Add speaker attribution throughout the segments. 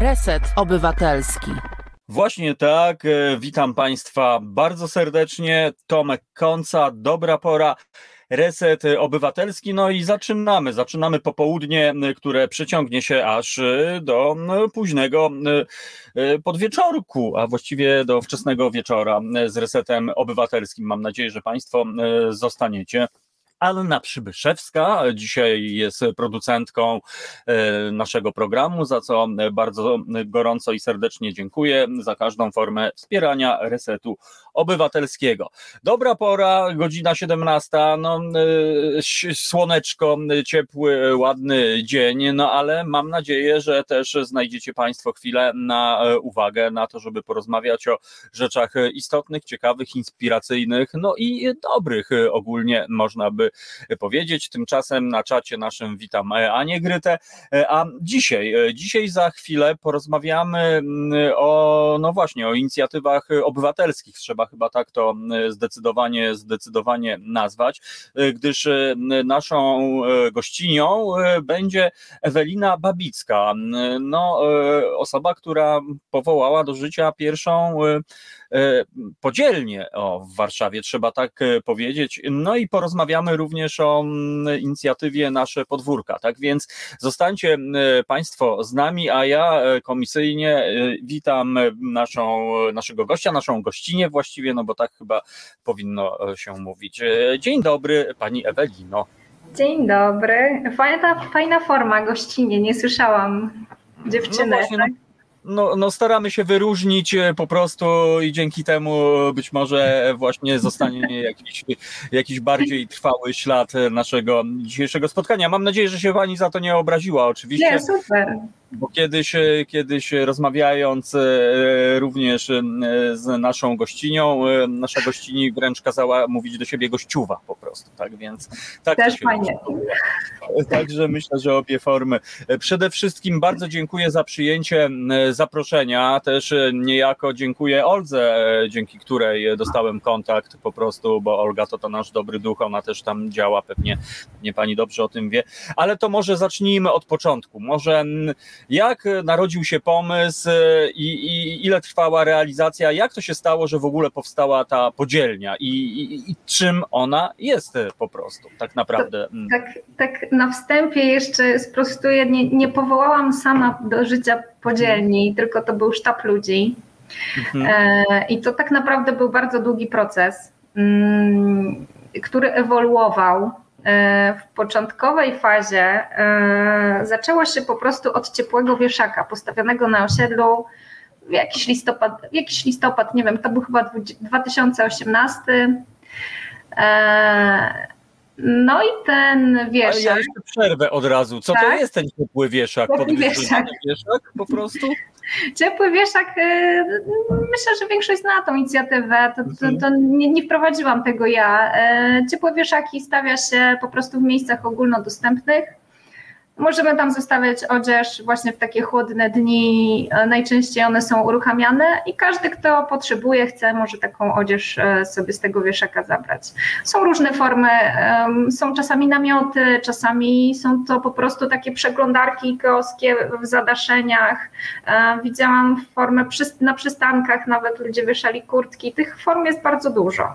Speaker 1: Reset Obywatelski.
Speaker 2: Właśnie tak. e, Witam Państwa bardzo serdecznie. Tomek Konca, dobra pora. Reset Obywatelski. No i zaczynamy. Zaczynamy popołudnie, które przeciągnie się aż e, do późnego e, podwieczorku, a właściwie do wczesnego wieczora z Resetem Obywatelskim. Mam nadzieję, że Państwo zostaniecie. Anna Przybyszewska dzisiaj jest producentką e, naszego programu, za co bardzo gorąco i serdecznie dziękuję za każdą formę wspierania resetu obywatelskiego. Dobra pora, godzina 17, no, e, słoneczko, ciepły, ładny dzień, no ale mam nadzieję, że też znajdziecie Państwo chwilę na e, uwagę, na to, żeby porozmawiać o rzeczach istotnych, ciekawych, inspiracyjnych, no i dobrych e, ogólnie można by powiedzieć. Tymczasem na czacie naszym witam e, Anię Grytę, E, a dzisiaj, e, dzisiaj za chwilę porozmawiamy mm, o, no właśnie, o inicjatywach obywatelskich, trzeba chyba tak to zdecydowanie, zdecydowanie nazwać, e, gdyż e, naszą e, gościnią e, będzie Ewelina Babicka, no, e, osoba, która powołała do życia pierwszą e, e, podzielnie o, w Warszawie, trzeba tak e, powiedzieć. No i porozmawiamy również o mm, inicjatywie Nasze Podwórka. Tak więc zostańcie m, Państwo z nami, a ja e, komisyjnie e, witam naszą, naszego gościa, naszą gościnę właściwie, no bo tak chyba powinno e, się mówić. E, Dzień dobry, Pani Ewelino.
Speaker 3: Dzień dobry. Fajna, fajna forma gościnie, nie słyszałam dziewczyny.
Speaker 2: No właśnie, no,
Speaker 3: tak?
Speaker 2: No, no staramy się wyróżnić e, po prostu i dzięki temu być może właśnie zostanie jakiś, jakiś bardziej trwały ślad naszego dzisiejszego spotkania. Mam nadzieję, że się Pani za to nie obraziła oczywiście.
Speaker 3: Nie, super.
Speaker 2: Bo kiedyś, e, kiedyś rozmawiając e, również e, z naszą gościnią, nasza gościni wręcz kazała mówić do siebie gościuwa po prostu, tak więc tak
Speaker 3: Też
Speaker 2: się
Speaker 3: fajnie.
Speaker 2: Także myślę, że obie formy. Przede wszystkim bardzo dziękuję za przyjęcie zaproszenia. Też niejako dziękuję Oldze, dzięki której dostałem kontakt po prostu, bo Olga to, to nasz dobry duch, ona też tam działa, pewnie, pewnie pani dobrze o tym wie. Ale to może zacznijmy od początku. Może mm, jak narodził się pomysł e, i, i ile trwała realizacja? Jak to się stało, że w ogóle powstała ta podzielnia i, i, i czym ona jest e, po prostu tak naprawdę? Mm.
Speaker 3: Tak, tak na wstępie jeszcze sprostuję, nie, nie powołałam sama do życia podzielni, tylko to był sztab ludzi.
Speaker 2: Mhm.
Speaker 3: E, I to tak naprawdę był bardzo długi proces, mm, który ewoluował. E, W początkowej fazie e, zaczęło się po prostu od ciepłego wieszaka postawionego na osiedlu w jakiś listopad, jakiś listopad, nie wiem, to był chyba 2018. E, No i ten
Speaker 2: Ale
Speaker 3: wieszak.
Speaker 2: ja jeszcze przerwę od razu. Co to
Speaker 3: Tak?
Speaker 2: jest ten ciepły wieszak?
Speaker 3: Wieszak.
Speaker 2: wieszak po prostu?
Speaker 3: Ciepły wieszak, e, myślę, że większość zna tą inicjatywę, to, to, to nie, nie wprowadziłam tego ja. E, Ciepłe wieszaki stawia się po prostu w miejscach ogólnodostępnych. Możemy tam zostawiać odzież właśnie w takie chłodne dni, e, najczęściej one są uruchamiane i każdy, kto potrzebuje, chce, może taką odzież e, sobie z tego wieszaka zabrać. Są różne formy, są czasami namioty, czasami są to po prostu takie przeglądarki kioskie w zadaszeniach, E, Widziałam formę na przystankach, nawet ludzie wieszali kurtki. Tych form jest bardzo dużo.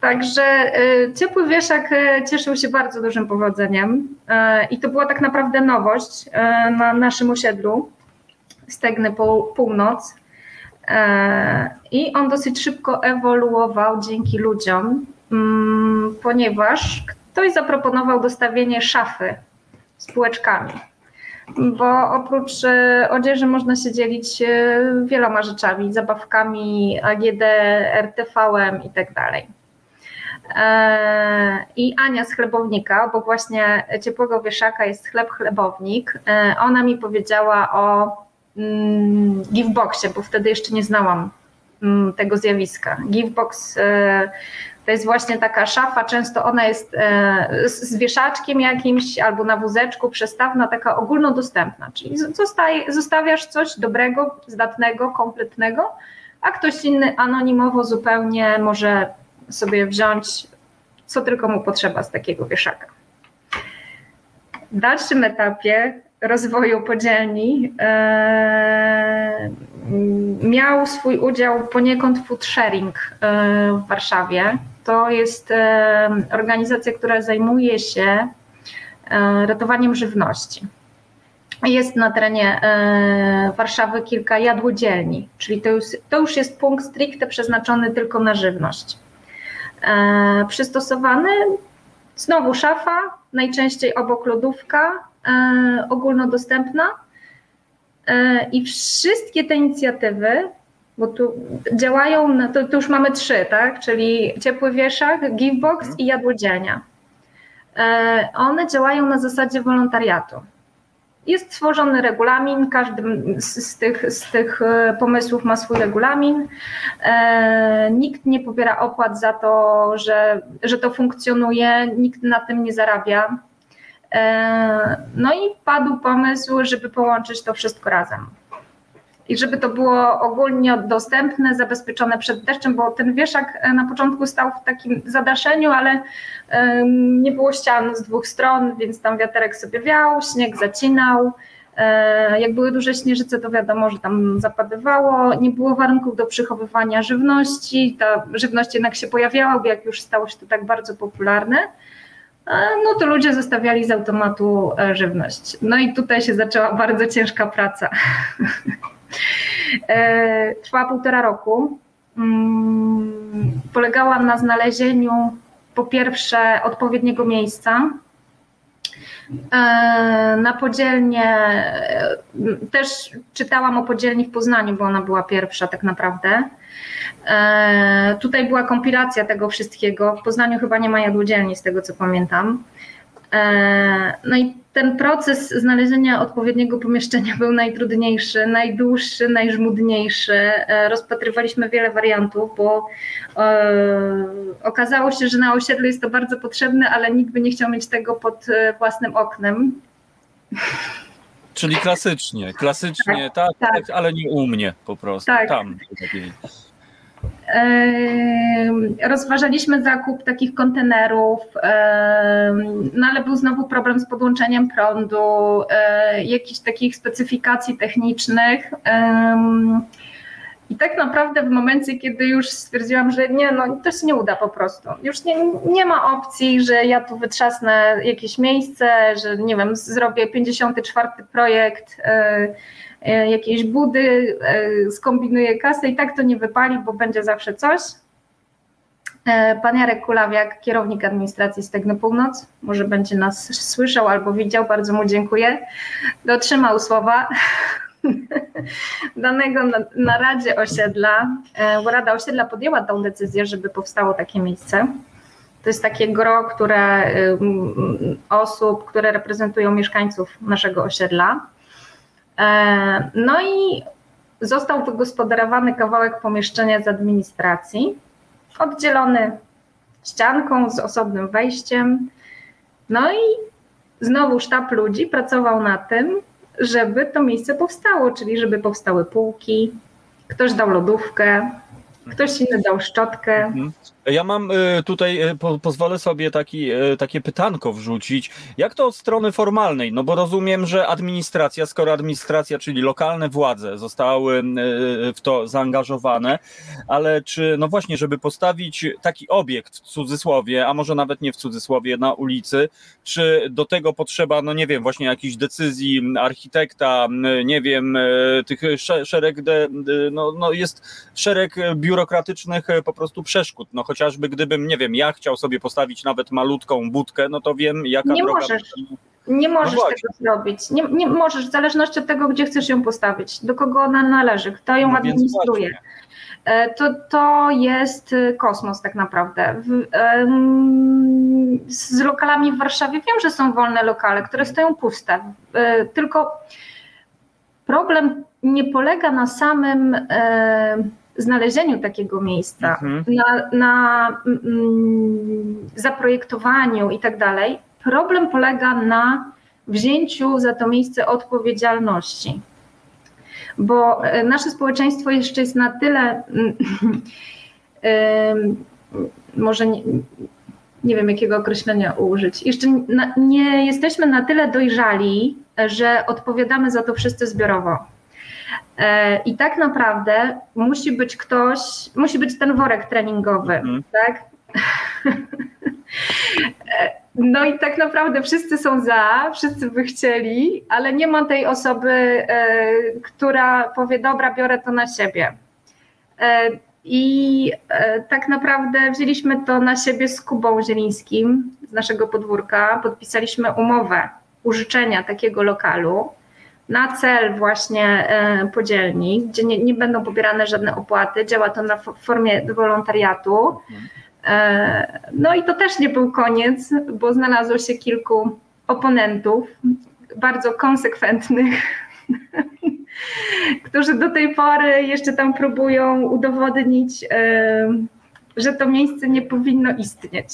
Speaker 3: Także e, ciepły wieszak e, cieszył się bardzo dużym powodzeniem e, i to była tak naprawdę nowość na naszym osiedlu Stegny Pół- Północ. I on dosyć szybko ewoluował dzięki ludziom, mm, ponieważ ktoś zaproponował dostawienie szafy z półeczkami bo oprócz odzieży można się dzielić wieloma rzeczami, zabawkami, AGD, RTV-em i tak dalej. E, I Ania z chlebownika, bo właśnie ciepłego wieszaka jest chleb chlebownik, e, ona mi powiedziała o mm, Giveboxie, bo wtedy jeszcze nie znałam mm, tego zjawiska. Givebox e, to jest właśnie taka szafa, często ona jest z wieszaczkiem jakimś albo na wózeczku, przestawna, taka ogólnodostępna, czyli zostawiasz coś dobrego, zdatnego, kompletnego, a ktoś inny anonimowo zupełnie może sobie wziąć, co tylko mu potrzeba z takiego wieszaka. W dalszym etapie rozwoju podzielni e, miał swój udział poniekąd food sharing e, w Warszawie. To jest e, organizacja, która zajmuje się ratowaniem żywności. Jest na terenie Warszawy kilka jadłodzielni, czyli to już, to już jest punkt stricte przeznaczony tylko na żywność. Przystosowany, znowu szafa, najczęściej obok lodówka, E, ogólnodostępna e, i wszystkie te inicjatywy, bo tu działają, to, to już mamy trzy, tak? czyli ciepły wieszak, givebox i jadłodzielnia. E, one działają na zasadzie wolontariatu. Jest stworzony regulamin, każdy z tych, z tych pomysłów ma swój regulamin. Nikt nie pobiera opłat za to, że, że to funkcjonuje, nikt na tym nie zarabia. E, no i padł pomysł, żeby połączyć to wszystko razem. I żeby to było ogólnie dostępne, zabezpieczone przed deszczem, bo ten wieszak e, na początku stał w takim zadaszeniu, ale nie było ścian z dwóch stron, więc tam wiaterek sobie wiał, śnieg zacinał. E, jak były duże śnieżyce, to wiadomo, że tam zapadywało, nie było warunków do przechowywania żywności, ta żywność jednak się pojawiała, bo jak już stało się to tak bardzo popularne, no to ludzie zostawiali z automatu e, żywność. No i tutaj się zaczęła bardzo ciężka praca. E, trwała półtora roku. Mm, polegała na znalezieniu po pierwsze odpowiedniego miejsca, e, na podzielnie, też czytałam o podzielni w Poznaniu, bo ona była pierwsza tak naprawdę. E, tutaj była kompilacja tego wszystkiego. W Poznaniu chyba nie ma jadłodzielni, z tego co pamiętam. E, no i ten proces znalezienia odpowiedniego pomieszczenia był najtrudniejszy, najdłuższy, najżmudniejszy. E, rozpatrywaliśmy wiele wariantów, bo okazało się, że na osiedlu jest to bardzo potrzebne, ale nikt by nie chciał mieć tego pod własnym oknem.
Speaker 2: Czyli klasycznie, klasycznie, tak, tak, tak ale nie u mnie po prostu. Tak. Tam.
Speaker 3: Rozważaliśmy zakup takich kontenerów, no ale był znowu problem z podłączeniem prądu, e, jakichś takich specyfikacji technicznych. I tak naprawdę w momencie, kiedy już stwierdziłam, że nie, no to się nie uda po prostu. Już nie, nie ma opcji, że ja tu wytrzasnę jakieś miejsce, że nie wiem, zrobię 54 projekt E, jakiejś budy, e, skombinuje kasę i tak to nie wypali, bo będzie zawsze coś. E, pan Jarek Kulawiak, kierownik administracji Stegny Północ, może będzie nas słyszał albo widział, bardzo mu dziękuję. Dotrzymał słowa danego na, na Radzie Osiedla, bo Rada Osiedla podjęła tą decyzję, żeby powstało takie miejsce. To jest takie gro, które osób, które reprezentują mieszkańców naszego osiedla. E, no i został wygospodarowany kawałek pomieszczenia z administracji, oddzielony ścianką z osobnym wejściem. No i znowu sztab ludzi pracował na tym, żeby to miejsce powstało, czyli żeby powstały półki, ktoś dał lodówkę, ktoś inny dał szczotkę. Mhm.
Speaker 2: Ja mam y, tutaj, y, po, pozwolę sobie taki, y, takie pytanko wrzucić. Jak to od strony formalnej? No bo rozumiem, że administracja, skoro administracja, czyli lokalne władze zostały w to zaangażowane, ale czy, no właśnie, żeby postawić taki obiekt w cudzysłowie, a może nawet nie w cudzysłowie, na ulicy, czy do tego potrzeba, no nie wiem, właśnie jakichś decyzji architekta, nie wiem, tych szereg, no, no jest szereg biurokratycznych po prostu przeszkód, no chociażby gdybym, nie wiem, ja chciał sobie postawić nawet malutką budkę, no to wiem, jaka
Speaker 3: nie
Speaker 2: droga...
Speaker 3: Możesz. Nie możesz no tego zrobić. Nie, nie możesz, w zależności od tego, gdzie chcesz ją postawić, do kogo ona należy, kto ją no administruje. E, to, to jest e, kosmos tak naprawdę. W, z lokalami w Warszawie wiem, że są wolne lokale, które stoją puste. E, tylko problem nie polega na samym znalezieniu takiego miejsca, mhm. na, na mm, zaprojektowaniu i tak dalej, problem polega na wzięciu za to miejsce odpowiedzialności. Bo e, nasze społeczeństwo jeszcze jest na tyle, może nie, nie wiem jakiego określenia użyć. Jeszcze na, nie jesteśmy na tyle dojrzali, że odpowiadamy za to wszyscy zbiorowo. E, I tak naprawdę musi być ktoś, musi być ten worek treningowy, mhm. tak? E, no i tak naprawdę wszyscy są za, wszyscy by chcieli, ale nie ma tej osoby, e, która powie: Dobra, biorę to na siebie. I tak naprawdę wzięliśmy to na siebie z Kubą Zielińskim z naszego podwórka. Podpisaliśmy umowę użyczenia takiego lokalu na cel właśnie e, podzielni, gdzie nie, nie będą pobierane żadne opłaty. Działa to na formie wolontariatu. E, no i to też nie był koniec, bo znalazło się kilku oponentów, bardzo konsekwentnych, którzy do tej pory jeszcze tam próbują udowodnić, e, że to miejsce nie powinno istnieć.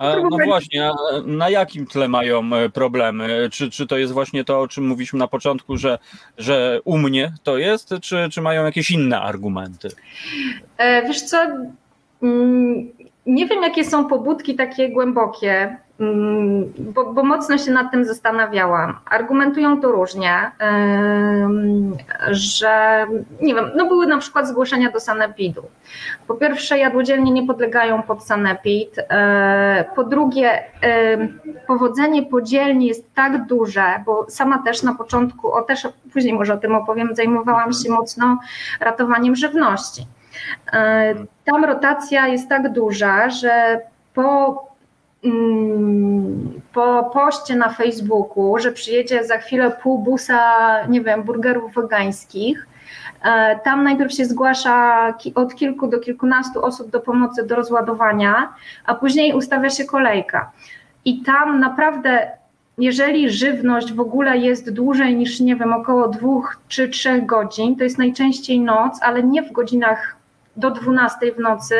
Speaker 2: No właśnie, na jakim tle mają e, problemy? Czy, czy to jest właśnie to, o czym mówiliśmy na początku, że, że u mnie to jest, czy, czy mają jakieś inne argumenty?
Speaker 3: E, wiesz co, mm, nie wiem jakie są pobudki takie głębokie, bo, bo, mocno się nad tym zastanawiałam. Argumentują to różnie, że nie wiem, no były na przykład zgłoszenia do sanepidu. Po pierwsze, jadłodzielnie nie podlegają pod sanepid. E, po drugie, powodzenie podzielni jest tak duże, bo sama też na początku, o też później może o tym opowiem, zajmowałam się mocno ratowaniem żywności. E, tam rotacja jest tak duża, że po Mm, po poście na Facebooku, że przyjedzie za chwilę pół busa, nie wiem, burgerów wegańskich. E, tam najpierw się zgłasza od kilku do kilkunastu osób do pomocy do rozładowania, a później ustawia się kolejka. I tam naprawdę, jeżeli żywność w ogóle jest dłużej niż, nie wiem, około dwóch czy trzech godzin, to jest najczęściej noc, ale nie w godzinach do 12 w nocy,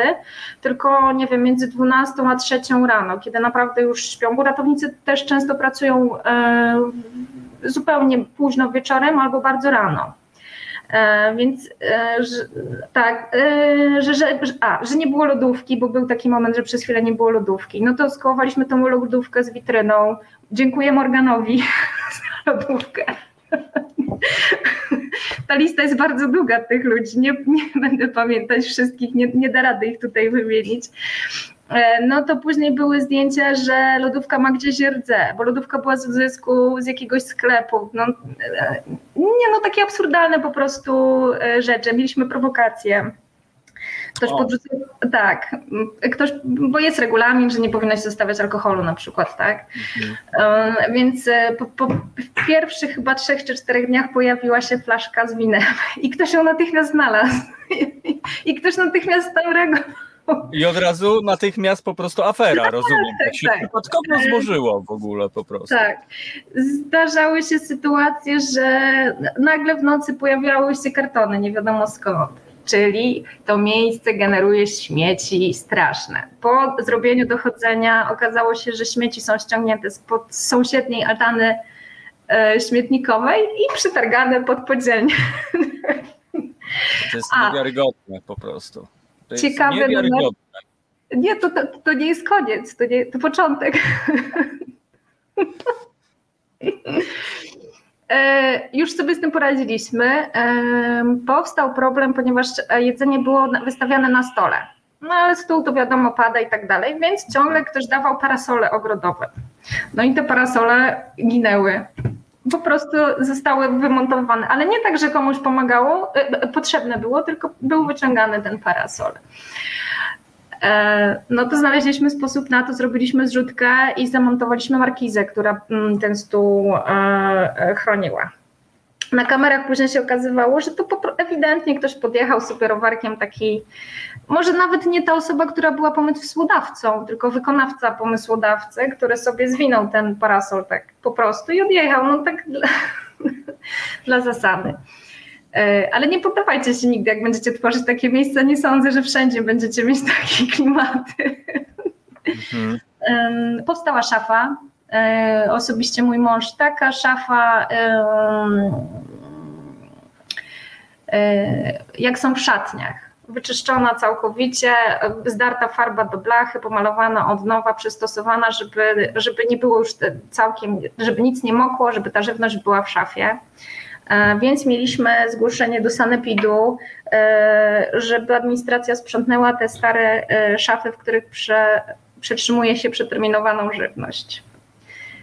Speaker 3: tylko nie wiem, między 12 a 3 rano, kiedy naprawdę już śpią, bo ratownicy też często pracują e, zupełnie późno wieczorem albo bardzo rano. E, więc e, że, tak, e, że, że, a, że nie było lodówki, bo był taki moment, że przez chwilę nie było lodówki. No to skołowaliśmy tą lodówkę z witryną. Dziękuję Morganowi za lodówkę. Ta lista jest bardzo długa tych ludzi, nie, nie będę pamiętać wszystkich, nie, nie da rady ich tutaj wymienić. E, no to później były zdjęcia, że lodówka ma gdzieś rdze, bo lodówka była z zysku z jakiegoś sklepu. No, e, nie, no takie absurdalne po prostu e, rzeczy. Mieliśmy prowokacje. Ktoś podrzucił, tak, ktoś, bo jest regulamin, że nie powinno się zostawiać alkoholu na przykład, tak? Mhm. Więc e, po, po, w pierwszych chyba trzech czy czterech dniach pojawiła się flaszka z winem i ktoś ją natychmiast znalazł. I ktoś natychmiast tam reagował.
Speaker 2: I od razu natychmiast po prostu afera, tak, rozumiem. Tak się tak. przypadkowo złożyło w ogóle po prostu.
Speaker 3: Tak. Zdarzały się sytuacje, że nagle w nocy pojawiały się kartony, nie wiadomo skąd czyli to miejsce generuje śmieci straszne. Po zrobieniu dochodzenia okazało się, że śmieci są ściągnięte spod sąsiedniej altany e, śmietnikowej i przytargane pod podzielnię.
Speaker 2: To jest A, niewiarygodne po prostu. To
Speaker 3: ciekawe jest niewiarygodne. Nie, to, to, to nie jest koniec, to, nie, to początek. E, już sobie z tym poradziliśmy. E, powstał problem, ponieważ jedzenie było wystawiane na stole. No ale stół to wiadomo pada i tak dalej, więc ciągle ktoś dawał parasole ogrodowe. No i te parasole ginęły. Po prostu zostały wymontowane, ale nie tak, że komuś pomagało, e, potrzebne było, tylko był wyciągany ten parasol. E, no to znaleźliśmy sposób na to, zrobiliśmy zrzutkę i zamontowaliśmy markizę, która mm, ten stół e, e, chroniła. Na kamerach później się okazywało, że to ewidentnie ktoś podjechał superowarkiem taki, może nawet nie ta osoba, która była pomysłodawcą, tylko wykonawca pomysłodawcy, który sobie zwinął ten parasol tak po prostu i odjechał, no tak dla, dla zasady. E, ale nie poddawajcie się nigdy, jak będziecie tworzyć takie miejsca. Nie sądzę, że wszędzie będziecie mieć takie klimaty. Mhm. Powstała szafa. E, osobiście mój mąż, taka szafa, e, jak są w szatniach. wyczyszczona całkowicie, zdarta farba do blachy, pomalowana od nowa, przystosowana, żeby, żeby nie było już całkiem, żeby nic nie mokło, żeby ta żywność była w szafie. E, więc mieliśmy zgłoszenie do Sanepidu, e, żeby administracja sprzątnęła te stare e, szafy, w których prze, przetrzymuje się przeterminowaną żywność.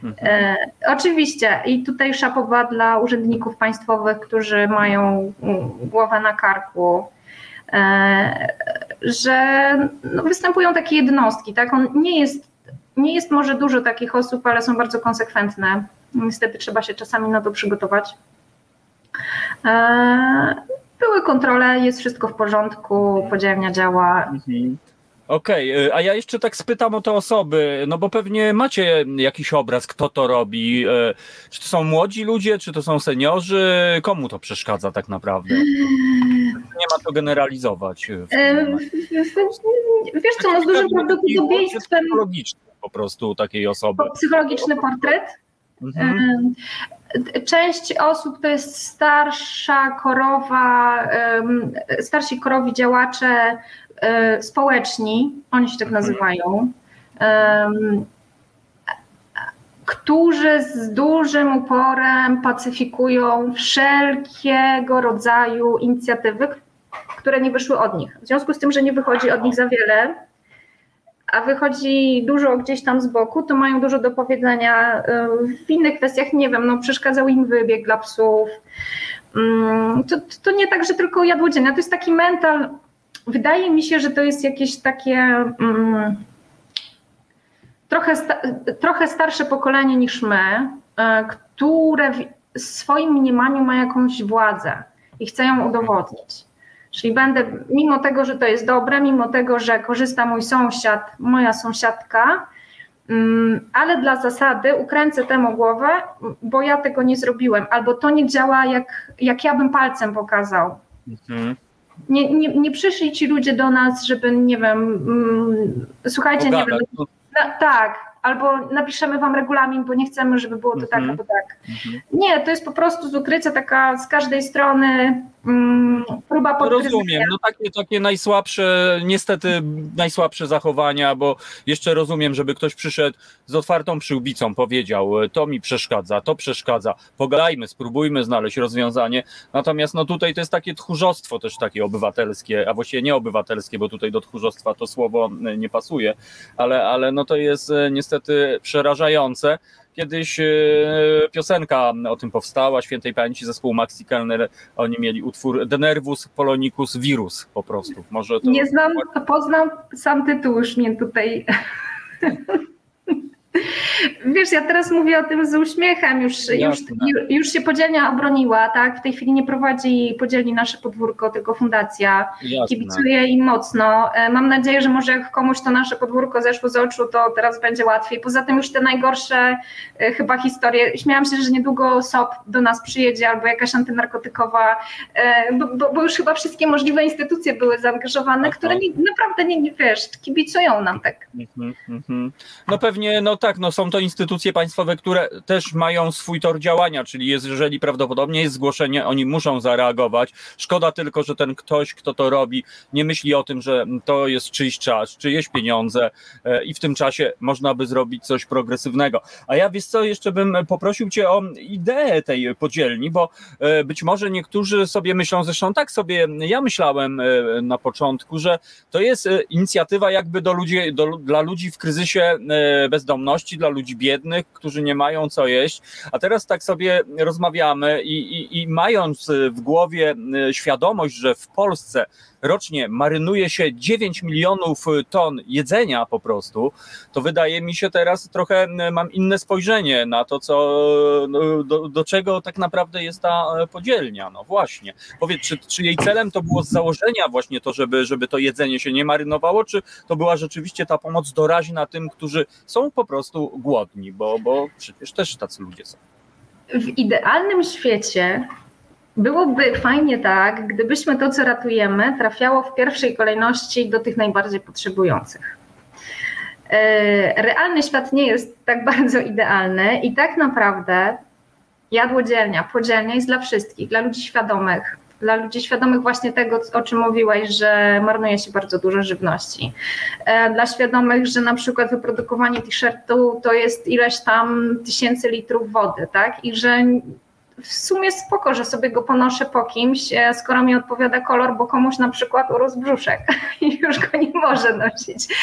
Speaker 3: Mhm. oczywiście, i tutaj szapowa dla urzędników państwowych, którzy mają głowę na karku, że no, występują takie jednostki. Tak? On nie jest, nie jest może dużo takich osób, ale są bardzo konsekwentne. Niestety trzeba się czasami na to przygotować. E, były kontrole, jest wszystko w porządku, podzielnia działa. Mhm.
Speaker 2: Okej, okay, a ja jeszcze tak spytam o te osoby, no bo pewnie macie jakiś obraz, kto to robi. E, czy to są młodzi ludzie, czy to są seniorzy? Komu to przeszkadza tak naprawdę? Nie ma to generalizować.
Speaker 3: Wiesz co, no z dużym prawdopodobieństwem...
Speaker 2: Psychologiczny po prostu takiej osoby.
Speaker 3: Psychologiczny portret? Mhm. Część osób to jest starsza korowa, starsi korowi działacze e, społeczni, oni się tak mhm. nazywają, którzy z dużym uporem pacyfikują wszelkiego rodzaju inicjatywy, które nie wyszły od nich. W związku z tym, że nie wychodzi od nich za wiele, a wychodzi dużo gdzieś tam z boku, to mają dużo do powiedzenia y, w innych kwestiach, nie wiem, no przeszkadzał im wybieg dla psów. Mm, to, to nie tak, że tylko jadłodzienna, to jest taki mental, wydaje mi się, że to jest jakieś takie mm, trochę, trochę starsze pokolenie niż my, y, które w swoim mniemaniu ma jakąś władzę i chce ją udowodnić. Czyli będę, mimo tego, że to jest dobre, mimo tego, że korzysta mój sąsiad, moja sąsiadka, mm, ale dla zasady ukręcę temu głowę, bo ja tego nie zrobiłem, albo to nie działa, jak, jak ja bym palcem pokazał. Mhm. Nie, nie, nie przyszli ci ludzie do nas, żeby, nie wiem, mm, słuchajcie, nie wiem, na, tak, albo napiszemy wam regulamin, bo nie chcemy, żeby było to tak mhm. tak albo tak. Mhm. Nie, to jest po prostu z ukrycia taka z każdej strony mm, próba podkreślenia.
Speaker 2: Rozumiem, no takie, takie najsłabsze, niestety najsłabsze zachowania, bo jeszcze rozumiem, żeby ktoś przyszedł z otwartą przyłbicą, powiedział, to mi przeszkadza, to przeszkadza, pogadajmy, spróbujmy znaleźć rozwiązanie, natomiast no tutaj to jest takie tchórzostwo też takie obywatelskie, a właściwie nie obywatelskie, bo tutaj do tchórzostwa to słowo nie pasuje, ale, ale no to jest e, niestety przerażające, Kiedyś e, piosenka o tym powstała, świętej pamięci zespół Maxi Kellner, oni mieli utwór Denervus Polonicus Virus po prostu. Może to...
Speaker 3: Nie znam, poznam sam tytuł już mnie tutaj Wiesz, ja teraz mówię o tym z uśmiechem, już, już, już się podzielnia obroniła, tak? W tej chwili nie prowadzi podzielni nasze podwórko, tylko fundacja. Jasne. Kibicuję im mocno. E, mam nadzieję, że może jak komuś to nasze podwórko zeszło z oczu, to teraz będzie łatwiej. Poza tym już te najgorsze e, chyba historie. Śmiałam się, że niedługo SOP do nas przyjedzie albo jakaś antynarkotykowa, e, bo, bo, bo już chyba wszystkie możliwe instytucje były zaangażowane, Aha. które nie, naprawdę nie, wiesz, kibicują nam tak. Mhm,
Speaker 2: mhm. No pewnie, no tak, no są to instytucje państwowe, które też mają swój tor działania, czyli jest, jeżeli prawdopodobnie jest zgłoszenie, oni muszą zareagować. Szkoda tylko, że ten ktoś, kto to robi, nie myśli o tym, że to jest czyjś czas, czyjeś pieniądze e, i w tym czasie można by zrobić coś progresywnego. A ja wiesz co, jeszcze bym poprosił cię o ideę tej podzielni, bo e, być może niektórzy sobie myślą, zresztą tak sobie ja myślałem e, na początku, że to jest inicjatywa jakby do ludzi, do, dla ludzi w kryzysie bezdomności, dla ludzi biednych, którzy nie mają co jeść. A teraz tak sobie rozmawiamy i, i, i mając w głowie e, świadomość, że w Polsce rocznie marynuje się 9 milionów ton jedzenia po prostu, to wydaje mi się teraz trochę mam inne spojrzenie na to, co, no, do, do czego tak naprawdę jest ta e, podzielnia. No właśnie. Powiedz, czy, czy jej celem to było z założenia właśnie to, żeby, żeby to jedzenie się nie marynowało, czy to była rzeczywiście ta pomoc doraźna tym, którzy są po prostu głodni, bo, bo przecież też tacy ludzie są.
Speaker 3: W idealnym świecie Byłoby fajnie tak, gdybyśmy to, co ratujemy, trafiało w pierwszej kolejności do tych najbardziej potrzebujących. E, realny świat nie jest tak bardzo idealny i tak naprawdę jadłodzielnia, podzielnia jest dla wszystkich, dla ludzi świadomych, dla ludzi świadomych właśnie tego, o czym mówiłaś, że marnuje się bardzo dużo żywności. E, dla świadomych, że na przykład wyprodukowanie t-shirtu to jest ileś tam tysięcy litrów wody, tak? I że w sumie spoko, że sobie go ponoszę po kimś, e, skoro mi odpowiada kolor, bo komuś na przykład urósł brzuszek i już go nie może nosić.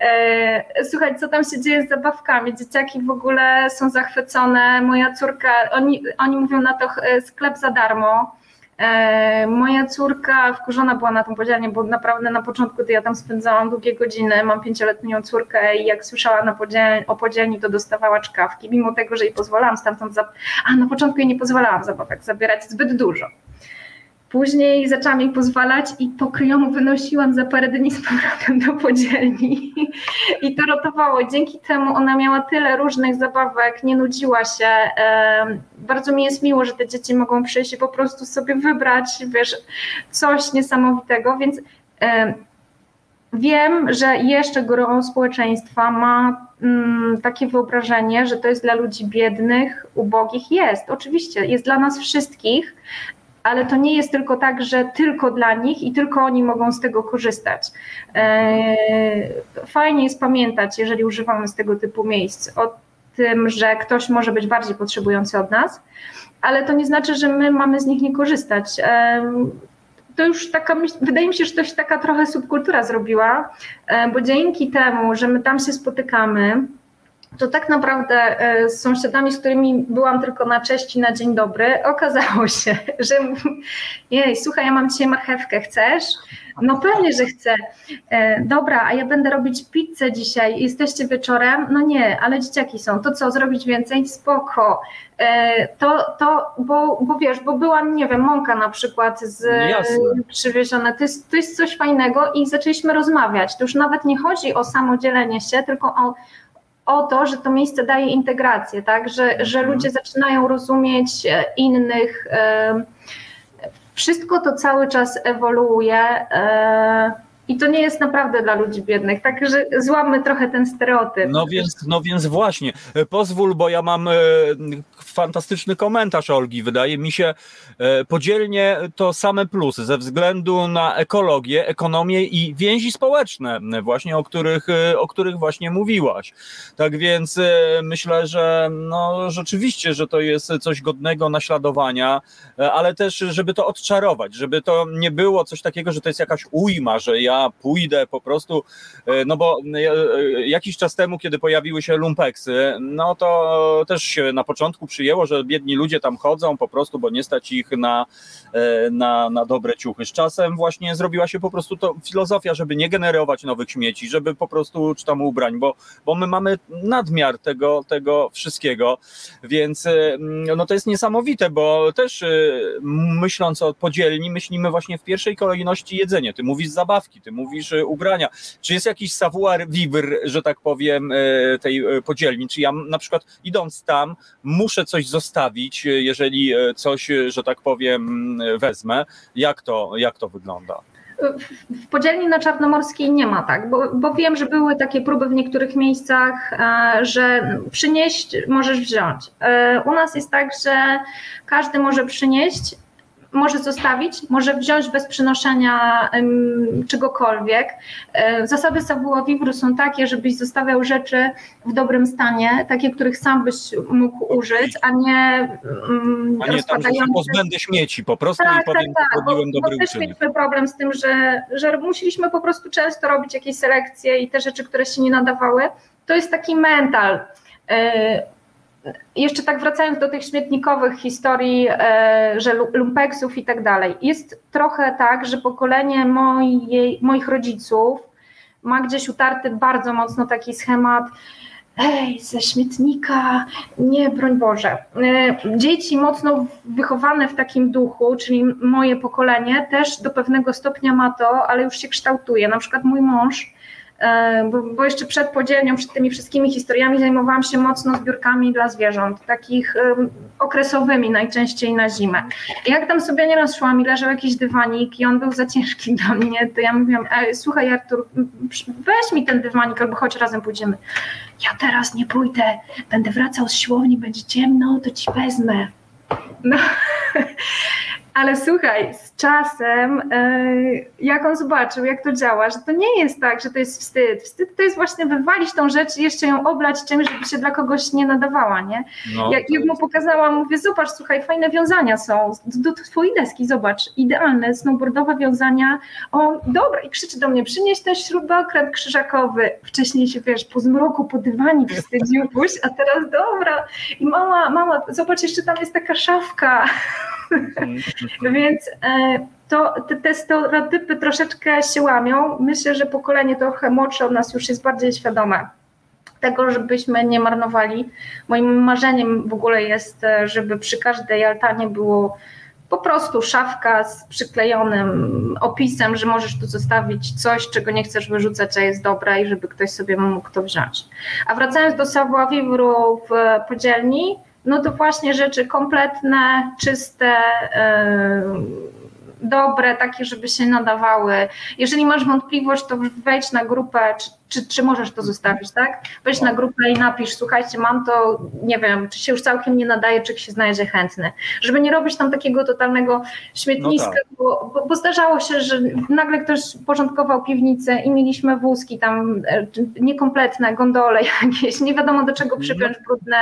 Speaker 3: E, słuchaj, co tam się dzieje z zabawkami? Dzieciaki w ogóle są zachwycone. Moja córka, oni, oni mówią na to sklep za darmo E, moja córka wkurzona była na tą podzielnię, bo naprawdę na początku to ja tam spędzałam długie godziny, mam pięcioletnią córkę i jak słyszała na podziel, o podzielni, to dostawała czkawki, mimo tego, że jej pozwalałam stamtąd, za... a na początku jej nie pozwalałam zabawek zabierać zbyt dużo. Później zaczęłam jej pozwalać i pokryjomu wynosiłam za parę dni z powrotem do podzielni. I to rotowało. Dzięki temu ona miała tyle różnych zabawek, nie nudziła się. Bardzo mi jest miło, że te dzieci mogą przyjść i po prostu sobie wybrać, wiesz, coś niesamowitego, więc Wiem, że jeszcze gro społeczeństwa ma mm, takie wyobrażenie, że to jest dla ludzi biednych, ubogich. Jest, oczywiście, jest dla nas wszystkich, ale to nie jest tylko tak, że tylko dla nich i tylko oni mogą z tego korzystać. E, fajnie jest pamiętać, jeżeli używamy z tego typu miejsc, o tym, że ktoś może być bardziej potrzebujący od nas, ale to nie znaczy, że my mamy z nich nie korzystać. E, to już taka, wydaje mi się, że to się taka trochę subkultura zrobiła, e, bo dzięki temu, że my tam się spotykamy, to tak naprawdę e, z sąsiadami, z którymi byłam tylko na cześć i na dzień dobry, okazało się, że jej, słuchaj, ja mam dzisiaj marchewkę, chcesz? No pewnie, że chcę. E, dobra, a ja będę robić pizzę dzisiaj. Jesteście wieczorem? No nie, ale dzieciaki są. To co, zrobić więcej? Spoko. E, to, to bo, bo wiesz, bo była, nie wiem, mąka na przykład z, przywieziona. To jest, to jest coś fajnego i zaczęliśmy rozmawiać. To już nawet nie chodzi o samodzielenie się, tylko o o to, że to miejsce daje integrację, tak? że, że mhm. ludzie zaczynają rozumieć e, innych. E, wszystko to cały czas ewoluuje. E, i to nie jest naprawdę dla ludzi biednych, także złamy trochę ten stereotyp.
Speaker 2: No więc, no więc właśnie, pozwól, bo ja mam fantastyczny komentarz Olgi. Wydaje mi się, e, podzielnie to same plusy ze względu na ekologię, ekonomię i więzi społeczne, właśnie o których, e, o których właśnie mówiłaś. Tak więc e, myślę, że no, rzeczywiście, że to jest coś godnego naśladowania, ale też, żeby to odczarować, żeby to nie było coś takiego, że to jest jakaś ujma, że ja pójdę po prostu, no bo jakiś czas temu, kiedy pojawiły się lumpeksy, no to też się na początku przy przyjęło, że biedni ludzie tam chodzą po prostu, bo nie stać ich na, e, na, na dobre ciuchy. Z czasem właśnie zrobiła się po prostu to filozofia, żeby nie generować nowych śmieci, żeby po prostu, czy tam ubrań, bo, bo my mamy nadmiar tego, tego wszystkiego, więc e, no to jest niesamowite, bo też e, myśląc o podzielni, myślimy właśnie w pierwszej kolejności jedzenie. Ty mówisz zabawki, ty mówisz ubrania. Czy jest jakiś savoir vivre, że tak powiem, tej podzielni? Czy ja na przykład idąc tam muszę coś coś zostawić, jeżeli e, coś, e, że tak powiem, wezmę. Jak to, jak to wygląda?
Speaker 3: W podzielni na Czarnomorskiej nie ma tak, bo, bo wiem, że były takie próby w niektórych miejscach, e, że przynieść możesz wziąć. U nas jest tak, że każdy może przynieść, może zostawić, może wziąć bez przynoszenia um, czegokolwiek. E, zasady savoir vivre są takie, żebyś zostawiał rzeczy w dobrym stanie, takie, których sam byś mógł użyć, a nie
Speaker 2: um, a nie tam, pozbędę śmieci po prostu tak, i powiem, tak, tak, bo, dobry bo
Speaker 3: też mieliśmy problem z tym, że, że musieliśmy po prostu często robić jakieś selekcje i te rzeczy, które się nie nadawały, to jest taki mental. Jeszcze tak wracając do tych śmietnikowych historii, e, że lumpeksów i tak dalej, jest trochę tak, że pokolenie mojej, moich rodziców ma gdzieś utarty bardzo mocno taki schemat, ej, ze śmietnika, nie, broń Boże. E, dzieci mocno wychowane w takim duchu, czyli moje pokolenie też do pewnego stopnia ma to, ale już się kształtuje. Na przykład mój mąż bo, bo, jeszcze przed podzielnią, przed tymi wszystkimi historiami zajmowałam się mocno zbiórkami dla zwierząt, takich um, okresowymi najczęściej na zimę. I jak tam sobie nieraz szłam i leżał jakiś dywanik i on był za ciężki dla mnie, to ja mówiłam, słuchaj Artur, weź mi ten dywanik albo chodź razem pójdziemy. Ja teraz nie pójdę, będę wracał z siłowni, będzie ciemno, to ci wezmę. No. Ale słuchaj, z czasem, yy, jak on zobaczył, jak to działa, że to nie jest tak, że to jest wstyd. Wstyd to jest właśnie wywalić tą rzecz i jeszcze ją oblać czymś, żeby się dla kogoś nie nadawała, nie? No, jak, jak mu pokazałam, mówię, zobacz, słuchaj, fajne wiązania są, do, do twojej deski, zobacz, idealne, snowboardowe wiązania. On, dobra, i krzyczy do mnie, przynieś ten śrubokręt krzyżakowy. Wcześniej się, wiesz, po zmroku, po dywanik wstydził pójść, a teraz dobra. I mama, mama, zobacz, jeszcze tam jest taka szafka. Mhm. Więc e, to, te, te stereotypy troszeczkę się łamią. Myślę, że pokolenie trochę młodsze od nas już jest bardziej świadome tego, żebyśmy nie marnowali. Moim marzeniem w ogóle jest, e, żeby przy każdej altanie było po prostu szafka z przyklejonym opisem, że możesz tu zostawić coś, czego nie chcesz wyrzucać, a jest dobre i żeby ktoś sobie mógł to wziąć. A wracając do savoir vivre w podzielni, no to właśnie rzeczy kompletne, czyste, yy, dobre, takie, żeby się nadawały. Jeżeli masz wątpliwość, to wejdź na grupę, czy, czy, czy możesz to zostawić, tak? Wejdź na grupę i napisz, słuchajcie, mam to, nie wiem, czy się już całkiem nie nadaje, czy się znajdzie chętny. Żeby nie robić tam takiego totalnego śmietniska, no tak. bo, bo, bo, zdarzało się, że nagle ktoś porządkował piwnicę i mieliśmy wózki tam e, niekompletne, gondole jakieś, nie wiadomo do czego przypiąć brudne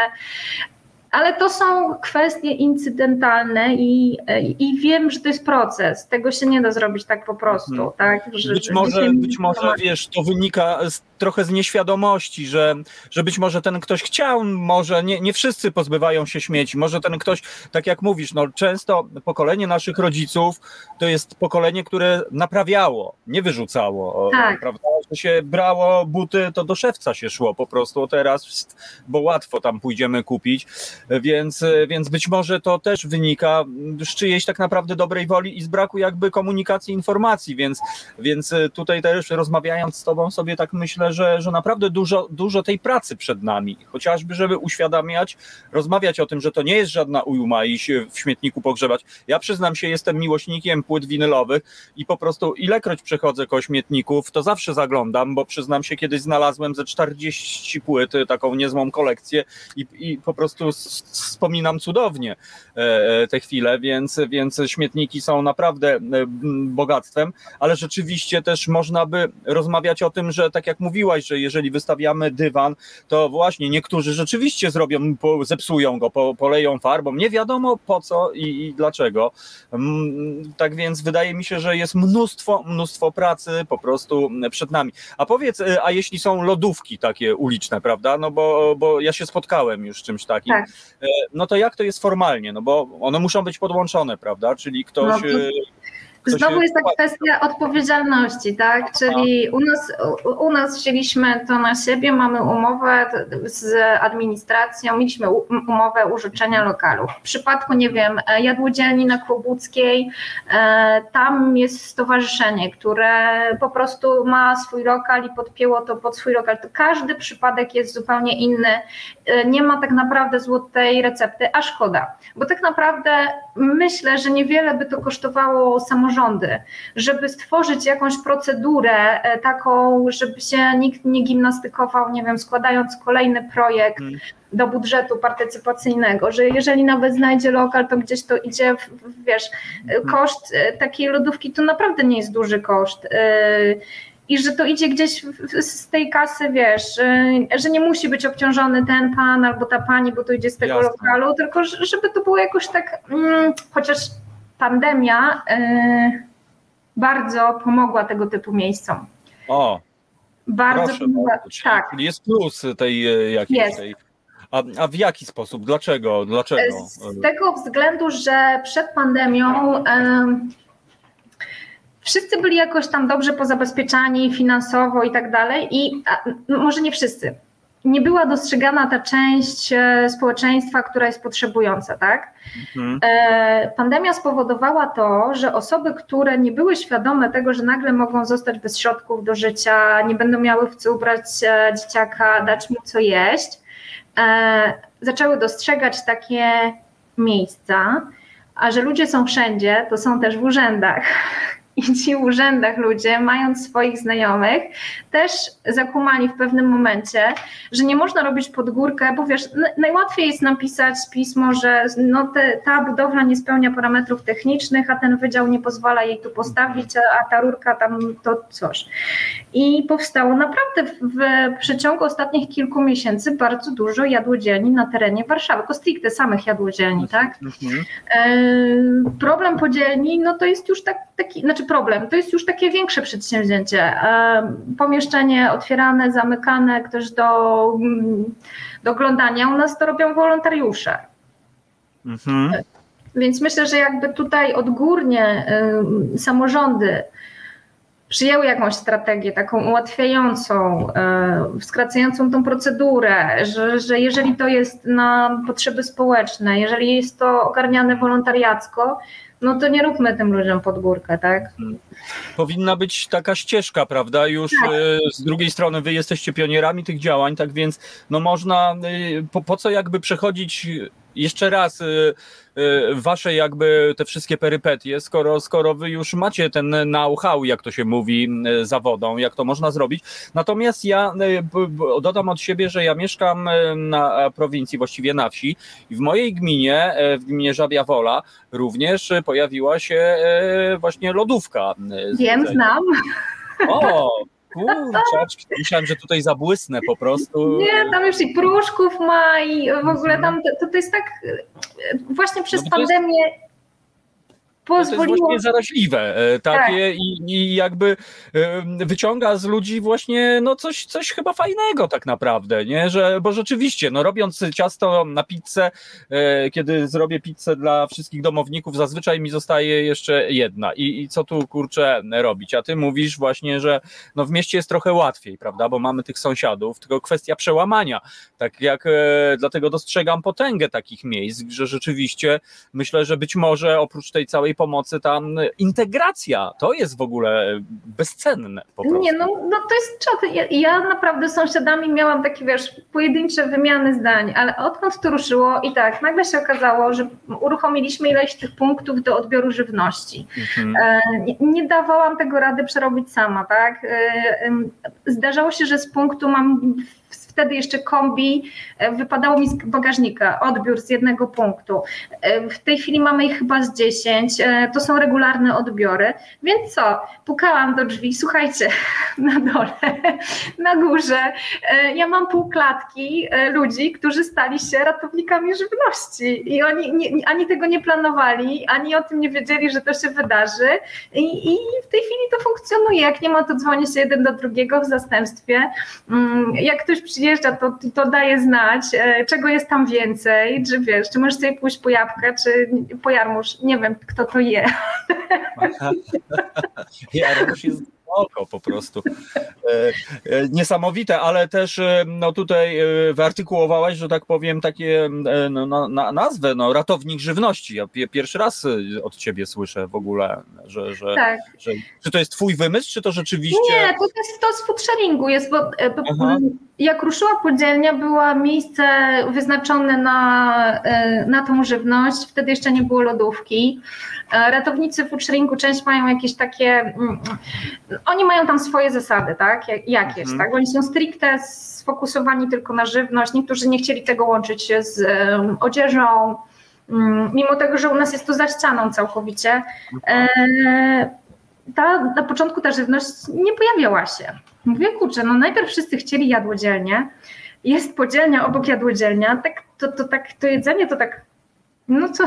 Speaker 3: ale to są kwestie incydentalne i, i wiem, że to jest proces. Tego się nie da zrobić tak po prostu. Hmm. Tak?
Speaker 2: Że, być może, być może wiesz, to wynika z, trochę z nieświadomości, że, że być może ten ktoś chciał, może nie, nie wszyscy pozbywają się śmieci, może ten ktoś, tak jak mówisz, no często pokolenie naszych rodziców to jest pokolenie, które naprawiało, nie wyrzucało. Tak. Prawda? Że się brało buty, to do szewca się szło po prostu teraz, bo łatwo tam pójdziemy kupić więc, więc być może to też wynika z czyjejś tak naprawdę dobrej woli i z braku jakby komunikacji, informacji, więc, więc tutaj też rozmawiając z Tobą sobie tak myślę, że, że naprawdę dużo, dużo tej pracy przed nami, chociażby żeby uświadamiać, rozmawiać o tym, że to nie jest żadna ujma i się w śmietniku pogrzebać. Ja przyznam się, jestem miłośnikiem płyt winylowych i po prostu ilekroć przechodzę koło śmietników, to zawsze zaglądam, bo przyznam się, kiedyś znalazłem ze 40 płyt, taką niezłą kolekcję i, i po prostu wspominam cudownie e, e, te chwile, więc, więc śmietniki są naprawdę e, bogactwem, ale rzeczywiście też można by rozmawiać o tym, że tak jak mówiłaś, że jeżeli wystawiamy dywan, to właśnie niektórzy rzeczywiście zrobią, zepsują go, poleją farbą, nie wiadomo po co i, i dlaczego. Tak więc wydaje mi się, że jest mnóstwo, mnóstwo pracy po prostu przed nami. A powiedz, a jeśli są lodówki takie uliczne, prawda? No bo, bo ja się spotkałem już z czymś takim. Tak. E, no to jak to jest formalnie? No bo one muszą być podłączone, prawda? Czyli ktoś. No, to,
Speaker 3: Znowu jest ta kwestia odpowiedzialności, tak? Czyli u nas, u nas wzięliśmy to na siebie, mamy umowę z administracją, mieliśmy umowę użyczenia lokalu. W przypadku, nie wiem, jadłodzielni na Kłobuckiej, e, tam jest stowarzyszenie, które po prostu ma swój lokal i podpięło to pod swój lokal. To każdy przypadek jest zupełnie inny. E, nie ma tak naprawdę złotej recepty, a szkoda, bo tak naprawdę myślę, że niewiele by to kosztowało samorządy, żeby stworzyć jakąś procedurę e, taką, żeby się nikt nie gimnastykował, nie wiem, składając kolejny projekt hmm. do budżetu partycypacyjnego, że jeżeli nawet znajdzie lokal, to gdzieś to idzie, w, wiesz, hmm. koszt e, takiej lodówki to naprawdę nie jest duży koszt i że to idzie gdzieś z tej kasy, wiesz, że nie musi być obciążony ten pan albo ta pani, bo to idzie z tego Jasne. lokalu, tylko żeby to było jakoś tak, mm, chociaż pandemia y, bardzo pomogła tego typu miejscom.
Speaker 2: O, bardzo proszę, pomogła. Czyli, tak. Czyli jest plus tej e, jakiejś jest. tej. A, a, w jaki sposób? Dlaczego? Dlaczego?
Speaker 3: Z tego względu, że przed pandemią y, wszyscy byli jakoś tam dobrze pozabezpieczani finansowo i tak dalej. I a, może nie wszyscy nie była dostrzegana ta część e, społeczeństwa, która jest potrzebująca, tak? Mhm. E, pandemia spowodowała to, że osoby, które nie były świadome tego, że nagle mogą zostać bez środków do życia, nie będą miały w co ubrać e, dzieciaka, dać mu co jeść, zaczęły dostrzegać takie miejsca, a że ludzie są wszędzie, to są też w urzędach. i ci w urzędach ludzie, mając swoich znajomych, też zakumali w pewnym momencie, że nie można robić pod górkę, bo wiesz, najłatwiej jest napisać pismo, że no te, ta budowla nie spełnia parametrów technicznych, a ten wydział nie pozwala jej tu postawić, a ta rurka tam to coś. I powstało naprawdę w, w przeciągu ostatnich kilku miesięcy bardzo dużo jadłodzielni na terenie Warszawy, tylko stricte samych jadłodzielni, tak? Mhm. E, problem podzielni, no to jest już tak, taki, znaczy problem, to jest już takie większe przedsięwzięcie. Pomieszczenie otwierane, zamykane, ktoś do, mm, do oglądania, u nas to robią wolontariusze. Mhm. Więc myślę, że jakby tutaj odgórnie y, samorządy przyjęły jakąś strategię taką ułatwiającą, y, skracającą tą procedurę, że, że jeżeli to jest na potrzeby społeczne, jeżeli jest to ogarniane wolontariacko, no to nie róbmy tym ludziom pod górkę, tak?
Speaker 2: Powinna być taka ścieżka, prawda? Już tak. E, z drugiej strony wy jesteście pionierami tych działań, tak więc no można, e, po, po co jakby przechodzić jeszcze raz y, y, wasze jakby te wszystkie perypetie, skoro, skoro wy już macie ten know-how, jak to się mówi, y, zawodą, jak to można zrobić. Natomiast ja dodam od siebie, że ja mieszkam na prowincji, właściwie na wsi i w mojej gminie, w gminie Żabia Wola również pojawiła się właśnie lodówka.
Speaker 3: Wiem, znam.
Speaker 2: O, Kurczę, myślałem, że tutaj zabłysnę po prostu.
Speaker 3: Nie, tam już i pruszków ma i w ogóle tam to, to jest tak właśnie przez no pandemię
Speaker 2: pozwoliło... To jest właśnie zaraźliwe e, takie tak. i, i, jakby e, wyciąga z ludzi właśnie no coś, coś chyba fajnego tak naprawdę, nie? Że, bo rzeczywiście, no robiąc ciasto na pizzę, e, kiedy zrobię pizzę dla wszystkich domowników, zazwyczaj mi zostaje jeszcze jedna i, i co tu kurczę robić, a ty mówisz właśnie, że no w mieście jest trochę łatwiej, prawda, bo mamy tych sąsiadów, tylko kwestia przełamania, tak jak dlatego dostrzegam potęgę takich miejsc, że rzeczywiście myślę, że być może oprócz tej całej tej pomocy tam integracja, to jest w ogóle bezcenne.
Speaker 3: Nie, no, no to jest czat. Ja, ja naprawdę z sąsiadami miałam takie, wiesz, pojedyncze wymiany zdań, ale odkąd to ruszyło i tak, nagle się okazało, że uruchomiliśmy ileś tych punktów do odbioru żywności. Mhm. E, nie, dawałam tego rady przerobić sama, tak? E, zdarzało się, że z punktu mam wtedy jeszcze kombi, e, wypadało mi z bagażnika odbiór z jednego punktu. E, w tej chwili mamy ich chyba z 10, e, to są regularne odbiory, więc co, pukałam do drzwi, słuchajcie, na dole, na górze, ja mam pół klatki ludzi, którzy stali się ratownikami żywności. I oni nie, ani tego nie planowali, ani o tym nie wiedzieli, że to się wydarzy. I, i w tej chwili to funkcjonuje, jak nie ma to dzwonię się jeden do drugiego w zastępstwie, mm, jak ktoś przyjeżdża przyjeżdża, to, to daje znać, e, czego jest tam więcej, czy wiesz, czy możesz sobie pójść po jabłkę, czy po jarmuż, nie wiem, kto to je.
Speaker 2: Jest oko po prostu. E, e, niesamowite, ale też e, no tutaj wyartykułowałaś, że tak powiem, takie no, na, na nazwę, no, ratownik żywności. Ja pierwszy raz od ciebie słyszę w ogóle, że, że, tak. że czy to jest twój wymysł, czy to rzeczywiście...
Speaker 3: Nie, to jest to z foodsharingu jest, bo jak ruszyła podzielnia, było miejsce wyznaczone na, na tą żywność, wtedy jeszcze nie było lodówki. Ratownicy foodsharingu część mają jakieś takie, mm, oni mają tam swoje zasady, tak, jakieś, mhm. tak, oni są stricte sfokusowani tylko na żywność, niektórzy nie chcieli tego łączyć z um, odzieżą, um, mimo tego, że u nas jest to za ścianą całkowicie. Mhm. E, ta, na początku ta żywność nie pojawiała się. Mówię, kurczę, no najpierw wszyscy chcieli jadłodzielnie, jest podzielnia obok jadłodzielnia, tak, to, to, tak, to jedzenie to tak no co,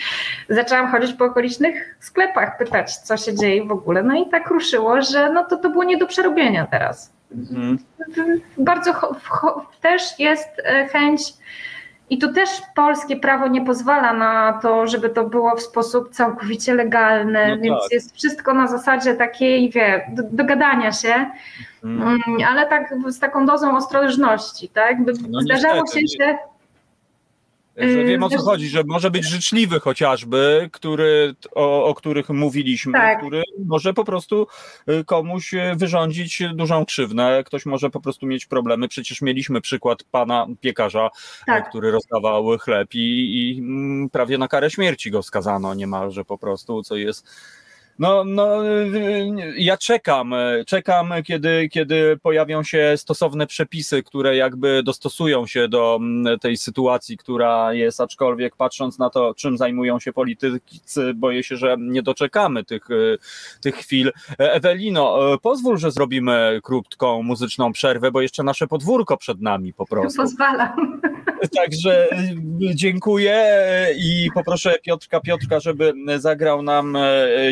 Speaker 3: zaczęłam chodzić po okolicznych sklepach, pytać, co się dzieje w ogóle. No i tak ruszyło, że no to, to było nie do przerobienia teraz. Mhm. Bardzo też jest e, chęć, i tu też polskie prawo nie pozwala na to, żeby to było w sposób całkowicie legalny, no więc tak. jest wszystko na zasadzie takiej, wie, do, dogadania się, mhm. Mm, ale tak z taką dozą ostrożności, tak? No Zdarzało niestety. się, że
Speaker 2: że wiem o co chodzi, że może być życzliwy chociażby, który, o, o których mówiliśmy, tak. który może po prostu y, komuś wyrządzić dużą krzywdę. Ktoś może po prostu mieć problemy. Przecież mieliśmy przykład pana piekarza, tak. który rozdawał chleb i, i mm, prawie na karę śmierci go skazano niemalże po prostu, co jest No, no, ja czekam, czekam, kiedy, kiedy pojawią się stosowne przepisy, które jakby dostosują się do mm, tej sytuacji, która jest, aczkolwiek patrząc na to, czym zajmują się politycy, boję się, że nie doczekamy tych, tych chwil. Ewelino, pozwól, że zrobimy krótką muzyczną przerwę, bo jeszcze nasze podwórko przed nami po prostu.
Speaker 3: Pozwalam.
Speaker 2: Także dziękuję i poproszę Piotrka Piotrka, żeby zagrał nam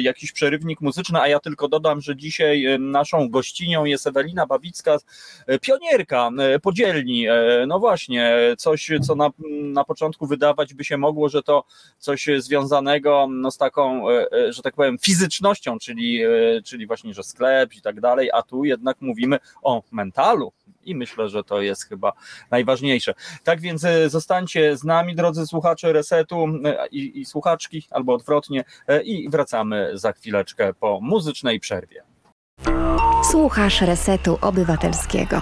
Speaker 2: jakiś przerywnik muzyczny, a ja tylko dodam, że dzisiaj naszą gościnią jest Ewelina Babicka, pionierka podzielni. No właśnie, coś, co na, na początku wydawać by się mogło, że to coś związanego no, z taką, że tak powiem, fizycznością, czyli, czyli właśnie, że sklep i tak dalej, a tu jednak mówimy o mentalu, i myślę, że to jest chyba najważniejsze. Tak więc e, zostańcie z nami, drodzy słuchacze Resetu e, i, i słuchaczki, albo odwrotnie, e, i wracamy za chwileczkę po muzycznej przerwie.
Speaker 4: Słuchasz Resetu Obywatelskiego.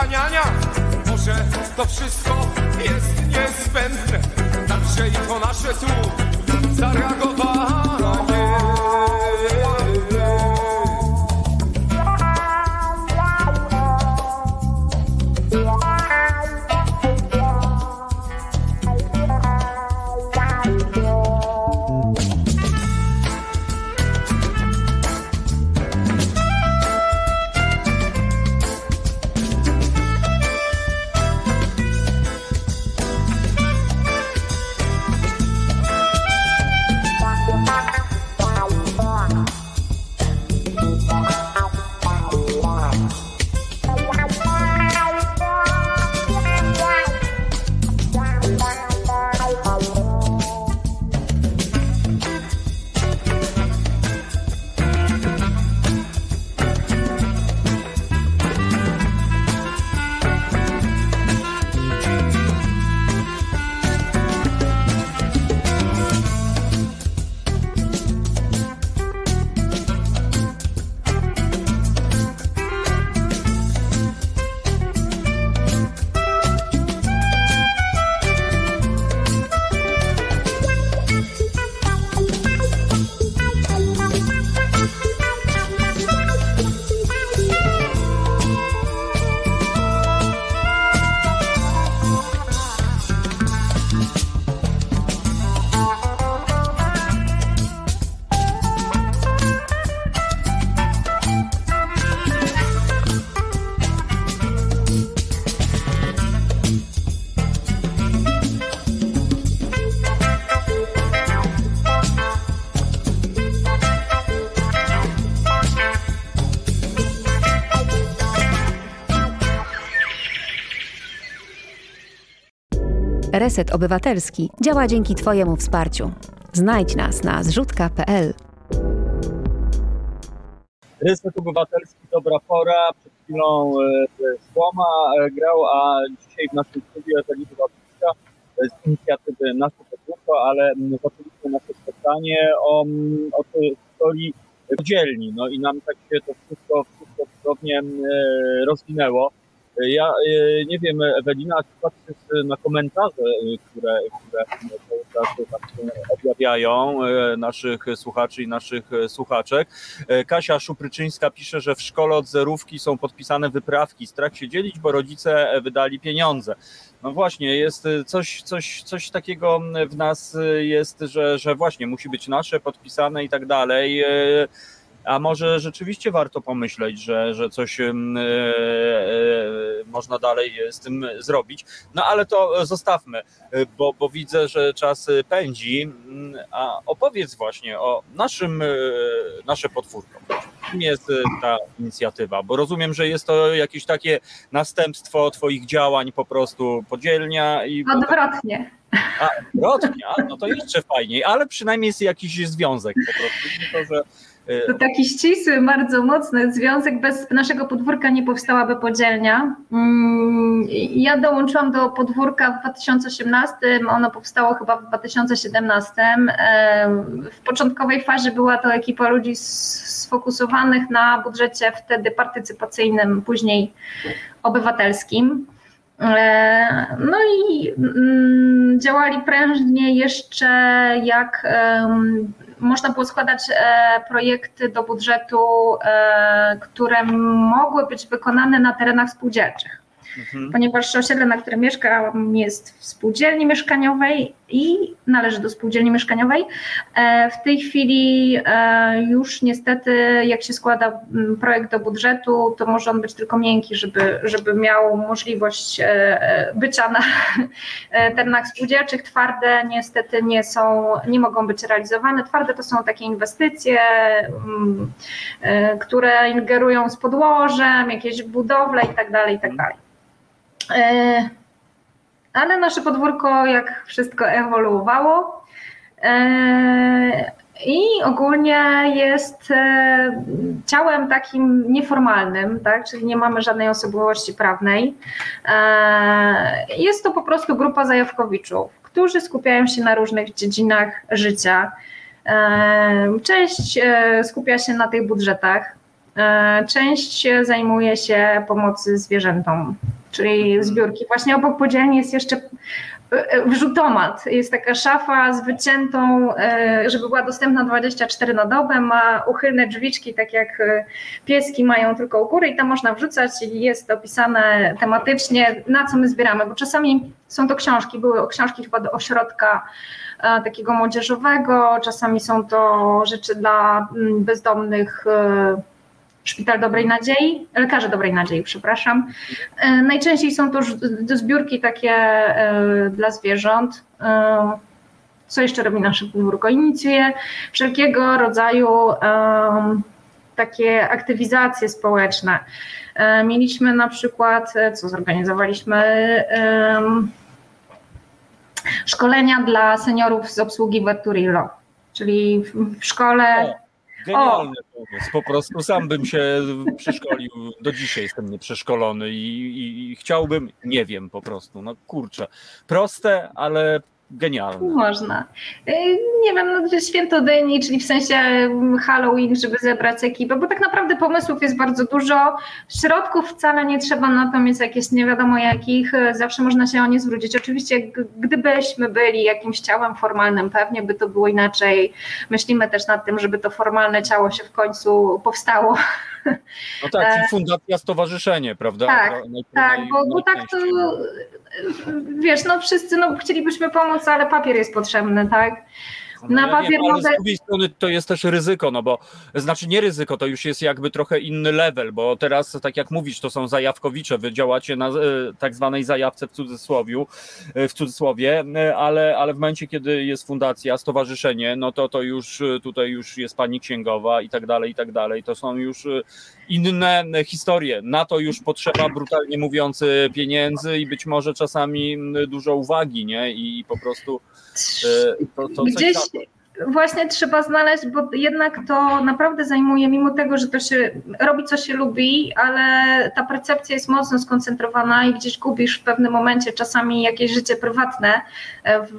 Speaker 4: zaganiania. Może to wszystko jest niezbędne, także i to nasze tu zareagowanie. Reset Obywatelski działa dzięki Twojemu wsparciu. Znajdź nas na zrzutka.pl.
Speaker 2: Reset Obywatelski, dobra pora. Przed chwilą e, Słoma e, grał, a dzisiaj w naszym studiu Ewelina Wawrzycka z inicjatywy Nasze Podwórko, ale m, zaczęliśmy nasze spotkanie o, m, o tej historii dzielni. No i nam tak się to wszystko, wszystko cudownie m, e, rozwinęło. E, Ja e, nie wiem, Ewelina, czy patrzysz na komentarze, e, które, które objawiają e, naszych słuchaczy i naszych słuchaczek. Kasia Szupryczyńska pisze, że w szkole od zerówki są podpisane wyprawki. Strach się dzielić, bo rodzice wydali pieniądze. No właśnie, jest coś, coś, coś takiego w nas jest, że, że właśnie musi być nasze, podpisane i tak dalej. A może rzeczywiście warto pomyśleć, że, że coś e, e, można dalej z tym zrobić. No ale to zostawmy, bo, bo widzę, że czas pędzi. A opowiedz właśnie o naszym, e, nasze podwórko. Czym jest ta inicjatywa? Bo rozumiem, że jest to jakieś takie następstwo Twoich działań, po prostu podzielnia i.
Speaker 3: Odwrotnie.
Speaker 2: A, odwrotnie, no to jeszcze fajniej, ale przynajmniej jest jakiś związek po prostu. To, że
Speaker 3: To taki ścisły, bardzo mocny związek. Bez naszego podwórka nie powstałaby podzielnia. Mm, Ja dołączyłam do podwórka w 2018, ono powstało chyba w 2017. Em, W początkowej fazie była to ekipa ludzi sfokusowanych na budżecie wtedy partycypacyjnym, później obywatelskim. No i mm, działali prężnie jeszcze jak można było składać e, projekty do budżetu, e, które mogły być wykonane na terenach spółdzielczych.
Speaker 2: Mhm.
Speaker 3: Ponieważ osiedle, na którym mieszkam, jest w spółdzielni mieszkaniowej i należy do spółdzielni mieszkaniowej. E, W tej chwili e, już niestety, jak się składa mm, projekt do budżetu, to może on być tylko miękki, żeby, żeby miał możliwość e, bycia na terenach spółdzielczych. Twarde niestety nie są, nie mogą być realizowane. Twarde to są takie inwestycje, mm, które ingerują z podłożem, jakieś budowle i tak dalej, i tak dalej. E, Ale nasze podwórko, jak wszystko ewoluowało. E, I ogólnie jest e, ciałem takim nieformalnym, tak? czyli nie mamy żadnej osobowości prawnej. E, Jest to po prostu grupa zajawkowiczów, którzy skupiają się na różnych dziedzinach życia. E, Część e, skupia się na tych budżetach, e, część zajmuje się pomocy zwierzętom, czyli zbiórki. Właśnie obok podzielni jest jeszcze e, wrzutomat. Jest taka szafa z wyciętą, e, żeby była dostępna 24 na dobę, ma uchylne drzwiczki, tak jak e, pieski mają tylko u góry i tam można wrzucać i jest opisane tematycznie, na co my zbieramy, bo czasami są to książki, były książki chyba do ośrodka e, takiego młodzieżowego, czasami są to rzeczy dla mm, bezdomnych e, Szpital Dobrej Nadziei, Lekarze Dobrej Nadziei, przepraszam. E, Najczęściej są to zbiórki takie e, dla zwierząt. E, Co jeszcze robi nasze podwórko? Inicjuje wszelkiego rodzaju takie aktywizacje społeczne. Mieliśmy na przykład, co zorganizowaliśmy, szkolenia dla seniorów z obsługi Verturillo, czyli w szkole
Speaker 2: Genialny pomysł. Po prostu sam bym się przeszkolił. Do dzisiaj jestem nieprzeszkolony i, i, i chciałbym, nie wiem po prostu. No kurczę. Proste, ale genialne.
Speaker 3: Można. Y, Nie wiem, no, święto dyni, czyli w sensie mm, Halloween, żeby zebrać ekipę, bo tak naprawdę pomysłów jest bardzo dużo. Środków wcale nie trzeba, natomiast jakieś nie wiadomo jakich, y, zawsze można się o nie zwrócić. Oczywiście, gdybyśmy byli jakimś ciałem formalnym, pewnie by to było inaczej. Myślimy też nad tym, żeby to formalne ciało się w końcu powstało.
Speaker 2: No tak, czyli fundacja, stowarzyszenie, prawda?
Speaker 3: Tak, Tak, bo, bo tak to wiesz, no wszyscy no, chcielibyśmy pomóc, ale papier jest potrzebny, tak? Na
Speaker 2: ja
Speaker 3: papier
Speaker 2: wiem, ale z drugiej strony to jest też ryzyko, no bo znaczy nie ryzyko, to już jest jakby trochę inny level, bo teraz, tak jak mówisz, to są zajawkowicze, wy działacie na e, tak zwanej zajawce w cudzysłowiu, e, w cudzysłowie, e, ale, ale w momencie, kiedy jest fundacja, stowarzyszenie, no to to już tutaj już jest pani księgowa i tak dalej, i tak dalej. To są już inne historie. Na to już potrzeba, brutalnie mówiąc, pieniędzy i być może czasami dużo uwagi, nie? I po prostu
Speaker 3: to, to Gdzieś husband właśnie trzeba znaleźć, bo jednak to naprawdę zajmuje, mimo tego, że to się robi, co się lubi, ale ta percepcja jest mocno skoncentrowana i gdzieś gubisz w pewnym momencie czasami jakieś życie prywatne e, w,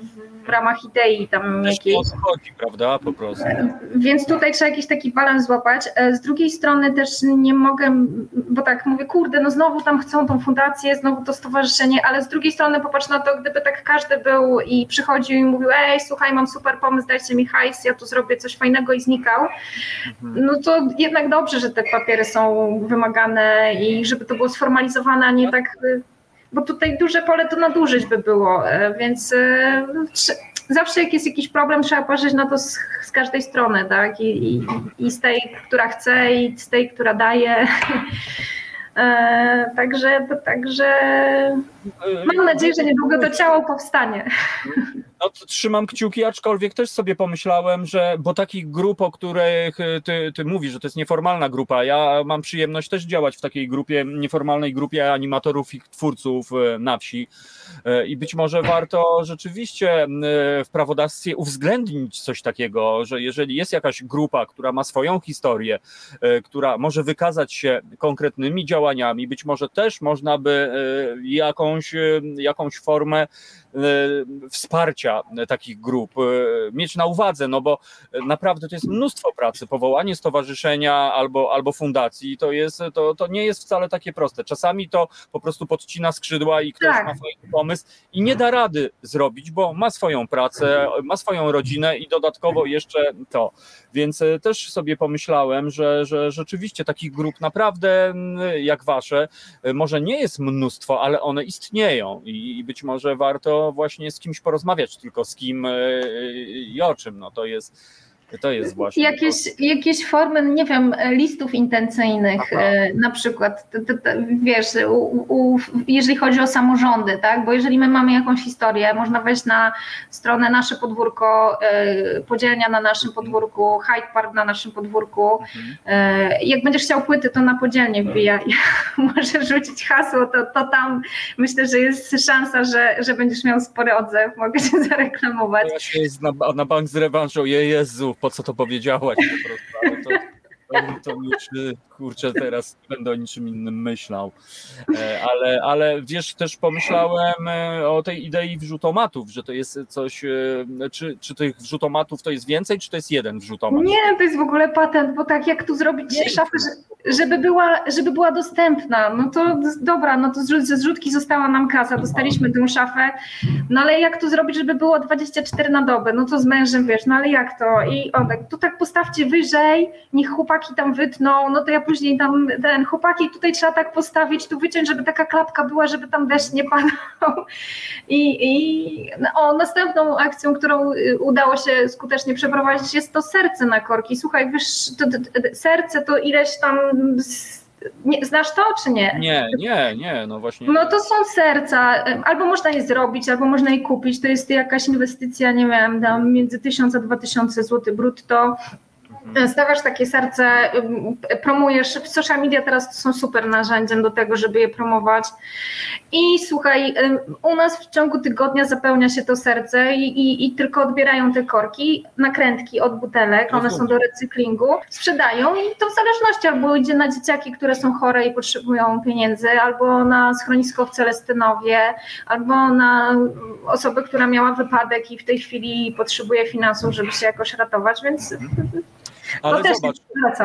Speaker 3: w ramach idei tam jakiejś.
Speaker 2: chodzi, prawda, po prostu.
Speaker 3: Więc tutaj trzeba jakiś taki balans złapać. E, z drugiej strony też nie mogę, bo tak mówię, kurde, no znowu tam chcą tą fundację, znowu to stowarzyszenie, ale z drugiej strony popatrz na to, gdyby tak każdy był i przychodził i mówił, ej, słuchaj, mam super pomysł, dajcie mi hajs, ja tu zrobię coś fajnego i znikał, mhm. no to jednak dobrze, że te papiery są wymagane i żeby to było sformalizowane, a nie tak bo tutaj duże pole to nadużyć by było, e, więc e, zawsze jak jest jakiś problem, trzeba patrzeć na to z, z każdej strony, tak? I, i, I, z tej, która chce, i z tej, która daje. E, także, także mam nadzieję, że niedługo to ciało powstanie.
Speaker 2: No to trzymam kciuki, aczkolwiek też sobie pomyślałem, że bo takich grup, o których y, ty, ty mówisz, że to jest nieformalna grupa, ja mam przyjemność też działać w takiej grupie, nieformalnej grupie animatorów i twórców y, na wsi i być może warto rzeczywiście w prawodawstwie uwzględnić coś takiego, że jeżeli jest jakaś grupa, która ma swoją historię, która może wykazać się konkretnymi działaniami, być może też można by jakąś, jakąś formę wsparcia takich grup e, mieć na uwadze, no bo naprawdę to jest mnóstwo pracy. Powołanie stowarzyszenia albo, albo fundacji to, jest, to, to nie jest wcale takie proste. Czasami to po prostu podcina skrzydła i ktoś tak. ma swój pomysł i nie da rady zrobić, bo ma swoją pracę, ma swoją rodzinę i dodatkowo jeszcze to. Więc e, też sobie pomyślałem, że, że rzeczywiście takich grup naprawdę jak wasze e, może nie jest mnóstwo, ale one istnieją i, być może warto właśnie z kimś porozmawiać tylko z kim e, i o czym. No to jest to jest właśnie.
Speaker 3: Jakieś, jakieś formy, nie wiem, listów intencyjnych Aha. E, na przykład, wiesz, u, u, jeżeli chodzi o samorządy, tak? Bo jeżeli my mamy jakąś historię, można wejść na stronę nasze podwórko, e, podzielnia na naszym mhm. podwórku, Hyde Park na naszym podwórku. Mhm. E, jak będziesz chciał płyty, to na podzielnie wbijaj. Możesz rzucić hasło, to, to tam myślę, że jest szansa, że, że będziesz miał spory odzew, mogę się zareklamować.
Speaker 2: Ja się na, na bank z rewanżą, Jezu, po co to powiedziałaś po prostu, to, to, już y, kurczę teraz będę o niczym innym myślał. E, ale, ale wiesz, też pomyślałem e, o tej idei wrzutomatów, że to jest coś, e, czy, czy tych wrzutomatów to jest więcej, czy to jest jeden wrzutomat?
Speaker 3: Nie, to jest w ogóle patent, bo tak jak tu zrobić Nie, szafę, żeby była, żeby była dostępna, no to dobra, no to ze zrzutki została nam kasa, dostaliśmy tę szafę, no ale jak tu zrobić, żeby było 24 na dobę, no to z mężem wiesz, no ale jak to? I on tak, to tak postawcie wyżej, niech chłopaki tam wytną, no to ja później tam ten chłopaki tutaj trzeba tak postawić, tu wyciąć, żeby taka klapka była, żeby tam deszcz nie padał. I, i no, o, następną akcją, którą y, udało się skutecznie przeprowadzić jest to serce na korki. Słuchaj, wiesz, to, to, to, serce to ileś tam nie, znasz to, czy nie?
Speaker 2: Nie, nie, nie, no właśnie.
Speaker 3: No to są serca, albo można je zrobić, albo można je kupić, to jest jakaś inwestycja, nie wiem, tam między 1000 a 2000 zł brutto. Stawiasz takie serce, promujesz, social media teraz są super narzędziem do tego, żeby je promować. I słuchaj, u nas w ciągu tygodnia zapełnia się to serce i, i, i tylko odbierają te korki, nakrętki od butelek, one są do recyklingu, sprzedają i to w zależności albo idzie na dzieciaki, które są chore i potrzebują pieniędzy, albo na schronisko w Celestynowie, albo na osobę, która miała wypadek i w tej chwili potrzebuje finansów, żeby się jakoś ratować, więc mhm.
Speaker 2: Ale to zobacz,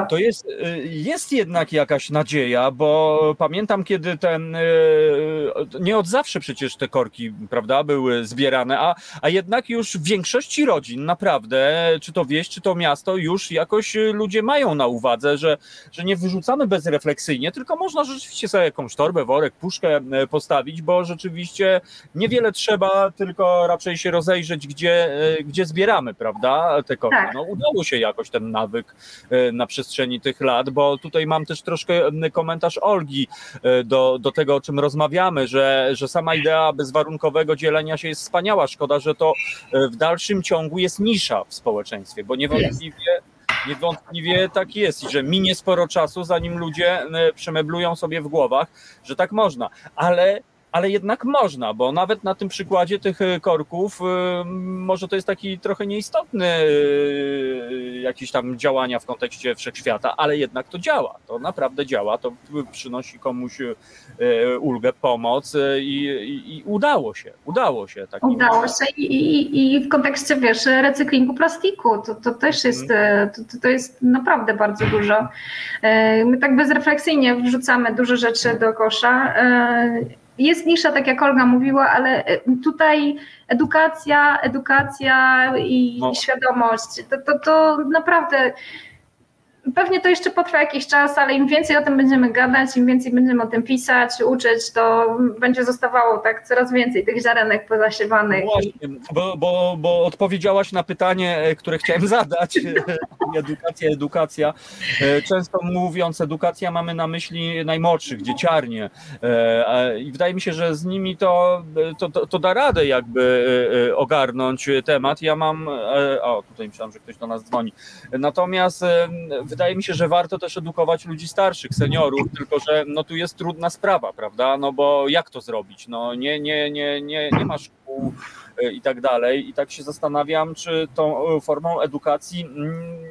Speaker 2: to jest, y, jest jednak jakaś nadzieja, bo pamiętam, kiedy ten, y, nie od zawsze przecież te korki, prawda, były zbierane, a, a jednak już w większości rodzin naprawdę, czy to wieś, czy to miasto, już jakoś ludzie mają na uwadze, że, że nie wyrzucamy bezrefleksyjnie, tylko można rzeczywiście sobie jakąś torbę, worek, puszkę y, postawić, bo rzeczywiście niewiele trzeba, tylko raczej się rozejrzeć, gdzie, gdzie zbieramy, prawda, te korki. Tak. No udało się jakoś ten nawyk e, na przestrzeni tych lat, bo tutaj mam też troszkę komentarz Olgi e, do, do tego, o czym rozmawiamy, że, że sama idea bezwarunkowego dzielenia się jest wspaniała. Szkoda, że to e, w dalszym ciągu jest nisza w społeczeństwie, bo niewątpliwie Niewątpliwie tak jest i że minie sporo czasu, zanim ludzie przemeblują sobie w głowach, że tak można. Ale ale jednak można, bo nawet na tym przykładzie tych e, korków, e, może to jest taki trochę nieistotny jakiś tam działania w kontekście wszechświata, ale jednak to działa, to naprawdę działa, to przynosi komuś ulgę, pomoc i, i, i udało się, udało się.
Speaker 3: Takim udało się I, i, w kontekście, wiesz, recyklingu plastiku, to, to też jest, mm. to, to jest naprawdę bardzo dużo. My tak bezrefleksyjnie wrzucamy dużo rzeczy do kosza, jest nisza, tak jak Olga mówiła, ale e, tutaj edukacja, edukacja i no. świadomość, to, to, to naprawdę Pewnie to jeszcze potrwa jakiś czas, ale im więcej o tym będziemy gadać, im więcej będziemy o tym pisać, uczyć, to będzie zostawało tak coraz więcej tych ziarenek pozasiewanych.
Speaker 2: No właśnie, bo, bo, bo odpowiedziałaś na pytanie, e, które chciałem zadać. edukacja, edukacja. E, często mówiąc edukacja mamy na myśli najmłodszych, dzieciarnie. E, I wydaje mi się, że z nimi to, to, to da radę jakby ogarnąć temat. Ja mam, o tutaj myślałem, że ktoś do nas dzwoni. Natomiast wydaje mi się, że warto też edukować ludzi starszych, seniorów, tylko że no tu jest trudna sprawa, prawda? No bo jak to zrobić? No nie, nie, nie, nie, nie ma szkół e, i tak dalej. I tak się zastanawiam, czy tą e, formą edukacji mm,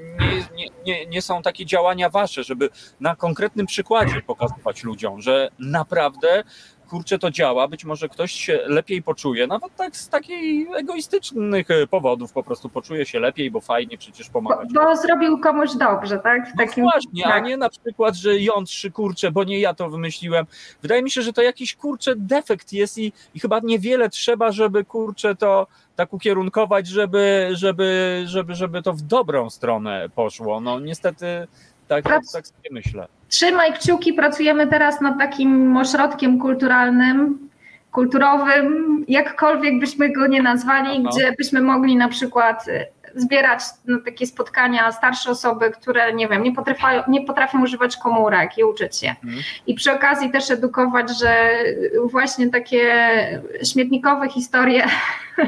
Speaker 2: nie, nie, nie są takie działania wasze, żeby na konkretnym przykładzie pokazywać ludziom, że naprawdę kurczę, to działa, być może ktoś się lepiej poczuje, nawet tak z takich egoistycznych e, powodów po prostu poczuje się lepiej, bo fajnie przecież pomagać.
Speaker 3: Bo, bo zrobił komuś dobrze, tak?
Speaker 2: W no takim... właśnie, tak. a nie na przykład, że jątrzy, kurczę, bo nie ja to wymyśliłem. Wydaje mi się, że to jakiś, kurczę, defekt jest i, i chyba niewiele trzeba, żeby, kurczę, to tak ukierunkować, żeby, żeby, żeby, żeby to w dobrą stronę poszło. No niestety tak, tak sobie myślę.
Speaker 3: Trzymaj kciuki, pracujemy teraz nad takim ośrodkiem kulturalnym, kulturowym, jakkolwiek byśmy go nie nazwali, Aha. gdzie byśmy mogli na przykład y, zbierać na takie spotkania starsze osoby, które nie wiem, nie potrafią, nie potrafią używać komórek i uczyć się. Mhm. I przy okazji też edukować, że właśnie takie śmietnikowe historie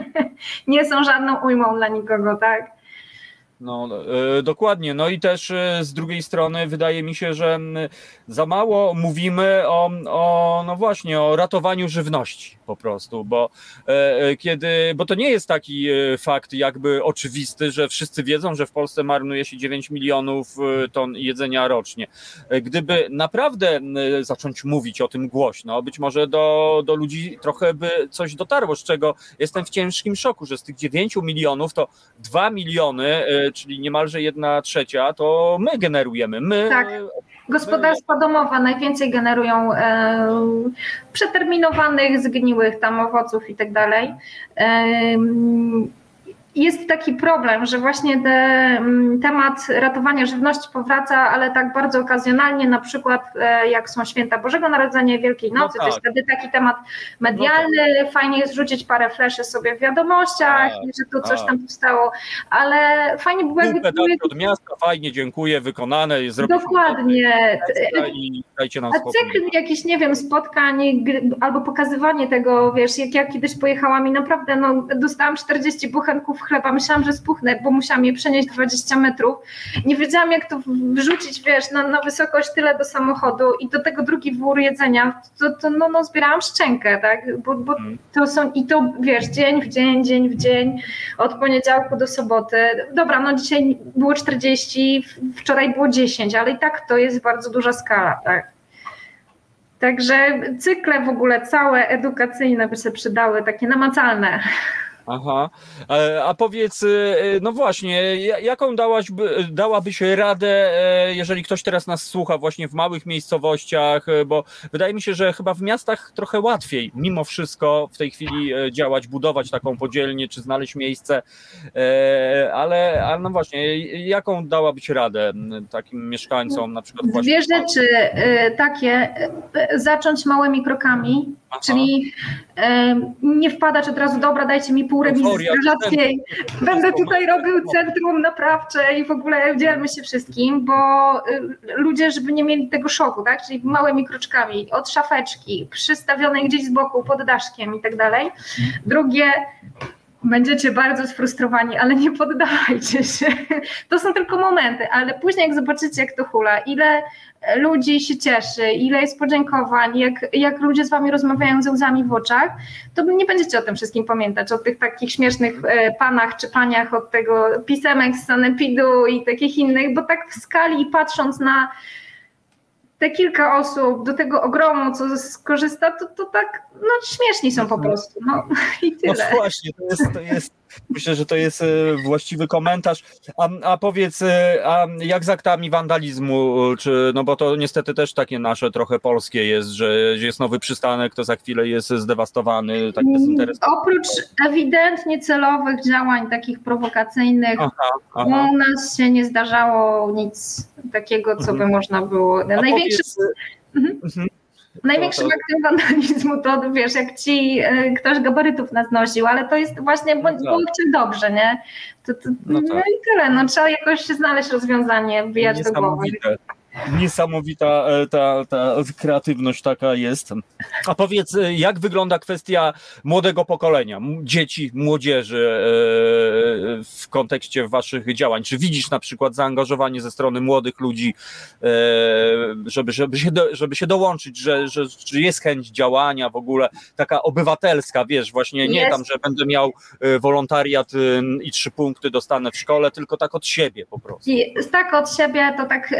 Speaker 3: nie są żadną ujmą dla nikogo, tak?
Speaker 2: No, e, dokładnie. No i też e, z drugiej strony wydaje mi się, że za mało mówimy o, o, no właśnie, o ratowaniu żywności po prostu, bo e, kiedy, bo to nie jest taki fakt jakby oczywisty, że wszyscy wiedzą, że w Polsce marnuje się 9 milionów ton jedzenia rocznie. Gdyby naprawdę zacząć mówić o tym głośno, być może do, do ludzi trochę by coś dotarło, z czego jestem w ciężkim szoku, że z tych 9 milionów to 2 miliony czyli niemalże jedna trzecia, to my generujemy. My,
Speaker 3: tak. Gospodarstwa domowe najwięcej generują e, przeterminowanych, zgniłych tam owoców i tak dalej. E, jest taki problem, że właśnie te, mm, temat ratowania żywności powraca, ale tak bardzo okazjonalnie, na przykład e, jak są święta Bożego Narodzenia, Wielkiej no Nocy, no tak. to jest tak. wtedy taki temat medialny, no tak. fajnie jest rzucić parę fleszy sobie w wiadomościach, tak, że tu coś tam powstało, ale fajnie by było jakby...
Speaker 2: od miasta, fajnie, dziękuję, wykonane, jest
Speaker 3: Dokładnie.
Speaker 2: I dajcie nam
Speaker 3: A cykl jakiś, nie wiem, spotkań albo pokazywanie tego, wiesz, jak ja kiedyś pojechałam i naprawdę no, dostałam 40 buchenków chleba, myślałam, że spuchnę, bo musiałam je przenieść 20 metrów. Nie wiedziałam, jak to wrzucić, wiesz, na, na wysokość tyle do samochodu i do tego drugi wór jedzenia, to, to no, no zbierałam szczękę, tak, bo, bo mhm. to są, i to, wiesz, dzień w dzień, dzień w dzień, od poniedziałku do soboty. Dobra, no dzisiaj było 40, wczoraj było 10, ale i tak to jest bardzo duża skala, tak. Także cykle w ogóle całe edukacyjne by się przydały, takie namacalne.
Speaker 2: Aha. A powiedz, y, no właśnie, jaką dałaś, dałabyś radę, e, jeżeli ktoś teraz nas słucha właśnie w małych miejscowościach, e, bo wydaje mi się, że chyba w miastach trochę łatwiej mimo wszystko w tej chwili e, działać, budować taką podzielnię, czy znaleźć miejsce, ale, ale no właśnie, jaką dałabyś radę takim mieszkańcom na przykład?
Speaker 3: Dwie rzeczy takie, zacząć małymi krokami, Aha. czyli nie wpadać od razu, dobra, dajcie mi pół rewizji strażackiej. Będę tutaj robił centrum naprawcze i w ogóle dzielmy się wszystkim, bo ludzie, żeby nie mieli tego szoku, tak? Czyli małymi kroczkami, od szafeczki, przystawionej gdzieś z boku, pod daszkiem i tak dalej. Drugie, będziecie bardzo sfrustrowani, ale nie poddawajcie się. To są tylko momenty, ale później jak zobaczycie, jak to hula, ile ludzi się cieszy, ile jest podziękowań, jak, jak ludzie z wami rozmawiają ze łzami w oczach, to nie będziecie o tym wszystkim pamiętać, o tych takich śmiesznych e, panach czy paniach, od tego pisemek z sanepidu i takich innych, bo tak w skali patrząc na te kilka osób do tego ogromu, co skorzysta, to, to tak no, śmieszni są po mhm. prostu. No i
Speaker 2: tyle. No właśnie, to jest, to jest myślę, że to jest e, właściwy komentarz. A, a powiedz, e, a jak z aktami wandalizmu, czy, no bo to niestety też takie nasze trochę polskie jest, że jest nowy przystanek, to za chwilę jest zdewastowany, tak
Speaker 3: bezinteresowany. Oprócz ewidentnie celowych działań takich prowokacyjnych, aha, aha. u nas się nie zdarzało nic takiego, co by mhm. można było. Największy... Powiedz, mhm. Największym aktem wandalizmu to wiesz, jak ci e, ktoś gabarytów naznosił, ale to jest właśnie, bo, no. chciał dobrze, nie? To, to, no, tak. no, i tyle, no trzeba jakoś znaleźć rozwiązanie, wbijać do głowy
Speaker 2: niesamowita e, ta, ta kreatywność taka jest. A powiedz, e, jak wygląda kwestia młodego pokolenia, dzieci, młodzieży e, w kontekście waszych działań? Czy widzisz na przykład zaangażowanie ze strony młodych ludzi, żeby, żeby, się, do, żeby się dołączyć, że, że, że jest chęć działania w ogóle, taka obywatelska, wiesz, właśnie nie jest. tam, że będę miał wolontariat i trzy punkty dostanę w szkole, tylko tak od siebie po prostu.
Speaker 3: I tak od siebie to tak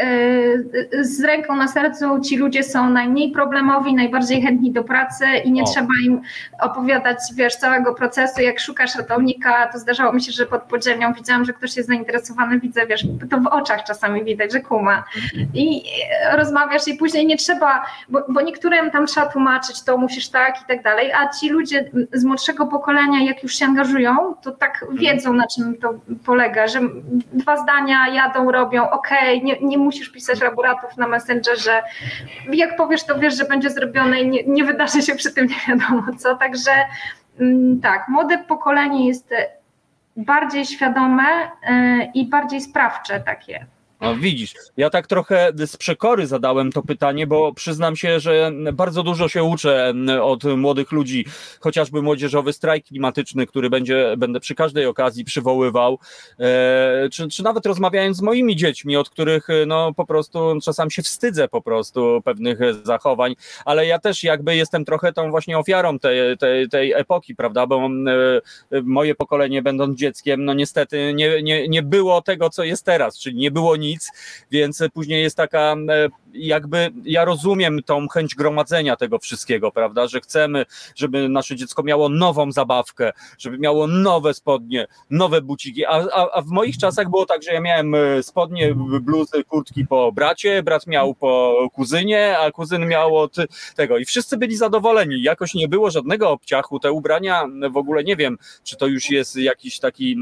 Speaker 3: z ręką na sercu ci ludzie są najmniej problemowi, najbardziej chętni do pracy i nie o. trzeba im opowiadać, wiesz, całego procesu. Jak szukasz ratownika, to zdarzało mi się, że pod podziemią widziałam, że ktoś jest zainteresowany, widzę, wiesz, to w oczach czasami widać, że kuma. I rozmawiasz i później nie trzeba, bo, bo niektórym tam trzeba tłumaczyć, to musisz tak i tak dalej, a ci ludzie z młodszego pokolenia, jak już się angażują, to tak wiedzą, na czym to polega, że dwa zdania jadą, robią, okej, okay, nie, nie musisz pisać laboratów na Messengerze. Jak powiesz, to wiesz, że będzie zrobione i nie, nie wydarzy się przy tym nie wiadomo co. Także mm, tak, młode pokolenie jest bardziej świadome y, i bardziej sprawcze takie.
Speaker 2: No widzisz, ja tak trochę z przekory zadałem to pytanie, bo przyznam się, że bardzo dużo się uczę od młodych ludzi, chociażby młodzieżowy strajk klimatyczny, który będzie, będę przy każdej okazji przywoływał, e, czy, czy nawet rozmawiając z moimi dziećmi, od których no po prostu czasami się wstydzę po prostu pewnych zachowań, ale ja też jakby jestem trochę tą właśnie ofiarą tej, tej, tej epoki, prawda, bo e, moje pokolenie będąc dzieckiem, no niestety nie, nie, nie było tego, co jest teraz, czyli nie było nic nic, więc później jest taka e, jakby ja rozumiem tą chęć gromadzenia tego wszystkiego, prawda, że chcemy, żeby nasze dziecko miało nową zabawkę, żeby miało nowe spodnie, nowe buciki, a, a, a w moich czasach było tak, że ja miałem e, spodnie, bluzy, kurtki po bracie, brat miał po kuzynie, a kuzyn miał od tego. I wszyscy byli zadowoleni, jakoś nie było żadnego obciachu, te ubrania w ogóle nie wiem, czy to już jest jakiś taki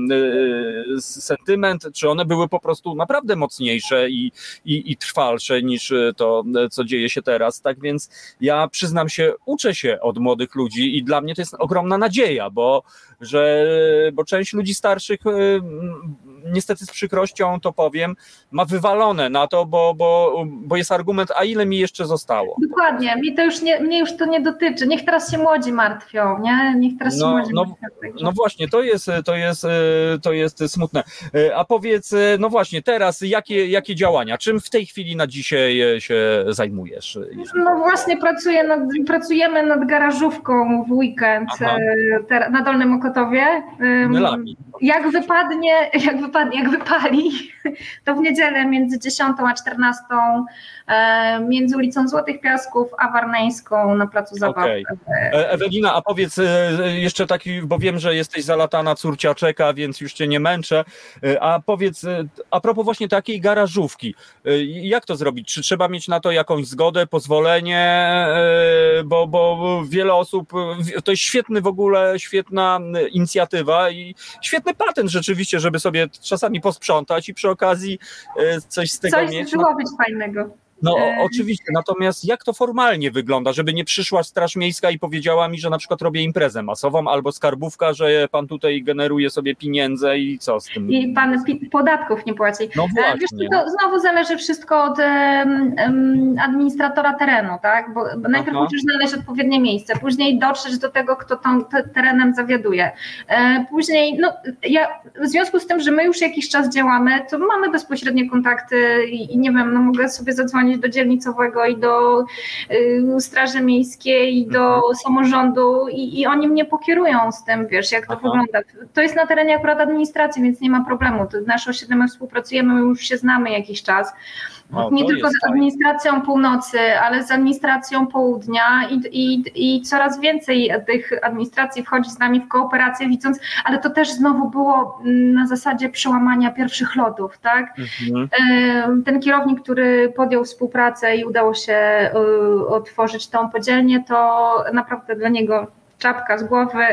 Speaker 2: y, sentyment, czy one były po prostu naprawdę mocniejsze i, i, i trwalsze niż to, co dzieje się teraz. Tak więc ja przyznam się, uczę się od młodych ludzi i dla mnie to jest ogromna nadzieja, bo, że, bo część ludzi starszych y, niestety z przykrością to powiem, ma wywalone na to, bo, bo, bo jest argument, a ile mi jeszcze zostało.
Speaker 3: Dokładnie, mi to już nie, mnie już to nie dotyczy. Niech teraz się młodzi martwią, nie? Niech teraz no, się młodzi
Speaker 2: no, martwią. No właśnie, to jest, to jest, to jest smutne. A powiedz, no właśnie, teraz jakie, jakie działania? Czym w tej chwili na dzisiaj się zajmujesz?
Speaker 3: No właśnie, pracuję nad, pracujemy nad garażówką w weekend e, na Dolnym Okotowie.
Speaker 2: Melami.
Speaker 3: Jak wypadnie, jak wypadnie jak wypali, to w niedzielę między 10 a 14 e, między ulicą Złotych Piasków a Warneńską na placu zabaw. Okay.
Speaker 2: E, Ewelina, a powiedz e, jeszcze taki, bo wiem, że jesteś zalatana córcia czeka, więc już cię nie męczę, a powiedz, a propos właśnie takiej garażówki, jak to zrobić? Czy trzeba mieć na to jakąś zgodę, pozwolenie, bo, bo wiele osób, to jest świetny w ogóle, świetna inicjatywa i świetny patent rzeczywiście, żeby sobie czasami posprzątać i przy okazji e, coś z tego
Speaker 3: coś
Speaker 2: mieć.
Speaker 3: Coś zrobić fajnego.
Speaker 2: No o, oczywiście, natomiast jak to formalnie wygląda, żeby nie przyszła Straż Miejska i powiedziała mi, że na przykład robię imprezę masową, albo skarbówka, że pan tutaj generuje sobie pieniądze i co z tym?
Speaker 3: I pan podatków nie płaci.
Speaker 2: No właśnie.
Speaker 3: Wiesz, to znowu zależy wszystko od um, administratora terenu, tak? Bo, najpierw musisz znaleźć odpowiednie miejsce, później dotrzeć do tego, kto tą terenem zawiaduje. E, później, no ja w związku z tym, że my już jakiś czas działamy, to mamy bezpośrednie kontakty i, i nie wiem, no mogę sobie zadzwonić do dzielnicowego i do y, Straży Miejskiej, i do mhm. samorządu i, i oni mnie pokierują z tym, wiesz, jak to Aha. wygląda. To jest na terenie akurat administracji, więc nie ma problemu. To nasze osiedle współpracujemy, my już się znamy jakiś czas. O, nie tylko z administracją północy, ale z administracją południa i, i, i coraz więcej tych administracji wchodzi z nami w kooperację, widząc, ale to też znowu było na zasadzie przełamania pierwszych lotów, tak? Mhm. Ten kierownik, który podjął współpracę i udało się y, otworzyć tą podzielnię, to naprawdę dla niego czapka z głowy.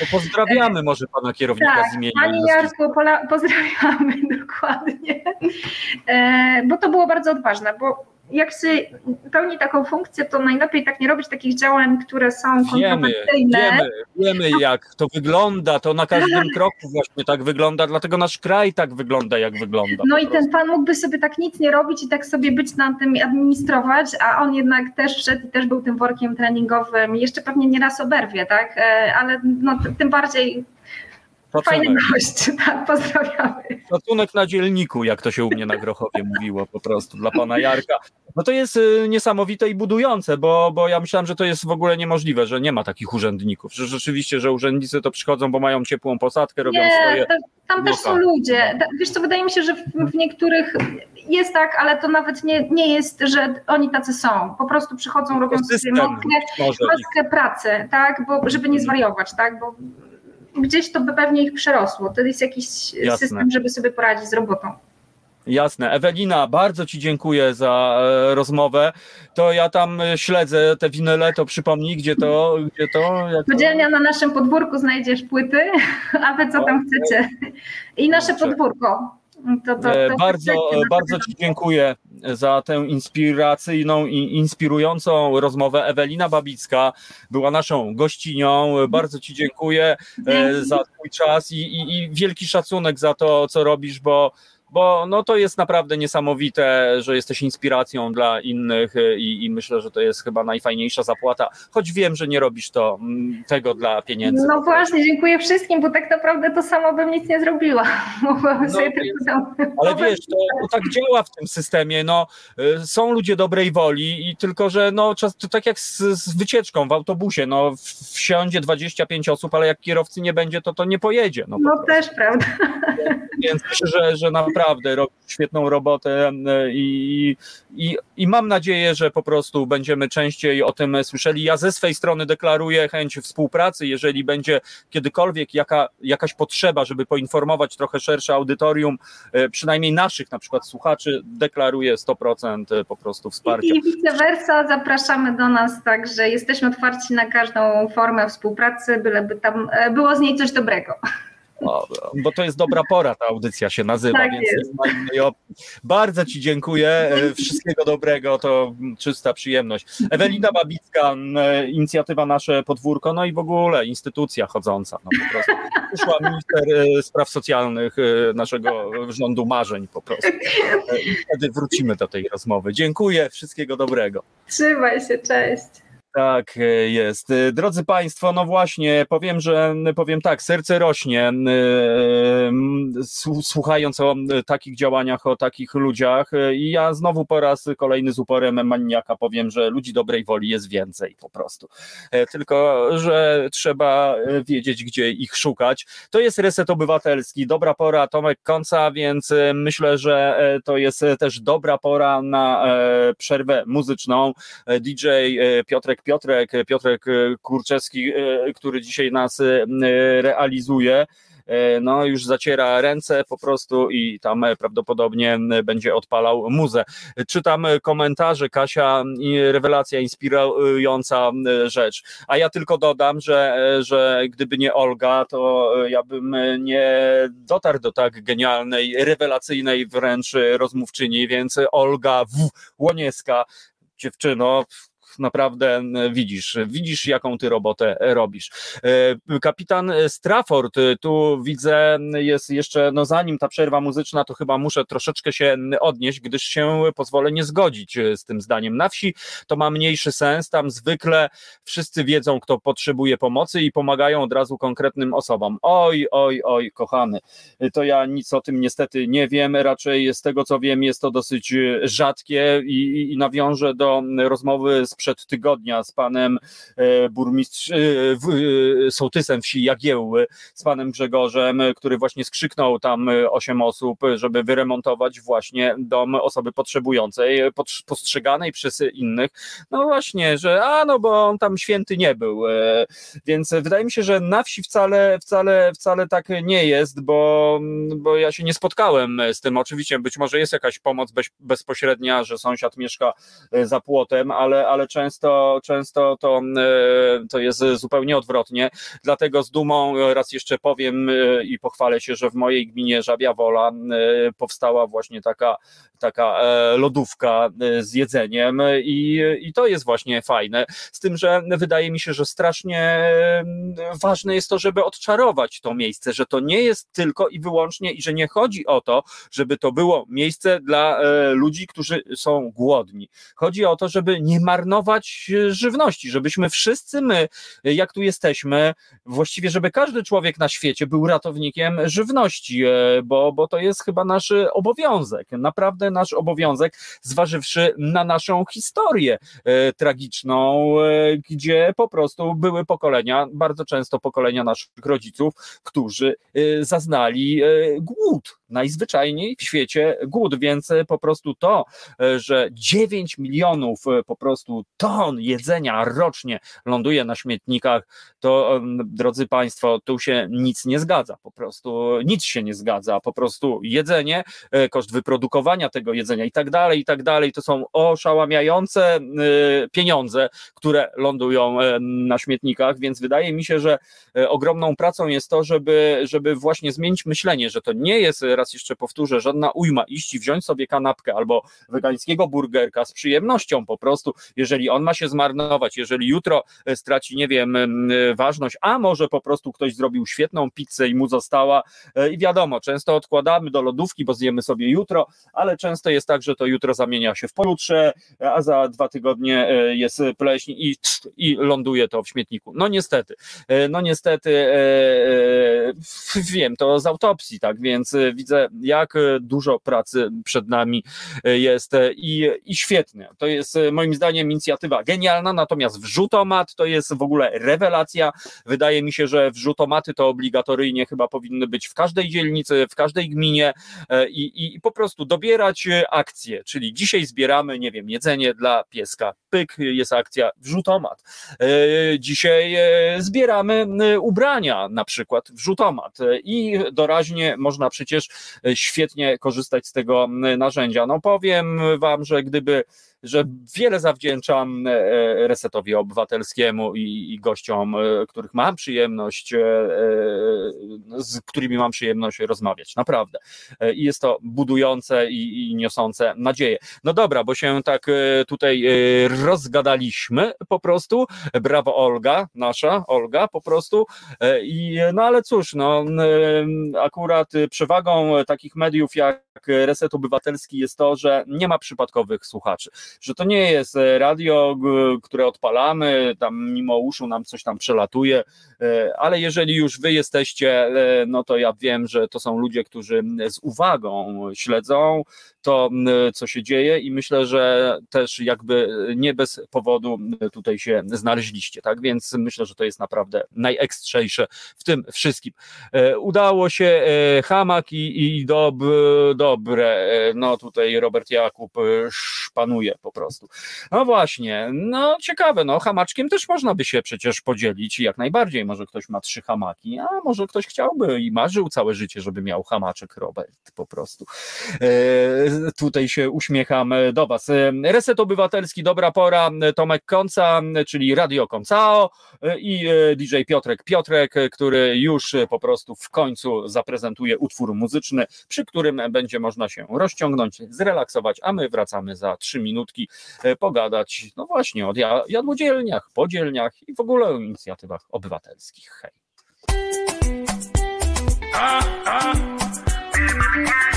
Speaker 2: To pozdrawiamy może pana kierownika
Speaker 3: tak,
Speaker 2: z imienia.
Speaker 3: Panie Jarku, pozdrawiamy dokładnie, e, bo to było bardzo odważne, bo jak się pełni taką funkcję, to najlepiej tak nie robić takich działań, które są
Speaker 2: wiemy, wiemy, wiemy jak to wygląda, to na każdym kroku właśnie tak wygląda, dlatego nasz kraj tak wygląda, jak wygląda.
Speaker 3: No i ten pan mógłby sobie tak nic nie robić i tak sobie być na tym administrować, a on jednak też wszedł i też był tym workiem treningowym jeszcze pewnie nieraz oberwie, tak? E, ale no, tym bardziej Szacunek. Fajny gość, tak, pozdrawiamy.
Speaker 2: Szacunek na dzielniku, jak to się u mnie na Grochowie mówiło po prostu, dla pana Jarka. No to jest y, niesamowite i budujące, bo, bo ja myślałem, że to jest w ogóle niemożliwe, że nie ma takich urzędników, że rzeczywiście, że urzędnicy to przychodzą, bo mają ciepłą posadkę, robią
Speaker 3: nie,
Speaker 2: swoje...
Speaker 3: tam też są ludzie. Wiesz co, wydaje mi się, że w, w niektórych jest tak, ale to nawet nie, nie jest, że oni tacy są. Po prostu przychodzą, robią sobie maskę pracy, tak, bo, żeby nie zwariować, tak, bo gdzieś to by pewnie ich przerosło. To jest jakiś Jasne. system, żeby sobie poradzić z robotą.
Speaker 2: Jasne. Ewelina, bardzo Ci dziękuję za e, rozmowę. To ja tam e, śledzę te winyle, to przypomnij, gdzie to? Gdzie to
Speaker 3: Podzielnia na naszym podwórku znajdziesz płyty, a Wy co tam chcecie. I nasze podwórko.
Speaker 2: To, to, to bardzo, bardzo Ci dziękuję za tę inspiracyjną i inspirującą rozmowę. Ewelina Babicka była naszą gościnią. Bardzo Ci dziękuję e, za Twój czas i, i, i wielki szacunek za to, co robisz, bo bo no to jest naprawdę niesamowite, że jesteś inspiracją dla innych i, i, myślę, że to jest chyba najfajniejsza zapłata, choć wiem, że nie robisz to mm, tego dla pieniędzy.
Speaker 3: No właśnie, dziękuję wszystkim, bo tak naprawdę to samo bym nic nie zrobiła. Mogłabym no, sobie tylko tam...
Speaker 2: Ale wiesz, to, to, tak działa w tym systemie, no y, są ludzie dobrej woli i tylko, że no to tak jak z, z wycieczką w autobusie, no wsiądzie 25 osób, ale jak kierowcy nie będzie, to to nie pojedzie.
Speaker 3: No, no też, prawda.
Speaker 2: Więc myślę, że, że naprawdę naprawdę robi świetną robotę e, i, i, i mam nadzieję, że po prostu będziemy częściej o tym słyszeli. Ja ze swej strony deklaruję chęć współpracy, jeżeli będzie kiedykolwiek jaka, jakaś potrzeba, żeby poinformować trochę szersze audytorium, e, przynajmniej naszych na przykład słuchaczy, deklaruję 100% e, po prostu wsparcia.
Speaker 3: I vice versa, zapraszamy do nas, także jesteśmy otwarci na każdą formę współpracy, byleby tam było z niej coś dobrego
Speaker 2: bo to jest dobra pora, ta audycja się nazywa, tak więc jest. nie ma innej opcji. Bardzo Ci dziękuję, e, wszystkiego dobrego, to czysta przyjemność. Ewelina Babicka, e, inicjatywa Nasze Podwórko, no i w ogóle instytucja chodząca, no po prostu. Przyszła minister e, spraw socjalnych naszego rządu marzeń po prostu. I wtedy wrócimy do tej rozmowy. Dziękuję, wszystkiego dobrego.
Speaker 3: Trzymaj się, cześć.
Speaker 2: Tak e, jest. E, drodzy Państwo, no właśnie, powiem, że powiem tak, serce rośnie, e, słuchając o takich działaniach, o takich ludziach. I ja znowu po raz kolejny z uporem maniaka powiem, że ludzi dobrej woli jest więcej po prostu. Tylko, że trzeba wiedzieć, gdzie ich szukać. To jest reset obywatelski, dobra pora Tomek Końca, więc myślę, że to jest też dobra pora na przerwę muzyczną. DJ Piotrek Piotrek, Piotrek Kurczewski, e, który dzisiaj nas e, realizuje. no już zaciera ręce po prostu i tam prawdopodobnie będzie odpalał muzę. Czytam komentarze, Kasia, rewelacja inspirująca rzecz. A ja tylko dodam, że, że gdyby nie Olga, to ja bym nie dotarł do tak genialnej, rewelacyjnej wręcz rozmówczyni, więc Olga W. Łoniewska, dziewczyno, naprawdę widzisz, widzisz jaką ty robotę robisz. E, kapitan Strafford, tu widzę, jest jeszcze, no zanim ta przerwa muzyczna, to chyba muszę troszeczkę się odnieść, gdyż się pozwolę nie zgodzić z tym zdaniem. Na wsi to ma mniejszy sens, tam zwykle wszyscy wiedzą, kto potrzebuje pomocy i pomagają od razu konkretnym osobom. Oj, oj, oj, kochany, to ja nic o tym niestety nie wiem, raczej z tego co wiem jest to dosyć rzadkie i, i nawiążę do rozmowy z sprzed tygodnia z panem e, burmistrzem, e, sołtysem wsi Jagiełły, z panem Grzegorzem, który właśnie skrzyknął tam osiem osób, żeby wyremontować właśnie dom osoby potrzebującej, postrzeganej przez innych. No właśnie, że a no bo on tam święty nie był. E, więc wydaje mi się, że na wsi wcale, wcale, wcale tak nie jest, bo, bo ja się nie spotkałem z tym. Oczywiście być może jest jakaś pomoc bez, bezpośrednia, że sąsiad mieszka za płotem, ale, ale często, często to, e, to jest zupełnie odwrotnie. Dlatego z dumą raz jeszcze powiem e, i pochwalę się, że w mojej gminie Żabia Wola e, powstała właśnie taka, taka lodówka z jedzeniem i, i to jest właśnie fajne. Z tym, że wydaje mi się, że strasznie ważne jest to, żeby odczarować to miejsce, że to nie jest tylko i wyłącznie i że nie chodzi o to, żeby to było miejsce dla ludzi, którzy są głodni. Chodzi o to, żeby nie marnować E, żywności, żebyśmy wszyscy my, jak tu jesteśmy, właściwie, żeby każdy człowiek na świecie był ratownikiem żywności, e, bo, bo to jest chyba nasz obowiązek, naprawdę nasz obowiązek, zważywszy na naszą historię e, tragiczną, gdzie po prostu były pokolenia, bardzo często pokolenia naszych rodziców, którzy zaznali głód, najzwyczajniej w świecie głód, więc po prostu to, że 9 milionów po prostu ton jedzenia rocznie ląduje na śmietnikach, to drodzy Państwo, tu się nic nie zgadza, po prostu nic się nie zgadza, po prostu jedzenie, e, koszt wyprodukowania tego jedzenia i tak dalej, i tak dalej, to są oszałamiające e, pieniądze, które lądują e, na śmietnikach, więc wydaje mi się, że ogromną pracą jest to, żeby, żeby właśnie zmienić myślenie, że to nie jest, raz jeszcze powtórzę, żadna ujma iść i wziąć sobie kanapkę albo wegańskiego burgerka z przyjemnością po prostu, jeżeli on ma się zmarnować, jeżeli jutro e, straci, nie wiem, e, ważność, a może po prostu ktoś zrobił świetną pizzę i mu została e, i wiadomo, często odkładamy do lodówki, bo zjemy sobie jutro, ale często jest tak, że to jutro zamienia się w pojutrze, a za dwa tygodnie jest pleśń i, i ląduje to w śmietniku. No niestety, no niestety wiem to z autopsji, tak więc widzę, jak dużo pracy przed nami jest i, i świetnie. To jest moim zdaniem inicjatywa genialna, natomiast wrzutomat to jest w ogóle rewelacja. Wydaje mi się, że wrzutomaty to obligatoryjnie chyba powinny być w każdej dzielnicy, w każdej gminie e, i, i, i po prostu dobierać akcje, czyli dzisiaj zbieramy, nie wiem, jedzenie dla pieska, pyk, jest akcja wrzutomat. E, dzisiaj e, zbieramy ubrania, na przykład wrzutomat i doraźnie można przecież świetnie korzystać z tego narzędzia. No powiem wam, że gdyby że wiele zawdzięczam e, resetowi obywatelskiemu i, i gościom, e, których mam przyjemność, e, z którymi mam przyjemność rozmawiać. Naprawdę. I jest to budujące i, i niosące nadzieję. No dobra, bo się tak tutaj rozgadaliśmy po prostu. Brawo Olga, nasza Olga po prostu. I, no ale cóż, no akurat przewagą takich mediów jak Reset Obywatelski jest to, że nie ma przypadkowych słuchaczy że to nie jest radio, które odpalamy, tam mimo uszu nam coś tam przelatuje, e, ale jeżeli już wy jesteście, e, no to ja wiem, że to są ludzie, którzy z uwagą śledzą to, co się dzieje i myślę, że też jakby nie bez powodu tutaj się znaleźliście, tak? Więc myślę, że to jest naprawdę najekstrzejsze w tym wszystkim. Udało się hamak i, i dob, dobre, no tutaj Robert Jakub szpanuje po prostu. No właśnie, no ciekawe, no hamaczkiem też można by się przecież podzielić jak najbardziej, może ktoś ma trzy hamaki, a może ktoś chciałby i marzył całe życie, żeby miał hamaczek Robert po prostu. E, tutaj się uśmiecham do Was. E, Reset Obywatelski, dobra pora, Tomek Konca, czyli Radio Koncao e, i DJ Piotrek Piotrek, który już po prostu w końcu zaprezentuje utwór muzyczny, przy którym będzie można się rozciągnąć, zrelaksować, a my wracamy za trzy minutki pogadać, no właśnie, o jadłodzielniach, podzielniach i w ogóle o inicjatywach obywatelskich. Hej. Ah, ah.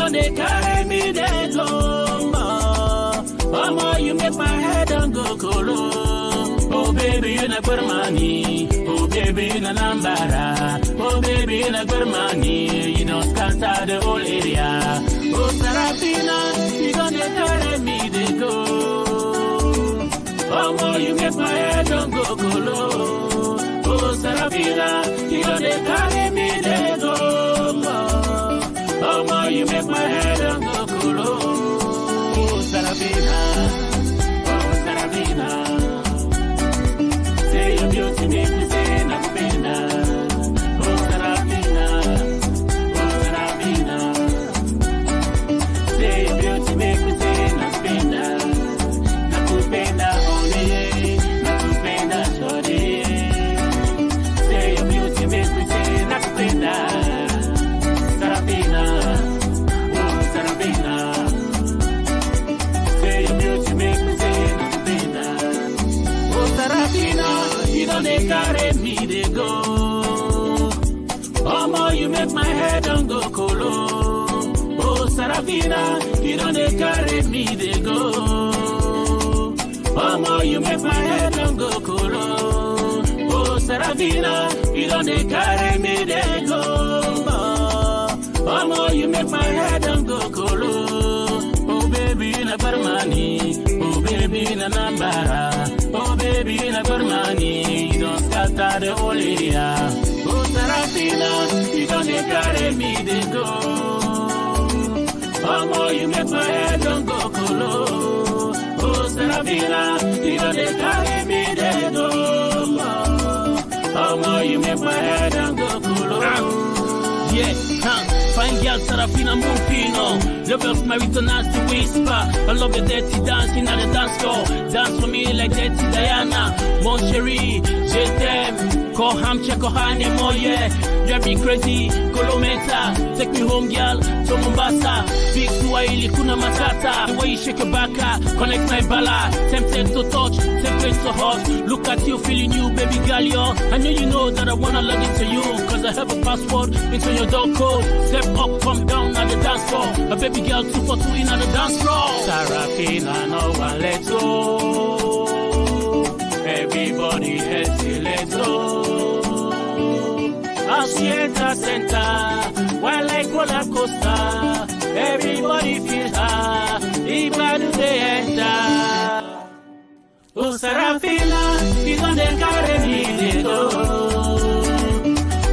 Speaker 2: don dey carry me dey go omo you make my head don go kolo oh baby you na money. oh baby you na lambara oh baby you na money. you know, scatter the whole area oh sarafina you don dey carry me dey go omo you make my head don go kolo oh sarafina you don dey carry me dey go Boy, you make my head make my head on go colo. Oh, Sarafina, you don't they carry me, they go. Oh, more, you make my head on go colo. Oh, Sarafina, you don't they carry me, they go. Oh, more, you make my head on go colo. Oh, baby, in a money. Oh, baby, in a number. Oh, baby, in a money. You don't scatter the whole area. Oh, Sarafina, you don't they carry me, they go. Oh, you make my head on go colo. Oh, Sarafina, you don't they carry me, they go. Oh, you make my head on go colo.
Speaker 5: Yeah, huh. Fine girl, Sarafina Mupino. Levels married to nasty whisper. I love your dirty dancing at the dance floor. Dance for me like dirty Diana. Mon chéri, je t'aime. Koham Chekohane Moye. Drive me crazy, Kolometa. Take me home, girl, to Mombasa. Big Swahili, Kuna Matata. The way you shake your back, ah, connect my bala. Tempted to touch, tempted to hot. Look at you, feeling you, baby girl, yo. I know you know that I wanna log into you. Cause I have a password into your door code. Step up, come down at the dance floor. A baby girl, two for two in at the dance floor. Sarafina, no one let's go. Everybody healthy, let's go. Hacienda Center, while like roller coaster. Everybody feel high, even they enter. Oh, Sarafina, you don't carry me, they go.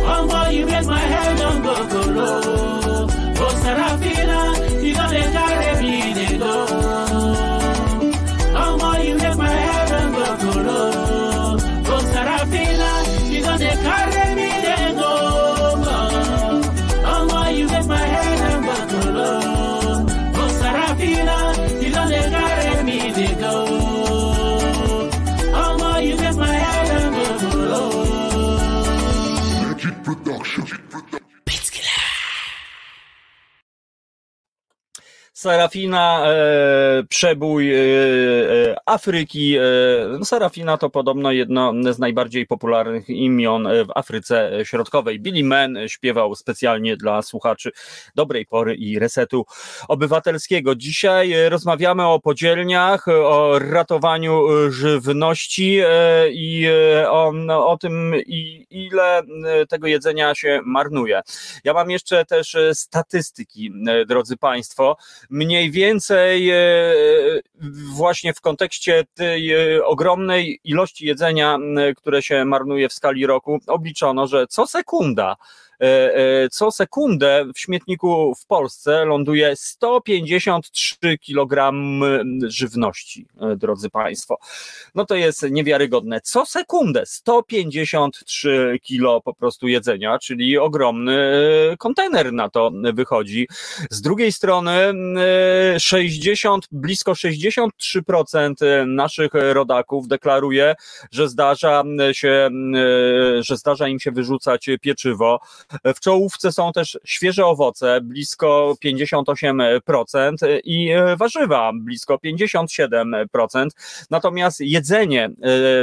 Speaker 5: Oh, boy, you make my head on go, go low. Oh, Sarafina, you don't carry Sarafina,
Speaker 2: e, przebój e, e, Afryki. E, no, Sarafina to podobno jedno z najbardziej popularnych imion w Afryce Środkowej. Billy Mann śpiewał specjalnie dla słuchaczy dobrej pory i resetu obywatelskiego. Dzisiaj rozmawiamy o podzielniach, o ratowaniu żywności e, i e, o, no, o tym, ile tego jedzenia się marnuje. Ja mam jeszcze też statystyki, drodzy Państwo mniej więcej e, właśnie w kontekście tej e, ogromnej ilości jedzenia, które się marnuje w skali roku, obliczono, że co sekunda co sekundę w śmietniku w Polsce ląduje 153 kg żywności, e, drodzy Państwo. No to jest niewiarygodne. Co sekundę 153 kg po prostu jedzenia, czyli ogromny kontener na to wychodzi. Z drugiej strony 60, blisko 63% naszych rodaków deklaruje, że zdarza się, że zdarza im się wyrzucać pieczywo. W czołówce są też świeże owoce, blisko 58% i warzywa, blisko 57%. Natomiast jedzenie e,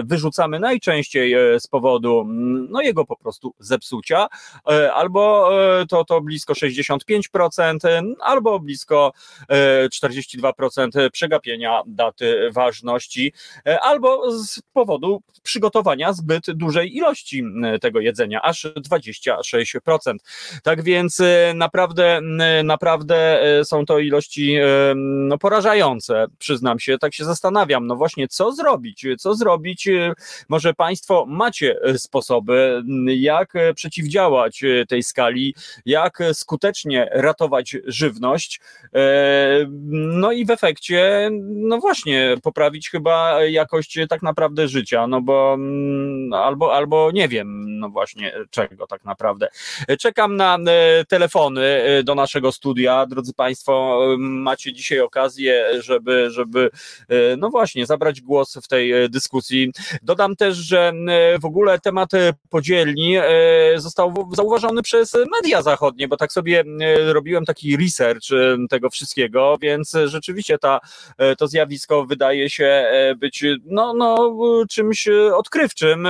Speaker 2: wyrzucamy najczęściej e, z powodu mm, no, jego po prostu zepsucia, e, albo to, to blisko 65%, albo blisko 42% przegapienia daty ważności, albo z powodu przygotowania zbyt dużej ilości tego jedzenia, aż 26 10%. Tak więc e, naprawdę, naprawdę e, są to ilości no, porażające, przyznam się, tak się zastanawiam, no właśnie co zrobić, co zrobić, może Państwo macie sposoby, jak przeciwdziałać tej skali, jak skutecznie ratować żywność, no i w efekcie, no właśnie, poprawić chyba jakość tak naprawdę życia, no bo albo, albo nie wiem, no właśnie czego tak naprawdę. Czekam na e, telefony e, do naszego studia. Drodzy Państwo, macie dzisiaj okazję, żeby, żeby e, no właśnie, zabrać głos w tej dyskusji. Dodam też, że w ogóle temat podzielni został zauważony przez media zachodnie, bo tak sobie robiłem taki research tego wszystkiego, więc rzeczywiście ta, to zjawisko wydaje się być no, no, czymś odkrywczym.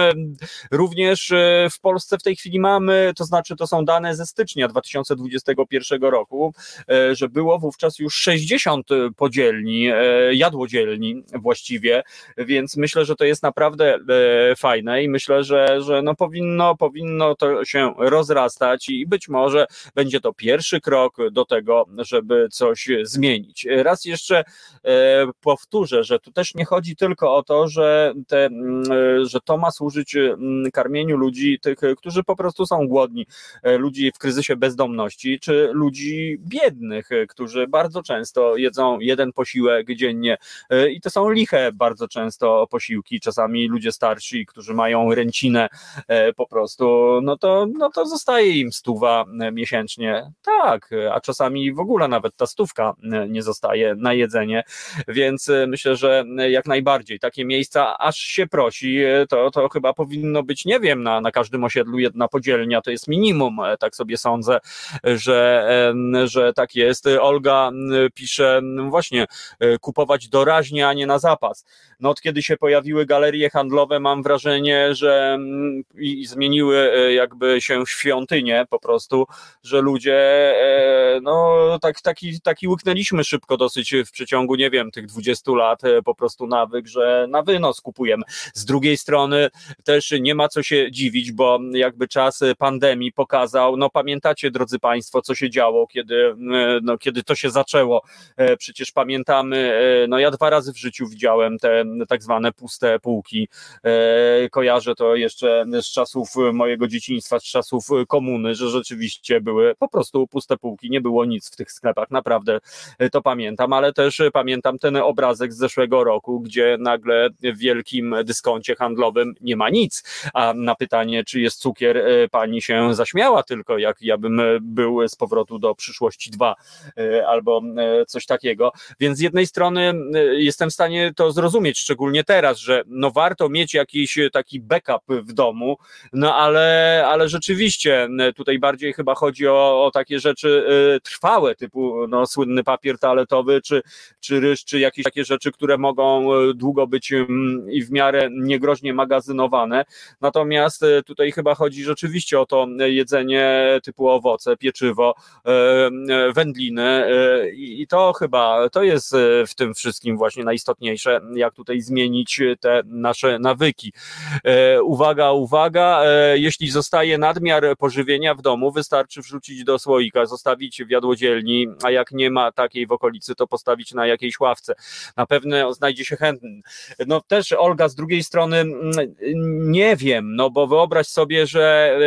Speaker 2: Również w Polsce w tej chwili mamy, to znaczy znaczy to są dane ze stycznia 2021 roku, e, że było wówczas już 60 podzielni, e, jadłodzielni właściwie, więc myślę, że to jest naprawdę e, fajne i myślę, że, że no powinno, powinno to się rozrastać i być może będzie to pierwszy krok do tego, żeby coś zmienić. Raz jeszcze powtórzę, że tu też nie chodzi tylko o to, że, te, że to ma służyć karmieniu ludzi, tych, którzy po prostu są głodni, E, ludzi w kryzysie bezdomności, czy ludzi biednych, e, którzy bardzo często jedzą jeden posiłek dziennie. E, i to są liche bardzo często posiłki, czasami ludzie starsi, którzy mają ręcinę po prostu, no to, no to zostaje im stuwa miesięcznie. Tak, a czasami w ogóle nawet ta stówka nie zostaje na jedzenie, więc myślę, że jak najbardziej takie miejsca, aż się prosi, to, to chyba powinno być, nie wiem, na, na każdym osiedlu jedna podzielnia, to jest minimum, e, tak sobie sądzę, że, że tak jest. Olga pisze właśnie e, kupować doraźnie, a nie na zapas. No od kiedy się pojawiły galerie handlowe, mam wrażenie, że i zmieniły e, jakby się świątynie po prostu, że ludzie no tak, taki, taki łyknęliśmy szybko dosyć w przeciągu, nie wiem, tych 20 lat po prostu nawyk, że na wynos kupujemy. Z drugiej strony też nie ma co się dziwić, bo jakby czas pandemii pokazał, no pamiętacie drodzy Państwo, co się działo, kiedy, e, no, kiedy to się zaczęło. E, przecież pamiętamy, e, no ja dwa razy w życiu widziałem te tak zwane puste półki. Kojarzę to jeszcze z czasów mojego dzieciństwa, z czasów komuny, że rzeczywiście były po prostu puste półki, nie było nic w tych sklepach, naprawdę to pamiętam, ale też pamiętam ten obrazek z zeszłego roku, gdzie nagle w wielkim dyskoncie handlowym nie ma nic, a na pytanie, czy jest cukier, pani się zaśmiała tylko, jak ja bym był z powrotu do przyszłości 2 albo coś takiego. Więc z jednej strony jestem w stanie to zrozumieć, szczególnie teraz, że no warto mieć jakiś taki backup w domu, no ale, ale rzeczywiście tutaj bardziej chyba chodzi o, o takie rzeczy trwałe, typu no, słynny papier toaletowy, czy, czy ryż, czy jakieś takie rzeczy, które mogą długo być i w miarę niegroźnie magazynowane. Natomiast e, tutaj chyba chodzi rzeczywiście o to jedzenie typu owoce, pieczywo, e, e, wędliny i to chyba to jest w tym wszystkim właśnie najistotniejsze, jak tutaj zmienić te nasze nawyki. Uwaga, uwaga, jeśli zostaje nadmiar pożywienia w domu, wystarczy wrzucić do słoika, zostawić w jadłodzielni, a jak nie ma takiej w okolicy, to postawić na jakiejś ławce. Na pewno znajdzie się chętny. No też Olga z drugiej strony mm, nie wiem, no bo wyobraź sobie, że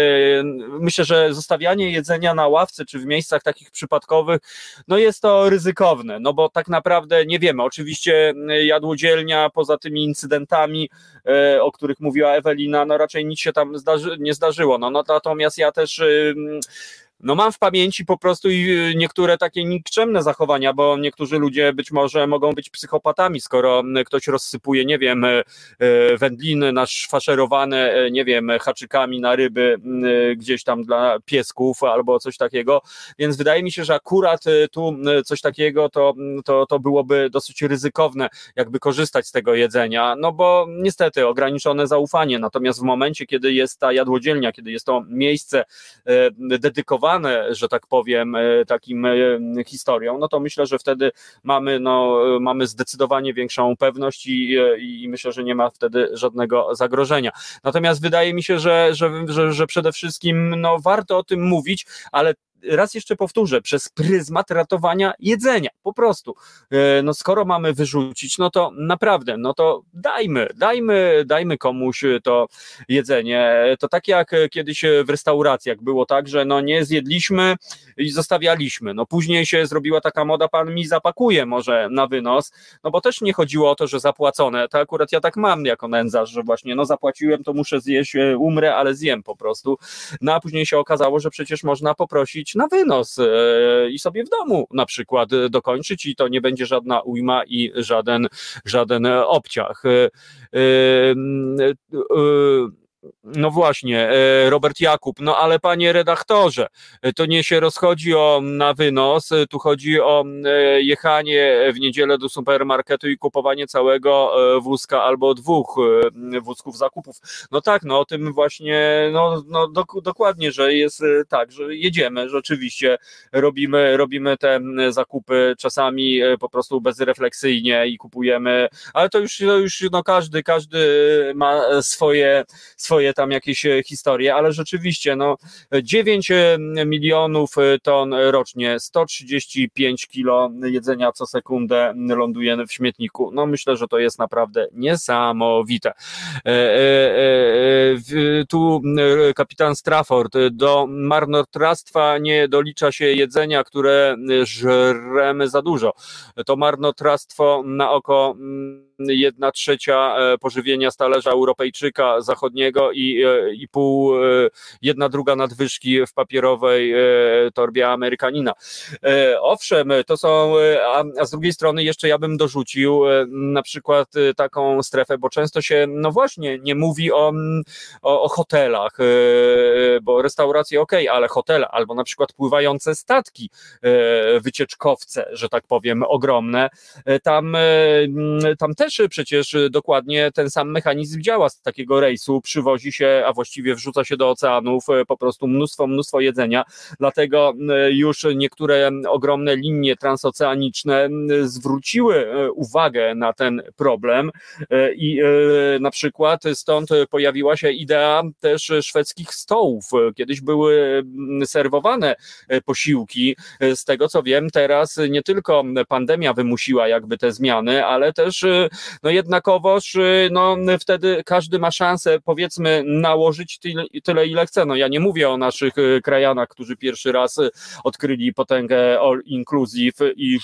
Speaker 2: myślę, że zostawianie jedzenia na ławce czy w miejscach takich przypadkowych, no jest to ryzykowne, no bo tak naprawdę nie wiemy. Oczywiście y, jadłodzielnia poza tymi incydentami, y, o których mówiła Ewelina, no raczej nic się tam zdarzy, nie zdarzyło. No, no natomiast ja też no mam w pamięci po prostu y, niektóre takie nikczemne zachowania, bo niektórzy ludzie być może mogą być psychopatami, skoro ktoś rozsypuje, nie wiem, e, wędliny naszfaszerowane, e, nie wiem, haczykami na ryby gdzieś tam dla piesków albo coś takiego, więc wydaje mi się, że akurat tu coś takiego to, to, to byłoby dosyć ryzykowne, jakby korzystać z tego jedzenia, no bo niestety ograniczone zaufanie, natomiast w momencie, kiedy jest ta jadłodzielnia, kiedy jest to miejsce dedykowane że tak powiem, e, takim e, historią, no to myślę, że wtedy mamy, no, mamy zdecydowanie większą pewność i, i myślę, że nie ma wtedy żadnego zagrożenia. Natomiast wydaje mi się, że, że, że, że przede wszystkim no, warto o tym mówić, ale raz jeszcze powtórzę, przez pryzmat ratowania jedzenia, po prostu. E, no skoro mamy wyrzucić, no to naprawdę, no to dajmy, dajmy, dajmy komuś to jedzenie. To tak jak kiedyś w restauracjach było tak, że no nie zjedliśmy i zostawialiśmy. No później się zrobiła taka moda, pan mi zapakuje może na wynos, no bo też nie chodziło o to, że zapłacone. To akurat ja tak mam jako nędzarz, że właśnie no zapłaciłem, to muszę zjeść, e, umrę, ale zjem po prostu. No a później się okazało, że przecież można poprosić na wynos e, i sobie w domu na przykład dokończyć i to nie będzie żadna ujma i żaden, żaden obciach. E, no właśnie, e, Robert Jakub, no ale panie redaktorze, e, to nie się rozchodzi o na wynos, e, tu chodzi o jechanie w niedzielę do supermarketu i kupowanie całego wózka albo dwóch wózków zakupów. No tak, no o tym właśnie, no, no dok dokładnie, że jest tak, że jedziemy, rzeczywiście robimy, robimy te zakupy czasami po prostu bezrefleksyjnie i kupujemy, ale to już, to już no każdy, każdy ma swoje, swoje tam jakieś e, historie, ale rzeczywiście no 9 e, milionów e, ton rocznie, 135 kilo jedzenia co sekundę ląduje w śmietniku. No myślę, że to jest naprawdę niesamowite. Tu kapitan Strafford, do marnotrawstwa nie dolicza się jedzenia, które żremy za dużo. To marnotrawstwo na oko mm, jedna trzecia e, pożywienia z talerza Europejczyka zachodniego i, e, i pół, e, jedna druga nadwyżki w papierowej torbie Amerykanina. Owszem, to są, a, z drugiej strony jeszcze ja bym dorzucił na przykład taką strefę, bo często się, no właśnie, nie mówi o, o, o hotelach, bo restauracje ok, ale hotele, albo na przykład pływające statki, wycieczkowce, że tak powiem, ogromne, tam, tam też też przecież dokładnie ten sam mechanizm działa z takiego rejsu, przywozi się, a właściwie wrzuca się do oceanów e, po prostu mnóstwo, mnóstwo jedzenia, dlatego e, już niektóre ogromne linie transoceaniczne zwróciły uwagę na ten problem i na przykład stąd pojawiła się idea też szwedzkich stołów. Kiedyś były serwowane posiłki. Z tego co wiem, teraz nie tylko pandemia wymusiła jakby te zmiany, ale też no jednakowoż no wtedy każdy ma szansę powiedzmy nałożyć tyle, tyle ile chce. No ja nie mówię o naszych krajanach, którzy pierwszy raz odkryli potęgę all inclusive i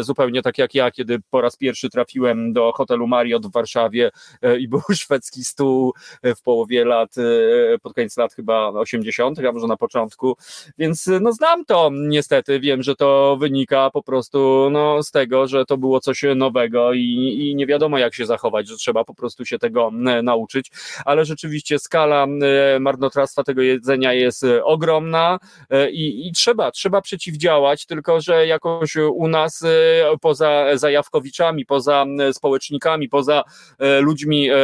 Speaker 2: zupełnie tak jak ja, kiedy po raz pierwszy trafiłem do hotelu Marriott w Warszawie e, i był szwedzki stół e, w połowie lat, e, pod koniec lat chyba 80., a może na początku, więc no znam to niestety, wiem, że to wynika po prostu no, z tego, że to było coś nowego i, i nie wiadomo jak się zachować, że trzeba po prostu się tego nauczyć, ale rzeczywiście skala marnotrawstwa tego jedzenia jest ogromna i, i trzeba, trzeba przeciwdziałać, tylko że jakoś u nas poza zajawkowiczami, poza społecznikami, poza e, ludźmi e,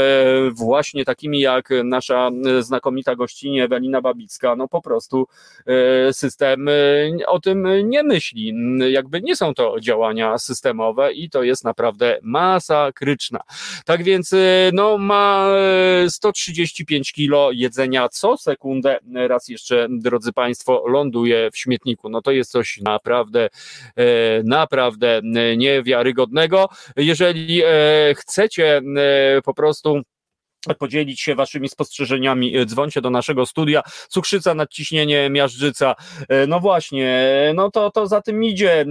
Speaker 2: właśnie takimi jak nasza znakomita gościnie Ewelina Babicka, no po prostu e, system o tym nie myśli. Jakby nie są to działania systemowe i to jest naprawdę masakryczna. Tak więc no ma 135 kilo jedzenia co sekundę, raz jeszcze drodzy Państwo, ląduje w śmietniku. No to jest coś naprawdę, naprawdę niewiarygodnego. Jeżeli e, chcecie e, po prostu podzielić się waszymi spostrzeżeniami, e, dzwońcie do naszego studia, cukrzyca, nadciśnienie, miażdżyca, e, no właśnie, no to, to za tym idzie,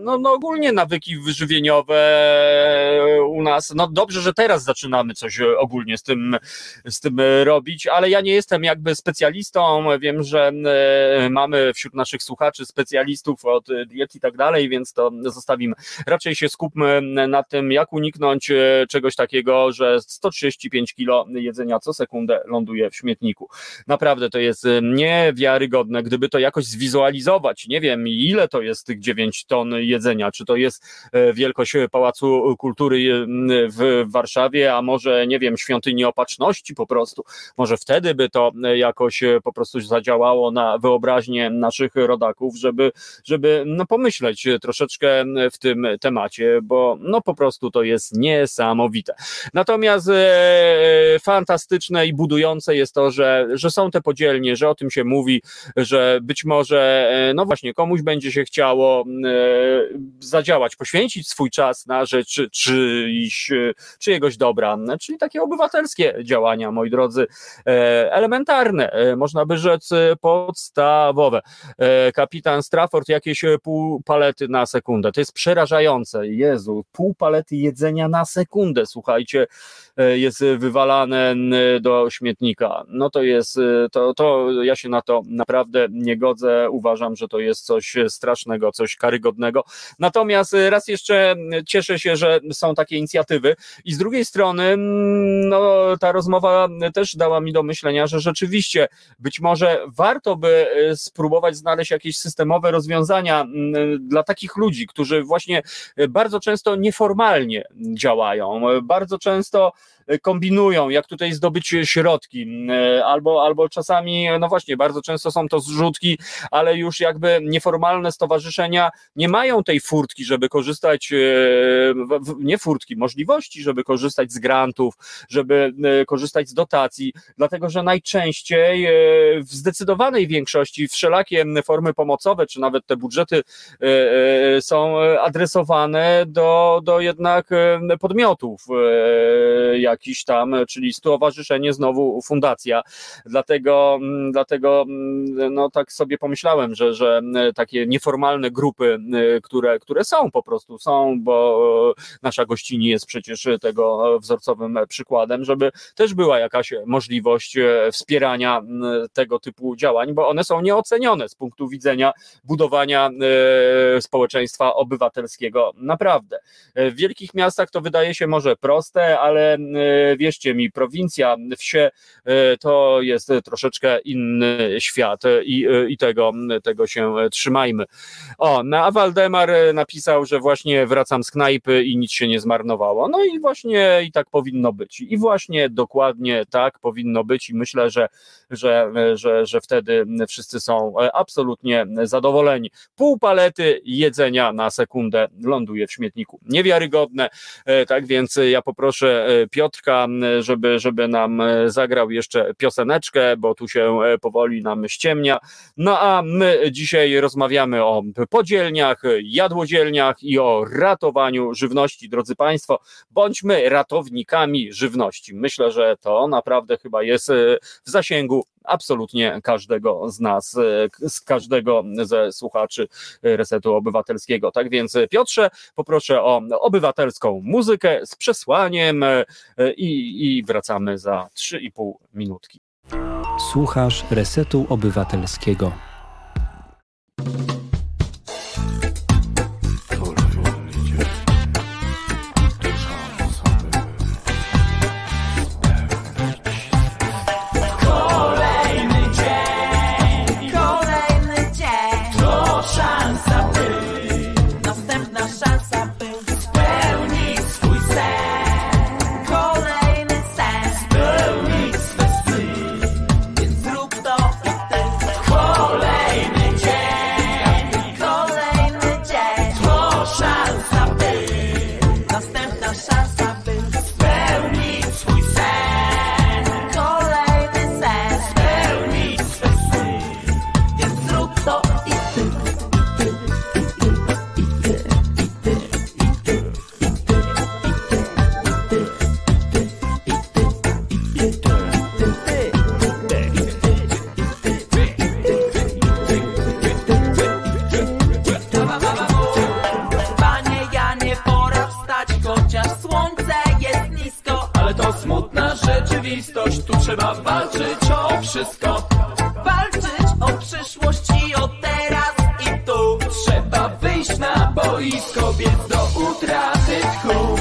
Speaker 2: no, no ogólnie nawyki wyżywieniowe e, u nas, no dobrze, że teraz zaczynamy coś ogólnie z tym, z tym robić, ale ja nie jestem jakby specjalistą, wiem, że mamy wśród naszych słuchaczy specjalistów od diet i tak dalej, więc to zostawimy. Raczej się skupmy na tym, jak uniknąć czegoś takiego, że 135 kilo jedzenia co sekundę ląduje w śmietniku. Naprawdę to jest y, niewiarygodne. Gdyby to jakoś zwizualizować, nie wiem ile to jest tych 9 ton jedzenia, czy to jest y, wielkość Pałacu Kultury y, w Warszawie, a może nie wiem, świątyni opatrzności po prostu. Może wtedy by to jakoś po prostu zadziałało na wyobraźnię naszych rodaków, żeby, żeby no, pomyśleć troszeczkę w tym temacie, bo no po prostu to jest niesamowite. Natomiast fantastyczne i budujące jest to, że, że są te podzielnie, że o tym się mówi, że być może, e, no właśnie, komuś będzie się chciało e, zadziałać, poświęcić swój czas na rzecz czyjś, czyjegoś dobra, czyli takie obywatelskie działania, moi drodzy, e, elementarne, można by rzec podstawowe. Kapitan Strafford jakieś pół palety na sekundę, to jest przerażające, Jezu, pół palety jedzenia na sekundę, słuchajcie, jest wywalane do śmietnika. No to jest, to, to ja się na to naprawdę nie godzę. Uważam, że to jest coś strasznego, coś karygodnego. Natomiast raz jeszcze cieszę się, że są takie inicjatywy i z drugiej strony no, ta rozmowa też dała mi do myślenia, że rzeczywiście być może warto by spróbować znaleźć jakieś systemowe rozwiązania dla takich ludzi, którzy właśnie bardzo często nieformalnie działają, bardzo często kombinują, jak tutaj zdobyć środki, e, albo, albo czasami, no właśnie, bardzo często są to zrzutki, ale już jakby nieformalne stowarzyszenia nie mają tej furtki, żeby korzystać, e, nie furtki, możliwości, żeby korzystać z grantów, żeby e, korzystać z dotacji, dlatego że najczęściej w zdecydowanej większości wszelakie formy pomocowe, czy nawet te budżety są adresowane do, do jednak podmiotów, jak jakiś tam, czyli stowarzyszenie, znowu fundacja. Dlatego, mm, dlatego mm, no tak sobie pomyślałem, że, że mm, takie nieformalne grupy, które, które są po prostu, są, bo e, nasza gościni jest przecież tego wzorcowym przykładem, żeby też była jakaś możliwość e, wspierania tego typu działań, bo one są nieocenione z punktu widzenia budowania e, społeczeństwa obywatelskiego. Naprawdę. W wielkich miastach to wydaje się może proste, ale wierzcie mi, prowincja, wsie e, to jest troszeczkę inny świat i, i tego, tego się trzymajmy. O, no, a Waldemar napisał, że właśnie wracam z knajpy i nic się nie zmarnowało. No i właśnie i tak powinno być. I właśnie dokładnie tak powinno być i myślę, że, że, że, że wtedy wszyscy są absolutnie zadowoleni. Pół palety jedzenia na sekundę ląduje w śmietniku. Niewiarygodne, e, tak więc ja poproszę Piotrka, żeby żeby, żeby nam zagrał jeszcze pioseneczkę, bo tu się powoli nam ściemnia. No a my dzisiaj rozmawiamy o podzielniach, jadłodzielniach i o ratowaniu żywności. Drodzy Państwo, bądźmy ratownikami żywności. Myślę, że to naprawdę chyba jest w zasięgu absolutnie każdego z nas, z każdego ze słuchaczy Resetu Obywatelskiego. Tak więc Piotrze, poproszę o obywatelską muzykę z przesłaniem i, i wracamy za 3,5 minutki.
Speaker 6: Słuchasz Resetu Obywatelskiego. i z kobiet do utraty tchu.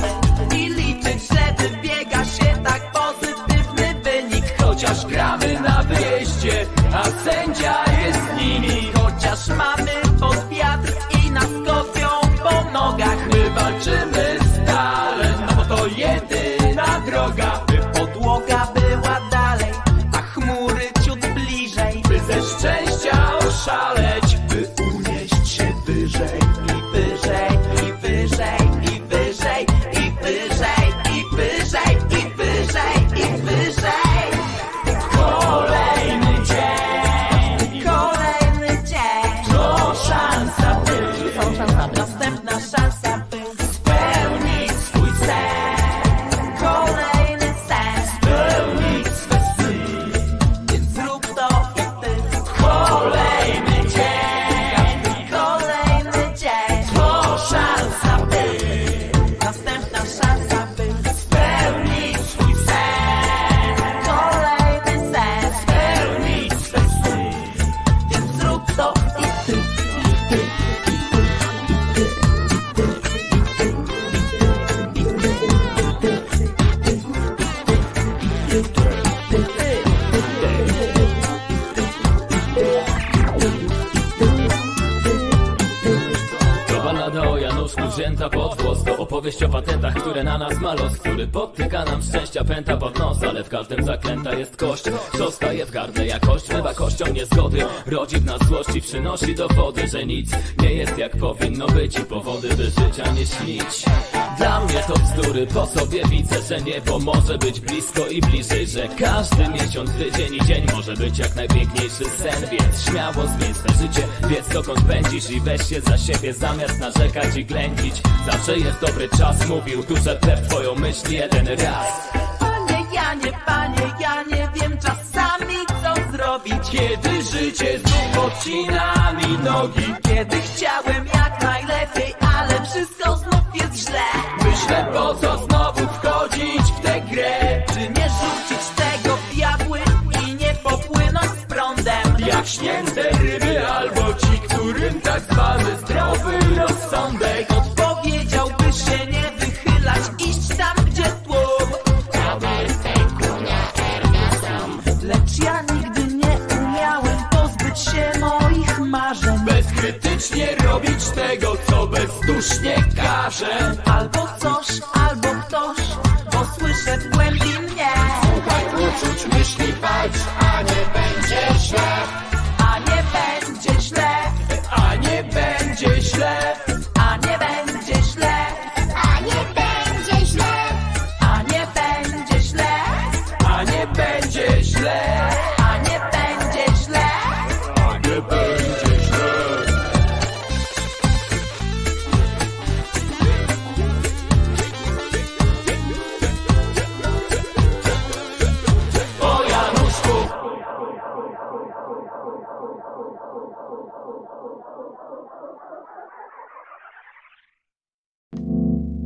Speaker 5: Przynosi dowody, że nic nie jest jak powinno być i powody by życia nie śnić. Dla mnie to bzdury, po sobie widzę, że niebo może być blisko i bliżej, że każdy miesiąc, tydzień i dzień może być jak najpiękniejszy sen, więc śmiało zmień swe życie, wiedz dokąd pędzisz i weź się za siebie zamiast narzekać i ględzić. Zawsze jest dobry czas, mówił tu, że w twoją myśl jeden raz. Kiedy życie znów podcina mi nogi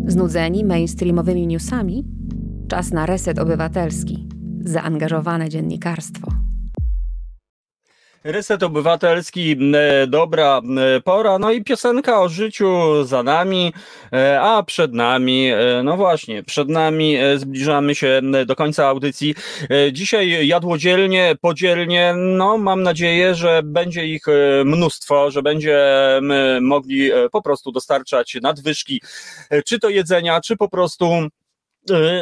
Speaker 4: Znudzeni mainstreamowymi newsami? Czas na reset obywatelski, zaangażowane dziennikarstwo.
Speaker 2: Reset Obywatelski, e, dobra e, pora, no i piosenka o życiu za nami, e, a przed nami, no właśnie, przed nami zbliżamy się do końca audycji. Dzisiaj jadłodzielnie, podzielnie, no mam nadzieję, że będzie ich mnóstwo, że będziemy mogli po prostu dostarczać nadwyżki, czy to jedzenia, czy po prostu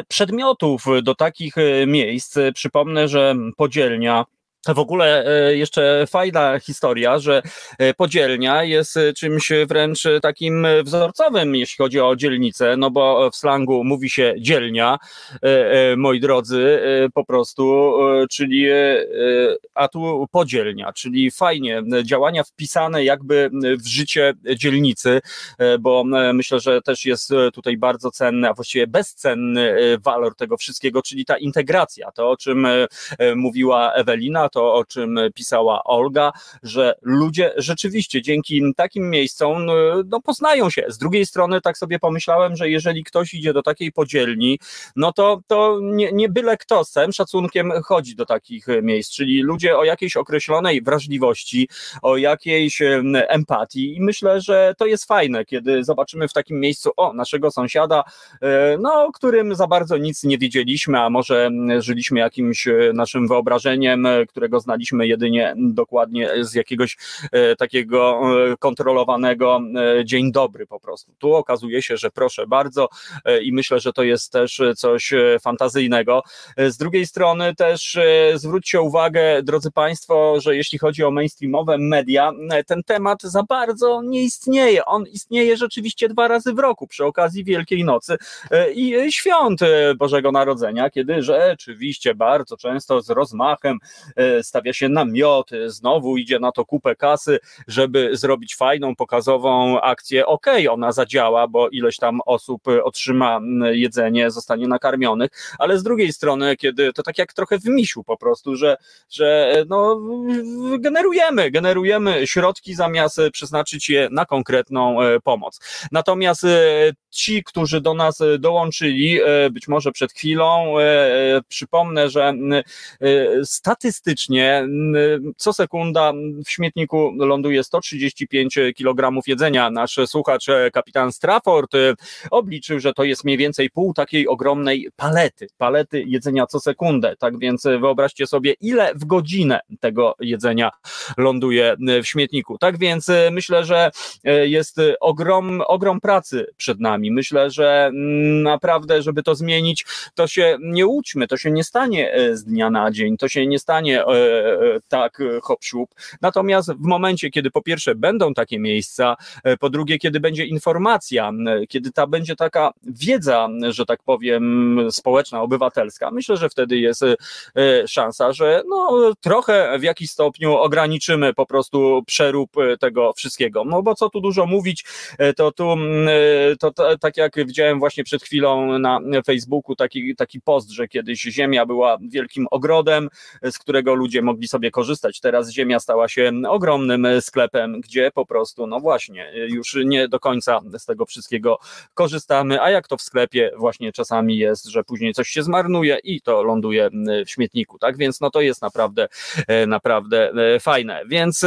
Speaker 2: przedmiotów do takich miejsc. Przypomnę, że podzielnia w ogóle e, jeszcze fajna historia, że e, podzielnia jest e, czymś wręcz takim wzorcowym, jeśli chodzi o dzielnicę, no bo w slangu mówi się dzielnia, moi drodzy, po prostu, czyli a tu podzielnia, czyli fajnie, działania wpisane jakby w życie dzielnicy, bo myślę, że też jest tutaj bardzo cenny, a właściwie bezcenny walor tego wszystkiego, czyli ta integracja, to o czym mówiła Ewelina, to, o czym pisała Olga, że ludzie rzeczywiście dzięki takim miejscom no, no, poznają się. Z drugiej strony tak sobie pomyślałem, że jeżeli ktoś idzie do takiej podzielni, no to, to nie, nie byle kto z całym szacunkiem chodzi do takich miejsc, czyli ludzie o jakiejś określonej wrażliwości, o jakiejś empatii i myślę, że to jest fajne, kiedy zobaczymy w takim miejscu o naszego sąsiada, e, no, którym za bardzo nic nie wiedzieliśmy, a może żyliśmy jakimś e, naszym wyobrażeniem, którego znaliśmy jedynie dokładnie z jakiegoś e, takiego e, kontrolowanego e, dzień dobry po prostu. Tu okazuje się, że proszę bardzo i myślę, że to jest też coś fantazyjnego. Z drugiej strony też zwróćcie uwagę, drodzy Państwo, że jeśli chodzi o mainstreamowe media, ten temat za bardzo nie istnieje. On istnieje rzeczywiście dwa razy w roku przy okazji Wielkiej Nocy i świąt Bożego Narodzenia, kiedy rzeczywiście bardzo często z rozmachem stawia się namioty, znowu idzie na to kupę kasy, żeby zrobić fajną, pokazową akcję. Okej, okay, ona zadziała, bo ileś tam osób otrzyma jedzenie, zostanie nakarmionych, ale z drugiej strony, kiedy to tak jak trochę w misiu po prostu, że, że no, generujemy, generujemy środki zamiast przeznaczyć je na konkretną e, pomoc. Natomiast e, ci, którzy do nas dołączyli, e, być może przed chwilą, przypomnę, że statystycznie co sekunda w śmietniku ląduje 135 kg jedzenia. Nasz słuchacz, e, kapitan Strafford, e, obliczył, że to jest mniej więcej pół takiej ogromnej palety, palety jedzenia co sekundę. Tak więc wyobraźcie sobie, ile w godzinę tego jedzenia ląduje w śmietniku. Tak więc e, myślę, że jest ogrom, ogrom pracy przed nami. Myślę, że naprawdę, żeby to zmienić, to się nie łudźmy, to się nie stanie z dnia na dzień, to się nie stanie tak hop Natomiast w momencie, kiedy po pierwsze będą takie miejsca, e, po drugie, kiedy będzie informacja, kiedy ta będzie taka wiedza, że tak powiem, społeczna, obywatelska, myślę, że wtedy jest e, szansa, że no, trochę w jakiś stopniu ograniczymy po prostu przerób e, tego wszystkiego. No bo co tu dużo mówić, to tu, to, to tak jak widziałem właśnie przed chwilą na Facebooku taki, taki post, że kiedyś ziemia była wielkim ogrodem, z którego ludzie mogli sobie korzystać. Teraz ziemia stała się ogromnym sklepem, gdzie po prostu, no właśnie, już nie do końca z tego wszystkiego korzystamy, a jak to w sklepie właśnie czasami jest, że później coś się zmarnuje i to ląduje w śmietniku, tak? Więc no to jest naprawdę, naprawdę fajne. Więc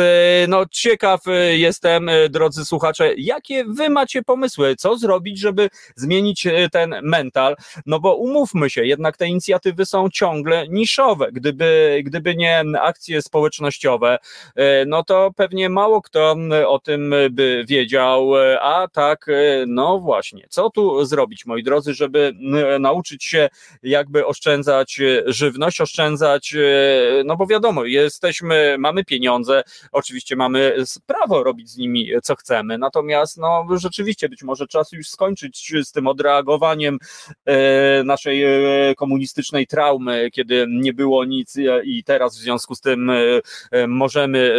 Speaker 2: no ciekaw jestem, drodzy słuchacze, jakie wy macie pomysły, co zrobić, żeby zmienić ten mental, no bo umówmy się, jednak te inicjatywy są ciągle niszowe. Gdyby, gdyby nie akcje społecznościowe, e, no to pewnie mało kto o tym by wiedział, e, a tak, e, no właśnie, co tu zrobić, moi drodzy, żeby nauczyć się jakby oszczędzać żywność, oszczędzać, no bo wiadomo, jesteśmy, mamy pieniądze, oczywiście mamy prawo robić z nimi co chcemy, natomiast no rzeczywiście być może czas już skończyć z tym odreagowaniem naszej komunistycznej traumy, kiedy nie było nic i teraz teraz w związku z tym możemy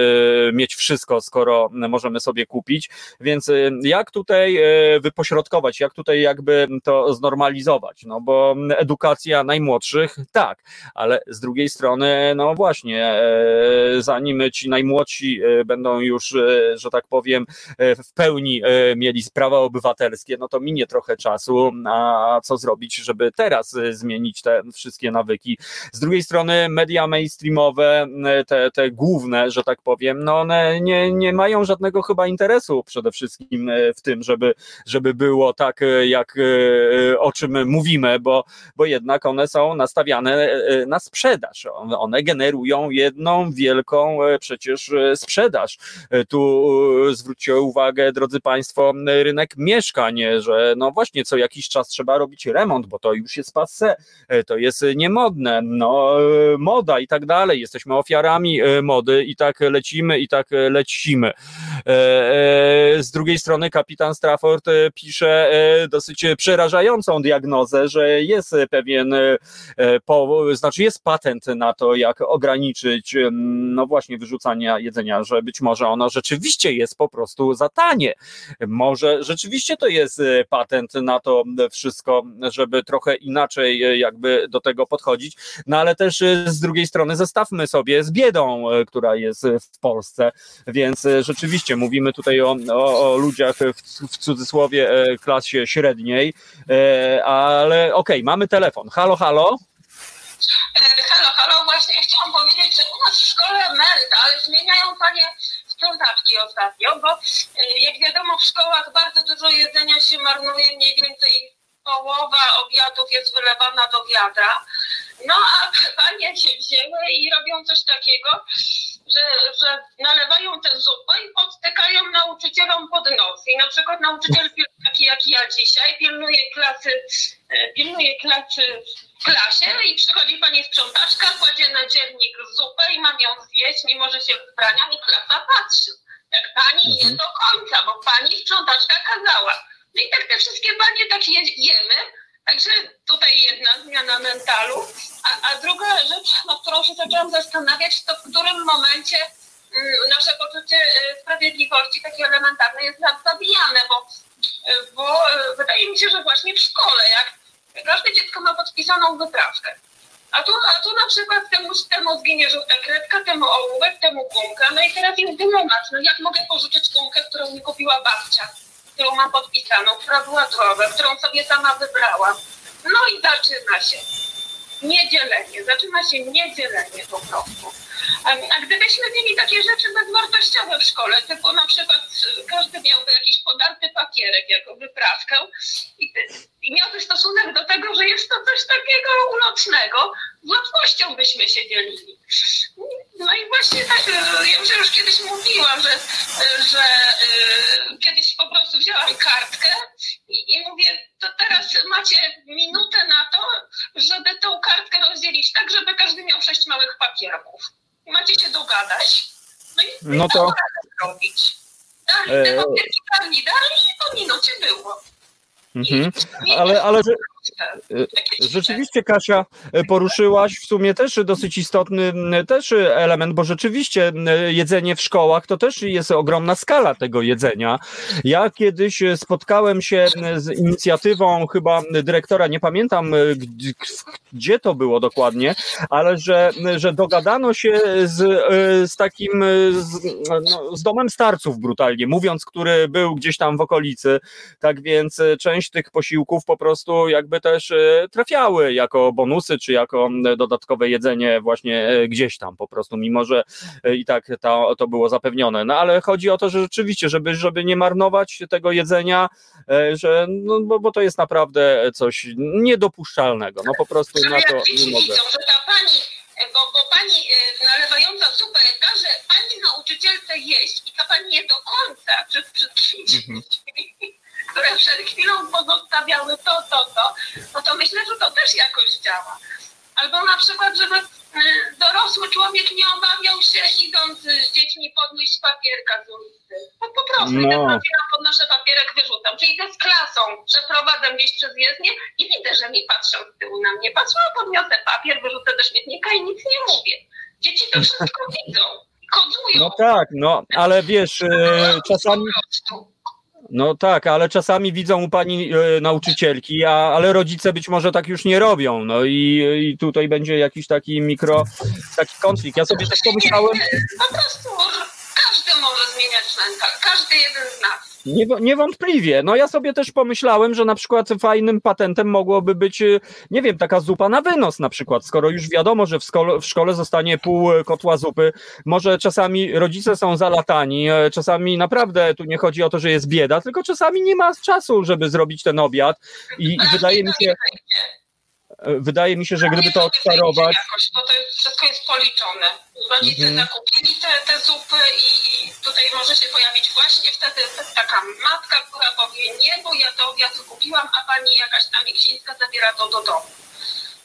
Speaker 2: mieć wszystko, skoro możemy sobie kupić. Więc jak tutaj wypośrodkować, jak tutaj jakby to znormalizować? No bo edukacja najmłodszych, tak, ale z drugiej strony, no właśnie, zanim ci najmłodsi będą już, że tak powiem, w pełni mieli prawa obywatelskie, no to minie trochę czasu, a co zrobić, żeby teraz zmienić te wszystkie nawyki. Z drugiej strony media mainstreamowe, te, te główne, że tak powiem, no one nie, nie mają żadnego chyba interesu przede wszystkim w tym, żeby, żeby było tak, jak o czym mówimy, bo, bo jednak one są nastawiane na sprzedaż. One generują jedną wielką przecież sprzedaż. Tu zwróćcie uwagę, drodzy Państwo, rynek mieszkań, że no właśnie co jakiś czas trzeba robić remont, bo to już jest passe, to jest niemodne, no moda i tak dalej. Jesteśmy ofiarami mody i tak lecimy i tak lecimy. Z drugiej strony kapitan Strafford pisze dosyć przerażającą diagnozę, że jest pewien, znaczy jest patent na to, jak ograniczyć no właśnie wyrzucania jedzenia, że być może ono rzeczywiście jest po prostu za tanie. Może rzeczywiście to jest patent na to wszystko, żeby trochę inaczej jakby do tego podchodzić, no ale też z drugiej strony zestawmy sobie z biedą, która jest w Polsce, więc rzeczywiście mówimy tutaj o, o, o ludziach w, w cudzysłowie klasie średniej, ale okej, okay, mamy telefon. Halo, halo?
Speaker 7: Halo, halo, właśnie chciałam powiedzieć, że u nas w szkole mental zmieniają panie sprzątaczki ostatnio, bo jak wiadomo w szkołach bardzo dużo jedzenia się marnuje, mniej więcej połowa obiadów jest wylewana do wiadra. No a panie się wzięły i robią coś takiego, że, że nalewają tę zupę i podtykają nauczycielom pod nos. I na przykład nauczyciel taki jak ja dzisiaj pilnuje klasy, pilnuje klasy w klasie i przychodzi pani sprzątaczka, kładzie na dziennik zupę i mam ją zjeść, mimo że się wybrania i klasa patrzy. Jak pani je do końca, bo pani sprzątaczka kazała. No i tak te wszystkie panie tak je, jemy, Także tutaj jedna zmiana mentalu. A, a druga rzecz, nad którą się zaczęłam zastanawiać, to w którym momencie mm, nasze poczucie y, sprawiedliwości, takie elementarne, jest zabijane, bo, y, bo y, wydaje mi się, że właśnie w szkole, jak każde dziecko ma podpisaną wyprawkę, a tu, a tu na przykład temu, temu zginie żółta kredka, temu ołówek, temu gumka, no i teraz jest dylemat, no jak mogę pożyczyć gumkę, którą mi kupiła babcia? Którą mam podpisaną, która była zdrowa, którą sobie sama wybrałam. No i zaczyna się niedzielenie, zaczyna się niedzielenie po prostu. A gdybyśmy mieli takie rzeczy bezwartościowe w szkole, typu na przykład każdy miałby jakiś podarty papierek jako wyprawkę i, i miałby stosunek do tego, że jest to coś takiego ulotnego, z łatwością byśmy się dzielili. No i właśnie tak, e, ja już, już kiedyś mówiłam, że, że e, kiedyś po prostu wzięłam kartkę i, i mówię, to teraz macie minutę na to, żeby tą kartkę rozdzielić tak, żeby każdy miał sześć małych papierków. Macie się dogadać. No i
Speaker 2: no to
Speaker 7: robić. Dali e... te papierki, dali, dali i po minucie było.
Speaker 2: Mhm. Ale, ale rzeczywiście Kasia e, poruszyłaś w sumie też dosyć istotny też element, bo rzeczywiście jedzenie w szkołach to też jest ogromna skala tego jedzenia. Ja kiedyś spotkałem się z inicjatywą chyba dyrektora, nie pamiętam gdzie to było dokładnie, ale że, że dogadano się z, z takim z, no, z domem starców brutalnie mówiąc, który był gdzieś tam w okolicy, tak więc część tych posiłków po prostu jakby też e, trafiały jako bonusy, czy jako dodatkowe jedzenie właśnie e, gdzieś tam po prostu, mimo że e, i tak to, to było zapewnione. No ale chodzi o to, że rzeczywiście, żeby, żeby nie marnować tego jedzenia, że, no, bo, bo to jest naprawdę coś niedopuszczalnego. No po prostu na to nie mogę.
Speaker 7: Widzą, że ta pani, bo, bo pani nalewająca zupę każe pani nauczycielce jeść i ta pani je do końca przed, przed mhm które przed chwilą pozostawiały to, to, to, no to myślę, że to też jakoś działa. Albo na przykład, żeby y, dorosły człowiek nie obawiał się, idąc z dziećmi, podnieść papierka z ulicy. Po, po prostu no. idę podnoszę papierek, wyrzucam. Czyli idę z klasą, przeprowadzam gdzieś przez jezdnię i widzę, że mi patrzą z tyłu na mnie. Patrzą, podniosę papier, wyrzucę do śmietnika i nic nie mówię. Dzieci to wszystko widzą, kodują.
Speaker 2: No tak, no ale wiesz, e, czasami. No tak, ale czasami widzą u pani e, nauczycielki, a, ale rodzice być może tak już nie robią. No i, i tutaj będzie jakiś taki mikro, taki konflikt. Ja sobie też pomyślałem.
Speaker 7: Po prostu każdy może zmieniać mental, każdy jeden z nas.
Speaker 2: Nie, niewątpliwie. No ja sobie też pomyślałem, że na przykład fajnym patentem mogłoby być, y, nie wiem, taka zupa na wynos na przykład, skoro już wiadomo, że w, szkole, w szkole zostanie pół y, kotła zupy. Może czasami rodzice są zalatani, e, czasami naprawdę tu nie chodzi o to, że jest bieda, tylko czasami nie ma czasu, żeby zrobić ten obiad i, i wydaje mi się... E, wydaje mi się, że gdyby to odczarować.
Speaker 7: Jakoś, bo to wszystko jest policzone. Rodzice mhm. zakupili te, te zupy i, i, tutaj może się pojawić właśnie wtedy taka matka, która powie nie, bo ja to ja to kupiłam, a pani jakaś tam Jeksińska zabiera to do domu.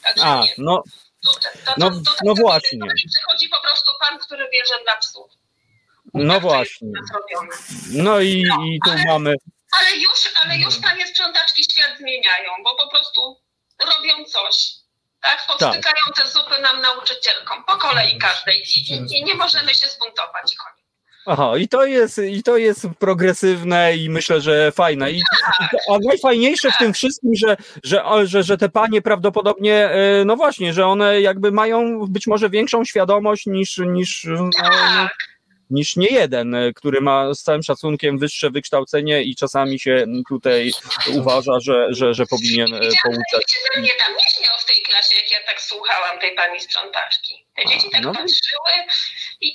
Speaker 7: Także
Speaker 2: a,
Speaker 7: nie.
Speaker 2: no, to, to, no, no właśnie.
Speaker 7: Przychodzi po prostu pan, który bierze dla psów.
Speaker 2: No tak właśnie. No i, no, i tu
Speaker 7: ale,
Speaker 2: mamy.
Speaker 7: Ale już, ale już panie sprzątaczki świat zmieniają, bo po prostu robią coś. Tak, podstykają tak. te zupy nam nauczycielkom, po kolei każdej i, i, i nie możemy się zbuntować i koniec.
Speaker 2: Aha, i to jest, i to jest progresywne i myślę, że fajne. I, a najfajniejsze w tym wszystkim, że, że, że, że te panie prawdopodobnie, e, no właśnie, że one jakby mają być może większą świadomość niż, niż no, no, niż nie jeden, e, który ma z całym szacunkiem wyższe wykształcenie i czasami się tutaj uważa, że, że, że powinien e, pouczać.
Speaker 7: Dzieci mnie tam nie śmiał w tej klasie, jak ja tak słuchałam tej pani sprzątaczki. Te dzieci tak no. patrzyły i,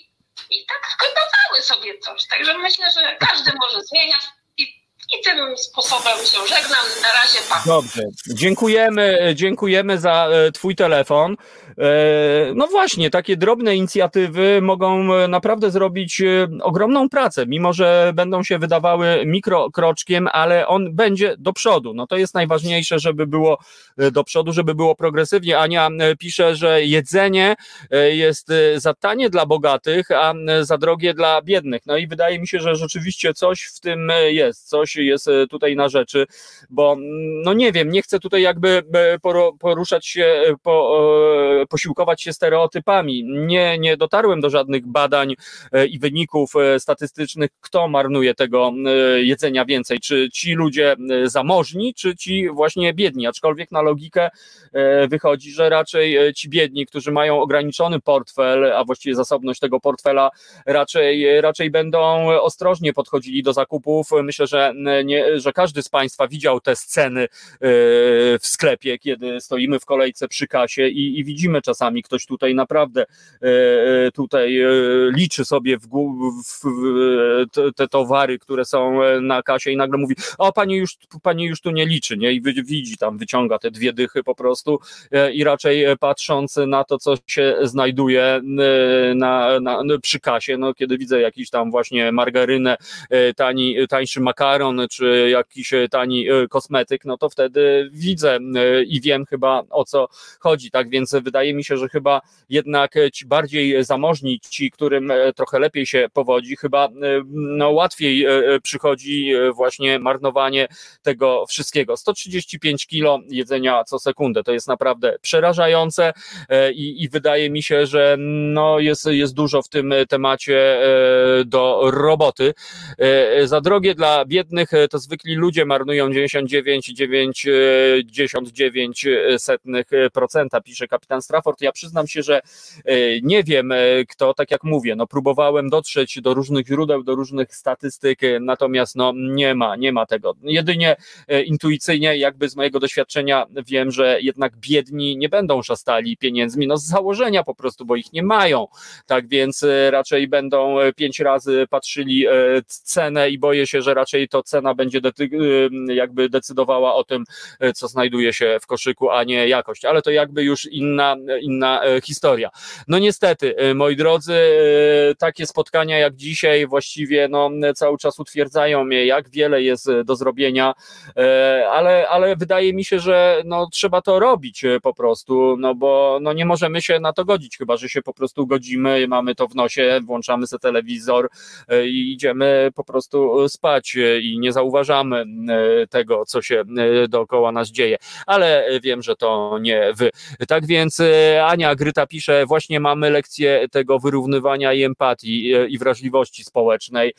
Speaker 7: i tak gotowały sobie coś. Także myślę, że każdy może zmieniać i, tym sposobem się żegnam. Na razie pa.
Speaker 2: Dobrze. Dziękujemy, dziękujemy za e, Twój telefon. E, no właśnie, takie drobne inicjatywy mogą e, naprawdę zrobić e, ogromną pracę, mimo że będą się wydawały mikrokroczkiem, ale on będzie do przodu. No to jest najważniejsze, żeby było do przodu, żeby było progresywnie. Ania pisze, że jedzenie jest za tanie dla bogatych, a za drogie dla biednych. No i wydaje mi się, że rzeczywiście coś w tym jest, coś jest tutaj na rzeczy, bo mm, no nie wiem, nie chcę tutaj jakby poruszać się po posiłkować się stereotypami. Nie, nie dotarłem do żadnych badań e, i wyników e, statystycznych, kto marnuje tego e, jedzenia więcej. Czy ci ludzie zamożni, czy ci właśnie biedni. Aczkolwiek na logikę wychodzi, że raczej ci biedni, którzy mają ograniczony portfel, a właściwie zasobność tego portfela, raczej, raczej będą ostrożnie podchodzili do zakupów. Myślę, że, nie, że każdy z Państwa widział te sceny w sklepie, kiedy stoimy w kolejce przy kasie i, i widzimy, widzimy czasami, ktoś tutaj naprawdę e, e, tutaj e, liczy sobie w, w, te towary, które są na kasie i nagle mówi, o pani już, pani już tu nie liczy, nie? I widzi tam, wyciąga te dwie dychy po prostu i raczej patrząc na to, co się znajduje na, na, przy kasie, no kiedy widzę jakiś tam właśnie margarynę, tani, tańszy makaron, czy jakiś tani kosmetyk, no to wtedy widzę i wiem chyba o co chodzi, tak więc wydaje wydaje mi się, że chyba jednak ci bardziej zamożni, ci, którym e, trochę lepiej się powodzi, chyba e, no, łatwiej e, przychodzi właśnie marnowanie tego wszystkiego. 135 kilo jedzenia co sekundę to jest naprawdę przerażające i, i wydaje mi się, że no, jest, jest dużo w tym temacie do roboty. Za drogie dla biednych to zwykli ludzie marnują 99,99%, pisze kapitan Straż Ja przyznam się, że e, nie wiem e, kto, tak jak mówię, no próbowałem dotrzeć do różnych źródeł, do różnych statystyk, e, natomiast no nie ma, nie ma tego. Jedynie intuicyjnie, jakby z mojego doświadczenia wiem, że jednak biedni nie będą szastali pieniędzmi, no z założenia po prostu, bo ich nie mają. Tak więc raczej będą pięć razy patrzyli cenę i boję się, że raczej to cena będzie jakby decydowała o tym, co znajduje się w koszyku, a nie jakość. Ale to jakby już inna inna e, historia. No niestety, e, moi drodzy, e, takie spotkania jak dzisiaj właściwie no, cały czas utwierdzają mnie, jak wiele jest do zrobienia, ale, ale wydaje mi się, że no, trzeba to robić po prostu, no bo no, nie możemy się na to godzić, chyba że się po prostu godzimy, mamy to w nosie, włączamy sobie telewizor i idziemy po prostu spać i nie zauważamy tego, co się dookoła nas dzieje, ale wiem, że to nie wy. Tak więc Ania Gryta pisze, właśnie mamy lekcję tego wyrównywania i empatii i wrażliwości społecznej.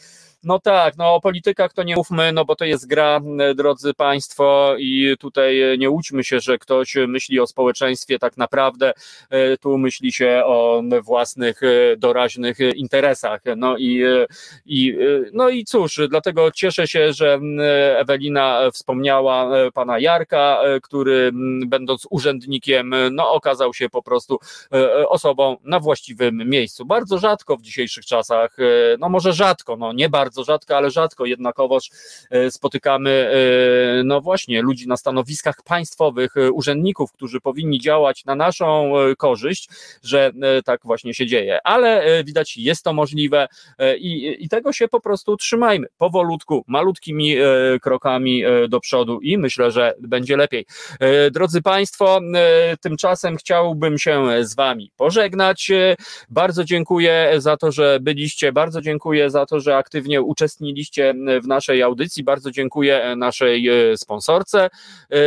Speaker 2: No tak, no o politykach to nie mówmy, no bo to jest gra, drodzy Państwo, i tutaj nie łudźmy się, że ktoś myśli o społeczeństwie tak naprawdę, e, tu myśli się o własnych e, doraźnych interesach. No i, e, i, no i cóż, dlatego cieszę się, że Ewelina wspomniała pana Jarka, który będąc urzędnikiem, no okazał się po prostu osobą na właściwym miejscu. Bardzo rzadko w dzisiejszych czasach, no może rzadko, no nie bardzo bardzo rzadko, ale rzadko jednakowoż e, spotykamy, e, no właśnie, ludzi na stanowiskach państwowych, e, urzędników, którzy powinni działać na naszą korzyść, że tak właśnie się dzieje. Ale widać, jest to możliwe i, i tego się po prostu trzymajmy. Powolutku, malutkimi krokami do przodu i myślę, że będzie lepiej. Drodzy Państwo, tymczasem chciałbym się z Wami pożegnać. Bardzo dziękuję za to, że byliście, bardzo dziękuję za to, że aktywnie uczestniliście w naszej audycji. Bardzo dziękuję naszej e, sponsorce e,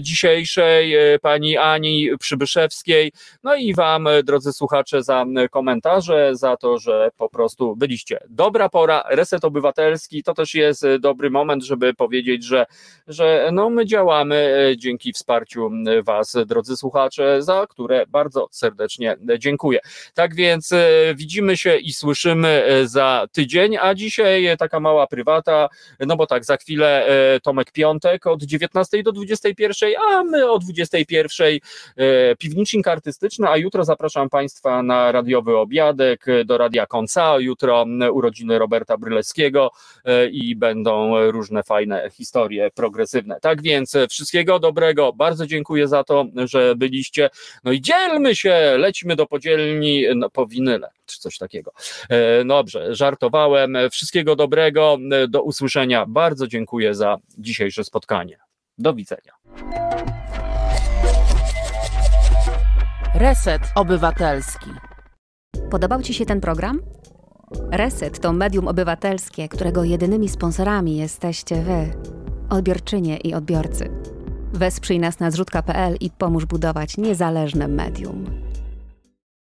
Speaker 2: dzisiejszej, e, pani Ani Przybyszewskiej. No i Wam, drodzy słuchacze, za komentarze, za to, że po prostu byliście. Dobra pora, reset obywatelski to też jest dobry moment, żeby powiedzieć, że, że no my działamy dzięki wsparciu Was, drodzy słuchacze, za które bardzo serdecznie dziękuję. Tak więc widzimy się i słyszymy za tydzień, a dzisiaj taka mała prywata, no bo tak, za chwilę e, Tomek Piątek od 19 do 21, a my o 21 e, piwnicznik artystyczny, a jutro zapraszam Państwa na radiowy obiadek do Radia Konca, jutro urodziny Roberta Brylewskiego e, i będą różne fajne historie progresywne. Tak więc wszystkiego dobrego, bardzo dziękuję za to, że byliście, no i dzielmy się, lecimy do podzielni. No, po winyle, czy coś takiego. Dobrze, żartowałem, Wszystkiego dobrego, do usłyszenia. Bardzo dziękuję za dzisiejsze spotkanie. Do widzenia.
Speaker 1: Reset Obywatelski.
Speaker 4: Podobał Ci się ten program? Reset to medium obywatelskie, którego jedynymi sponsorami jesteście Wy, odbiorczynie i odbiorcy. Wesprzyj nas na zrzutka.pl i pomóż budować niezależne medium.